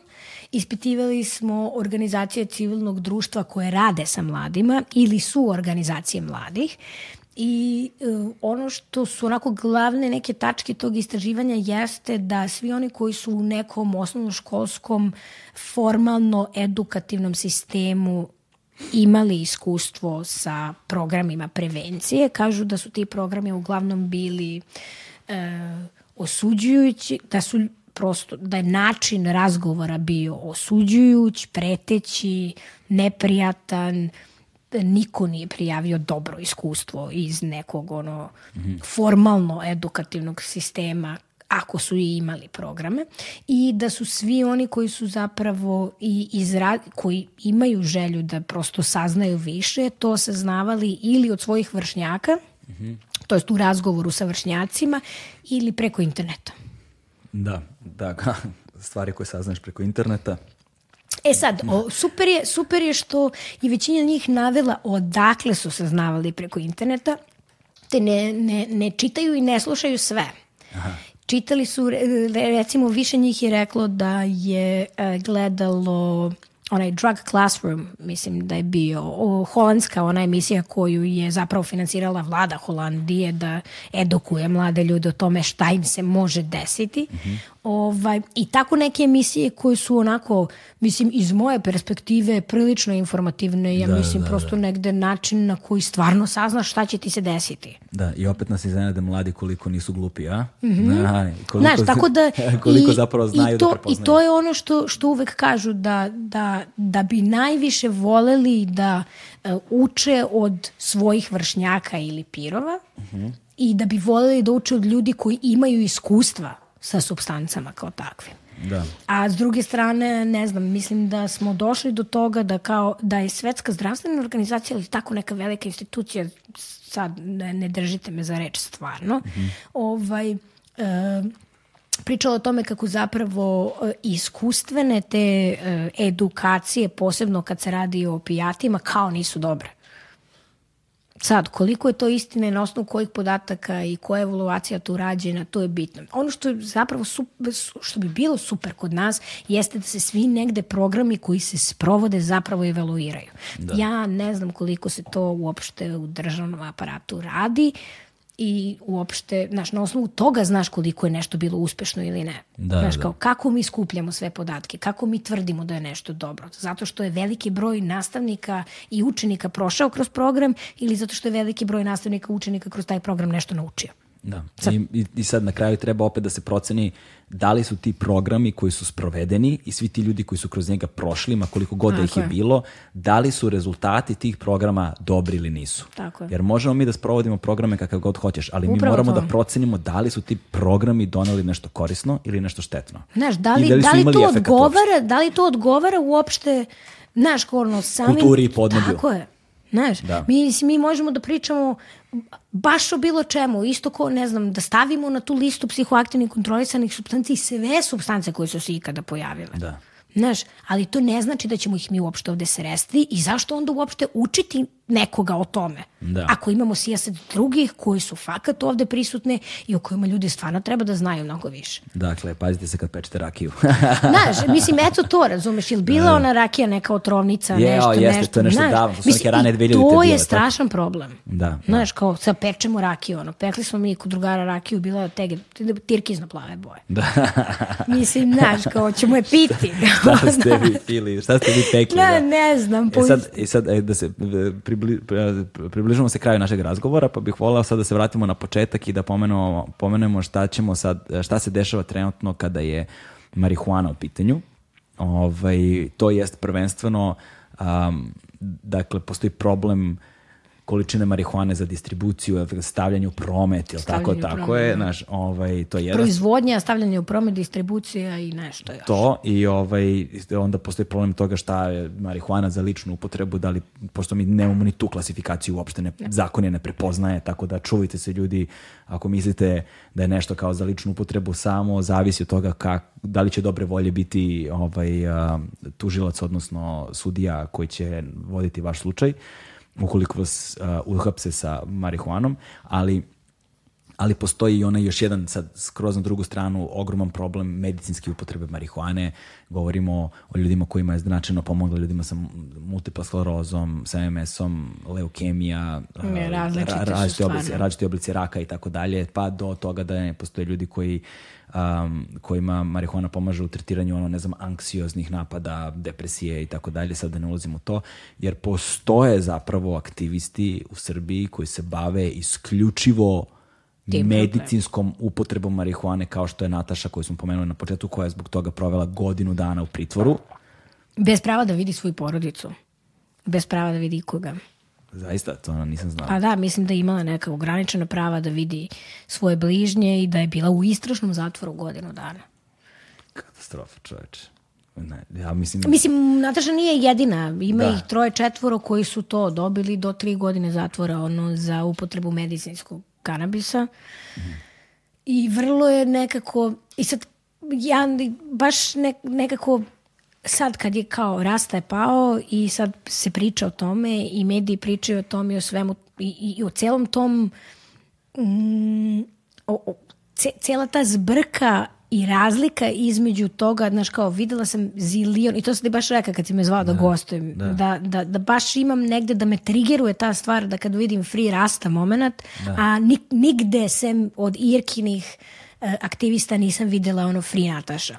Ispitivali smo organizacije civilnog društva koje rade sa mladima ili su organizacije mladih I uh, ono što su onako glavne neke tačke tog istraživanja jeste da svi oni koji su u nekom osnovnoškolskom formalno edukativnom sistemu imali iskustvo sa programima prevencije, kažu da su ti programi uglavnom bili uh, osuđujući, da su prosto, da je način razgovora bio osuđujuć, preteći, neprijatan, niko nije prijavio dobro iskustvo iz nekog ono mm -hmm. formalno edukativnog sistema ako su i imali programe i da su svi oni koji su zapravo i izra, koji imaju želju da prosto saznaju više, to saznavali ili od svojih vršnjaka, mm -hmm. to jest u razgovoru sa vršnjacima ili preko interneta. Da, da, stvari koje saznaš preko interneta. E sad, o, super, je, super je što je većina njih navela odakle su saznavali preko interneta, te ne, ne, ne čitaju i ne slušaju sve. Aha. Čitali su, recimo, više njih je reklo da je e, gledalo onaj Drug Classroom, mislim da je bio o, holandska ona emisija koju je zapravo finansirala vlada Holandije da edukuje mlade ljude o tome šta im se može desiti. Mm -hmm. Ovaj, I tako neke emisije koje su onako, mislim, iz moje perspektive prilično informativne, ja da, mislim da, prosto da. negde način na koji stvarno saznaš šta će ti se desiti. Da, i opet nas iznenade mladi koliko nisu glupi, a? Mm -hmm. da, koliko, Znaš, tako da... koliko i, zapravo znaju i to, da prepoznaju. I to je ono što, što uvek kažu da, da, da bi najviše voleli da uh, uče od svojih vršnjaka ili pirova mm -hmm. i da bi voleli da uče od ljudi koji imaju iskustva sa substancama kao takvim. Da. A s druge strane, ne znam, mislim da smo došli do toga da kao da je svetska zdravstvena organizacija ili tako neka velika institucija, sad ne, ne držite me za reč stvarno, mm -hmm. ovaj, e, pričala o tome kako zapravo e, iskustvene te e, edukacije, posebno kad se radi o opijatima, kao nisu dobre. Sad, koliko je to istine na osnovu kojih podataka i koja je evaluacija tu rađena, to je bitno. Ono što je zapravo super, što bi bilo super kod nas jeste da se svi negde programi koji se sprovode zapravo evaluiraju. Da. Ja ne znam koliko se to uopšte u državnom aparatu radi, i uopšte, znaš, na osnovu toga znaš koliko je nešto bilo uspešno ili ne. Da, znaš, da. kao kako mi skupljamo sve podatke, kako mi tvrdimo da je nešto dobro. Zato što je veliki broj nastavnika i učenika prošao kroz program ili zato što je veliki broj nastavnika i učenika kroz taj program nešto naučio. Da. Sad. I, I sad na kraju treba opet da se proceni da li su ti programi koji su sprovedeni i svi ti ljudi koji su kroz njega prošli, ma koliko god da ih je, je bilo, da li su rezultati tih programa dobri ili nisu. Tako je. Jer možemo mi da sprovodimo programe kakav god hoćeš, ali Upravo mi moramo to. da procenimo da li su ti programi doneli nešto korisno ili nešto štetno. Znaš, da li, da li, da li to odgovara, uopšte. da li to odgovara uopšte, znaš, ono, samim... Kulturi i podneblju. Tako je. Znaš, da. mi, mi možemo da pričamo baš o bilo čemu, isto ko, ne znam, da stavimo na tu listu psihoaktivnih kontrolisanih substanci sve substance koje su se ikada pojavile. Da. Znaš, ali to ne znači da ćemo ih mi uopšte ovde sresti i zašto onda uopšte učiti nekoga o tome. Da. Ako imamo sijaset drugih koji su fakat ovde prisutne i o kojima ljudi stvarno treba da znaju mnogo više. Dakle, pazite se kad pečete rakiju. znaš, mislim, eto to, razumeš, ili bila da. ona rakija neka otrovnica, je, nešto, o, jeste, nešto. to je nešto znaš, davno, su neke rane 2000 To je bile, strašan tako? problem. Da, da. Znaš, kao sad pečemo rakiju, ono, pekli smo mi kod drugara rakiju, bila tege, tirkizno plave boje. Da. mislim, znaš, kao ćemo je piti. šta ste vi pili, šta ste vi pekli? Ne, da. ne znam. E sad, e sad e, da se pribli, približamo se kraju našeg razgovora, pa bih volao sad da se vratimo na početak i da pomenemo, pomenemo šta ćemo sad, šta se dešava trenutno kada je marihuana u pitanju. Ovaj, to jest prvenstveno, um, dakle, postoji problem količine marihuane za distribuciju, stavljanje u promet, ili tako, tako je, da. znaš, ovaj, to je Proizvodnja, stavljanje u promet, distribucija i nešto još. To, i ovaj, onda postoji problem toga šta je marihuana za ličnu upotrebu, da li, pošto mi nemamo ni tu klasifikaciju uopšte, ne, ne. zakon je ne prepoznaje, tako da čuvajte se ljudi, ako mislite da je nešto kao za ličnu upotrebu, samo zavisi od toga kak, da li će dobre volje biti ovaj, tužilac, odnosno sudija koji će voditi vaš slučaj ukoliko vas uh, uhapse sa marihuanom, ali ali postoji i onaj još jedan sad skroz na drugu stranu ogroman problem medicinske upotrebe marihuane. Govorimo o ljudima kojima je značajno pomogla ljudima sa multipla sklerozom, sa MS-om, leukemija, Ne, različite su različiti oblici, stvarno. različiti oblici raka i tako dalje, pa do toga da ne postoje ljudi koji um, kojima marihuana pomaže u tretiranju ono, ne znam, anksioznih napada, depresije i tako dalje, sad da ne ulazim u to, jer postoje zapravo aktivisti u Srbiji koji se bave isključivo Tim medicinskom upotrebom marihuane kao što je Nataša koju smo pomenuli na početku koja je zbog toga provela godinu dana u pritvoru. Bez prava da vidi svoju porodicu. Bez prava da vidi ikoga. Zaista, to ono nisam znao. Pa da, mislim da je imala neka ograničena prava da vidi svoje bližnje i da je bila u istražnom zatvoru godinu dana. Katastrofa, čoveče. Ne, ja mislim... Mislim, Nataša nije jedina. Ima Da. ih troje, četvoro koji su to dobili do tri godine zatvora ono, za upotrebu medicinskog kanabisa. I vrlo je nekako... I sad, ja baš ne, nekako sad kad je kao rasta je pao i sad se priča o tome i mediji pričaju o tome i o svemu i, i o celom tom mm, o, o, ce, cela ta zbrka i razlika između toga, znaš kao videla sam zilion, i to sam ti baš rekao kad si me zvao da, gostujem, da. Da, da, baš imam negde da me trigeruje ta stvar da kad vidim free rasta moment, a nik, nigde sem od Irkinih e, aktivista nisam videla ono free Nataša.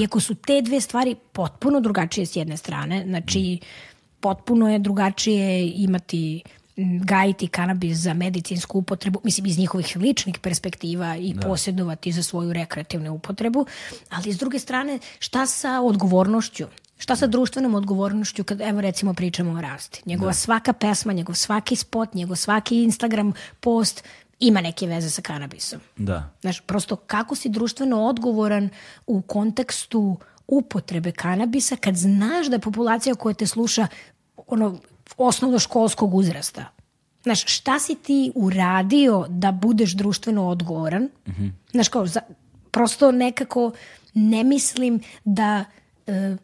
Iako su te dve stvari potpuno drugačije s jedne strane, znači potpuno je drugačije imati gajiti kanabis za medicinsku upotrebu, mislim iz njihovih ličnih perspektiva i posjedovati za svoju rekreativnu upotrebu, ali s druge strane šta sa odgovornošću? Šta sa društvenom odgovornošću kad evo recimo pričamo o rasti? Njegova svaka pesma, njegov svaki spot, njegov svaki Instagram post ima neke veze sa kanabisom. Da. Znaš, prosto kako si društveno odgovoran u kontekstu upotrebe kanabisa kad znaš da populacija koja te sluša ono, osnovnoškolskog uzrasta. Znaš, šta si ti uradio da budeš društveno odgovoran? Znaš, kao, za, prosto nekako ne mislim da... e,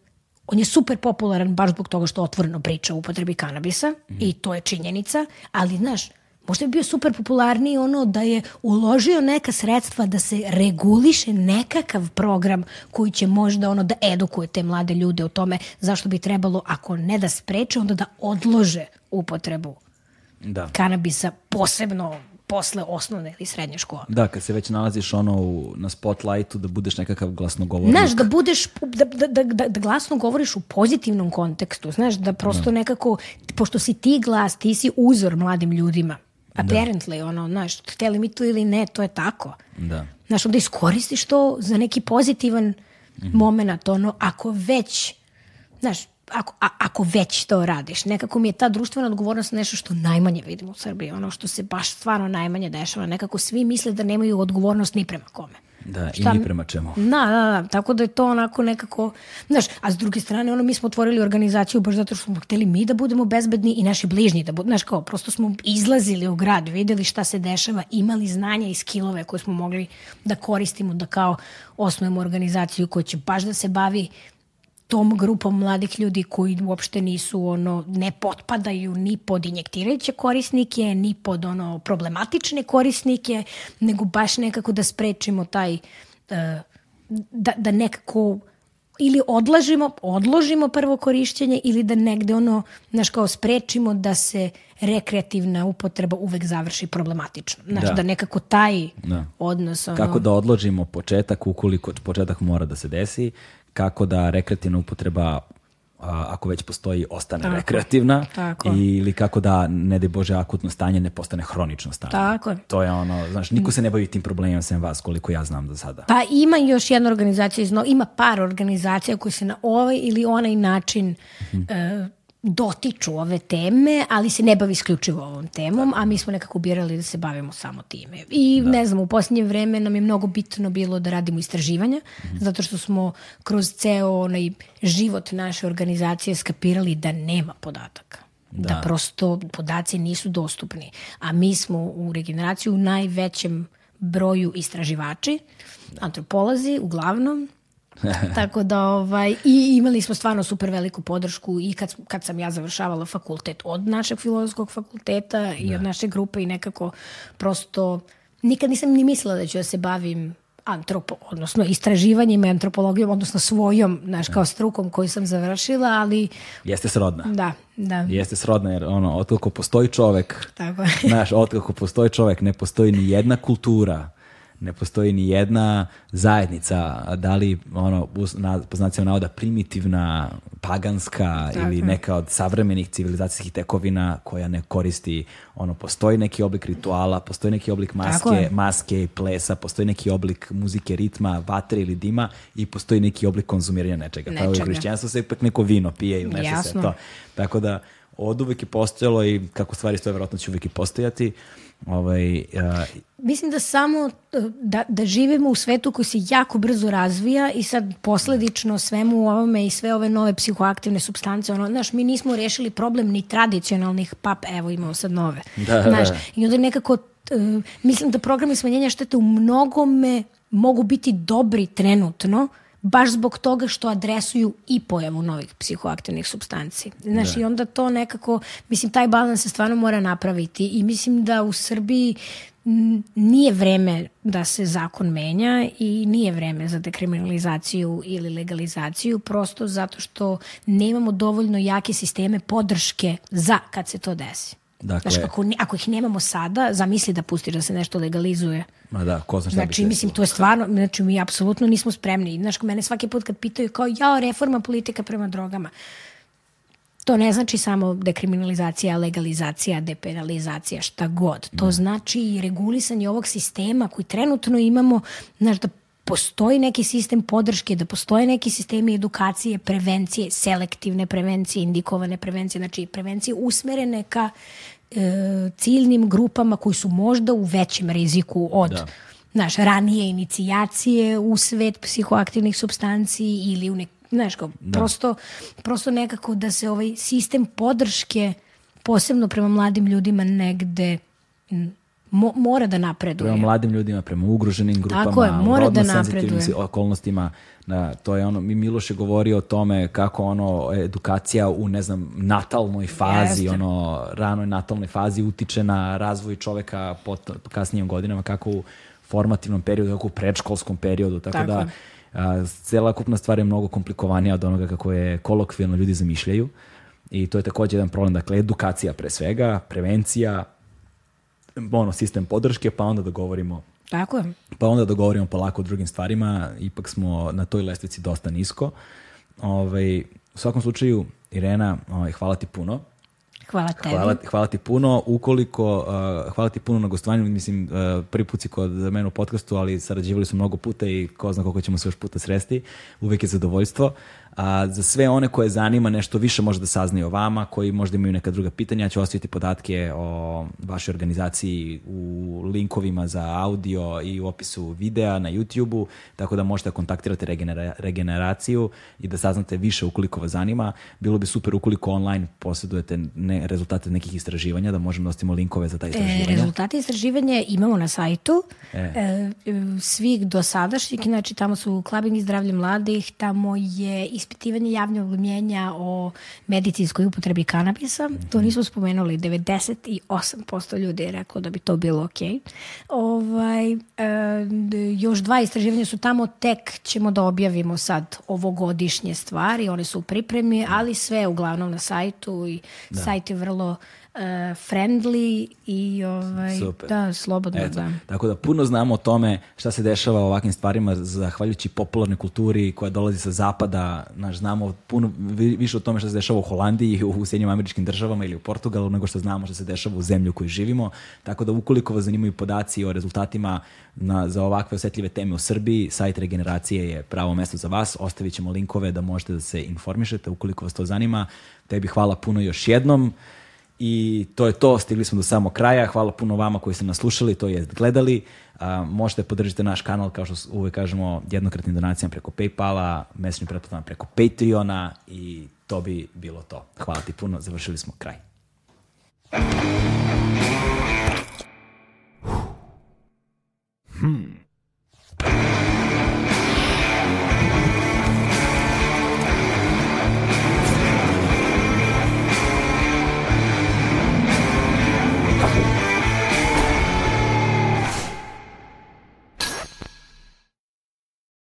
on je super popularan baš zbog toga što otvoreno priča o upotrebi kanabisa i to je činjenica, ali znaš, možda bi bio super popularniji ono da je uložio neka sredstva da se reguliše nekakav program koji će možda ono da edukuje te mlade ljude o tome zašto bi trebalo, ako ne da spreče, onda da odlože upotrebu Da. kanabisa posebno posle osnovne ili srednje škole. Da, kad se već nalaziš ono u, na spotlightu da budeš nekakav glasnogovornik. Znaš, da budeš, da, da, da, da, da glasno govoriš u pozitivnom kontekstu, znaš, da prosto nekako, pošto si ti glas, ti si uzor mladim ljudima. Apparently, ono, znaš, hteli mi to ili ne, to je tako. Da. Znaš, onda iskoristiš to za neki pozitivan moment, ono, ako već, znaš, ako, a, ako već to radiš. Nekako mi je ta društvena odgovornost nešto što najmanje vidimo u Srbiji, ono što se baš stvarno najmanje dešava. Nekako svi misle da nemaju odgovornost ni prema kome. Da, Šta i ni prema čemu. Da, da, da, tako da je to onako nekako, znaš, a s druge strane, ono, mi smo otvorili organizaciju baš zato što smo hteli mi da budemo bezbedni i naši bližnji da budu, znaš, kao, prosto smo izlazili u grad, videli šta se dešava, imali znanja i skillove koje smo mogli da koristimo, da kao osnujemo organizaciju koja će baš da se bavi tom grupom mladih ljudi koji uopšte nisu ono ne potpadaju ni pod injektirajuće korisnike, ni pod ono problematične korisnike, nego baš nekako da sprečimo taj e, da, da nekako ili odlažimo, odložimo prvo korišćenje ili da negde ono, znaš kao sprečimo da se rekreativna upotreba uvek završi problematično. Znaš, Da. da, nekako taj Da. odnos ono, Kako da odložimo početak ukoliko početak mora da se desi, kako da rekreativna upotreba ako već postoji, ostane rekreativna tako. ili kako da, ne daj Bože, akutno stanje ne postane hronično stanje. Tako. To je ono, znaš, niko se ne bavi tim problemima sem vas, koliko ja znam do sada. Pa ima još jedna organizacija, ima par organizacija koje se na ovaj ili onaj način e, dotiču ove teme, ali se ne bavi isključivo ovom temom, a mi smo nekako birali da se bavimo samo time. I ne znam, u posljednje vreme nam je mnogo bitno bilo da radimo istraživanja, zato što smo kroz ceo onaj život naše organizacije skapirali da nema podataka. Da. prosto podaci nisu dostupni. A mi smo u regeneraciji u najvećem broju istraživači, antropolozi uglavnom, Tako da, ovaj, i imali smo stvarno super veliku podršku i kad, kad sam ja završavala fakultet od našeg filozofskog fakulteta i od naše grupe i nekako prosto nikad nisam ni mislila da ću da se bavim antropo, odnosno istraživanjem i antropologijom, odnosno svojom, znaš, kao strukom koju sam završila, ali... Jeste srodna. Da, da. Jeste srodna, jer ono, otkako postoji čovek, Tako znaš, otkako postoji čovek, ne postoji ni jedna kultura, ne postoji ni jedna zajednica, da li ono, po znacima navoda primitivna, paganska Tako ili neka od savremenih civilizacijskih tekovina koja ne koristi, ono, postoji neki oblik rituala, postoji neki oblik maske, maske i plesa, postoji neki oblik muzike, ritma, vatre ili dima i postoji neki oblik konzumiranja nečega. Pa u Nečega. hrišćanstvu se ipak neko vino pije ili nešto se to. Tako da od uvek je postojalo i kako stvari stoje, vjerojatno će uvek i postojati. Ovaj, a, Mislim da samo e, da, da živimo u svetu koji se jako brzo razvija i sad posledično svemu ovome i sve ove nove psihoaktivne substance, ono, znaš, mi nismo rešili problem ni tradicionalnih pap, evo imamo sad nove. Da, znaš, da. I onda nekako, e, mislim da programi smanjenja štete u mnogome mogu biti dobri trenutno, baš zbog toga što adresuju i pojavu novih psihoaktivnih substanci. Znaš, i onda to nekako, mislim, taj balans se stvarno mora napraviti i mislim da u Srbiji nije vreme da se zakon menja i nije vreme za dekriminalizaciju ili legalizaciju, prosto zato što nemamo dovoljno jake sisteme podrške za kad se to desi. Dakle- Znaš, ako, ako ih nemamo sada, zamisli da pustiš da se nešto legalizuje. ma da, ko zna šta bi Znači, se mislim, to je stvarno, znači, mi apsolutno nismo spremni. Znaš, mene svaki put kad pitaju kao, jao, reforma politika prema drogama. To ne znači samo dekriminalizacija, legalizacija, depenalizacija, šta god. To znači i regulisanje ovog sistema koji trenutno imamo, znaš, da postoji neki sistem podrške, da postoje neki sistemi edukacije, prevencije, selektivne prevencije, indikovane prevencije, znači prevencije usmerene ka e, ciljnim grupama koji su možda u većem riziku od Da. znaš, ranije inicijacije u svet psihoaktivnih substanci ili u nek, znaš, kao, prosto, prosto nekako da se ovaj sistem podrške posebno prema mladim ljudima negde mo- mora da napreduje. prema mladim ljudima, prema ugroženim grupama, Tako je, mora da napreduje. okolnostima. Da, to je ono, mi Miloš je govorio o tome kako ono edukacija u ne znam natalnoj fazi, Jeste. ono ranoj natalnoj fazi utiče na razvoj čoveka po kasnijim godinama kako u formativnom periodu, kako u predškolskom periodu, tako, Tako da a, celokupna stvar je mnogo komplikovanija od onoga kako je kolokvijalno ljudi zamišljaju i to je također jedan problem, dakle edukacija pre svega, prevencija, ono, sistem podrške, pa onda da govorimo Tako je. pa onda da govorimo polako o drugim stvarima, ipak smo na toj lestvici dosta nisko. Ovaj, u svakom slučaju, Irena, ovaj, hvala ti puno. Hvala tebi. Hvala, hvala ti puno. Ukoliko, uh, hvala ti puno na gostovanju, mislim, uh, prvi put si kod mene u podcastu, ali sarađivali smo mnogo puta i ko zna koliko ćemo se još puta sresti. Uvek je zadovoljstvo. A za sve one koje zanima nešto više može da saznaju o vama, koji možda imaju neka druga pitanja, ja ću ostaviti podatke o vašoj organizaciji u linkovima za audio i u opisu videa na YouTube-u, tako da možete da kontaktirate regenera- regeneraciju i da saznate više ukoliko vas zanima. Bilo bi super ukoliko online posjedujete ne, rezultate nekih istraživanja, da možemo da ostavimo linkove za ta E, istraživanja. rezultati istraživanja imamo na sajtu E. e, svih dosadašnjih, znači tamo su klubing i zdravlje mladih, tamo je ispitivanje javnog mnjenja o medicinskoj upotrebi kanabisa, to Mhm. nismo spomenuli, 98% ljudi je rekao da bi to bilo ok. Ovaj, e, još dva istraživanja su tamo, tek ćemo da objavimo sad ovogodišnje stvari, one su u pripremi, ali sve je uglavnom na sajtu i sajt je vrlo e, friendly i ovaj, Super. da, slobodno Eto, da. Tako da puno znamo o tome šta se dešava u ovakvim stvarima zahvaljujući popularnoj kulturi koja dolazi sa zapada. Naš, znamo puno vi- više o tome šta se dešava u Holandiji, u Sjednjim američkim državama ili u Portugalu nego što znamo šta se dešava u zemlji u kojoj živimo. Tako da ukoliko vas zanimaju podaci o rezultatima na, za ovakve osetljive teme u Srbiji, sajt Regeneracije je pravo mesto za vas. Ostavit ćemo linkove da možete da se informišete ukoliko vas to zanima. Tebi hvala puno još jednom. I to je to, stigli smo do samog kraja. Hvala puno vama koji ste nas slušali, to je gledali. A, možete podržiti naš kanal, kao što uvek kažemo, jednokratnim donacijama preko Paypala, mesečnim pretplatama preko Patreona i to bi bilo to. Hvala ti puno, završili smo kraj. Hmm.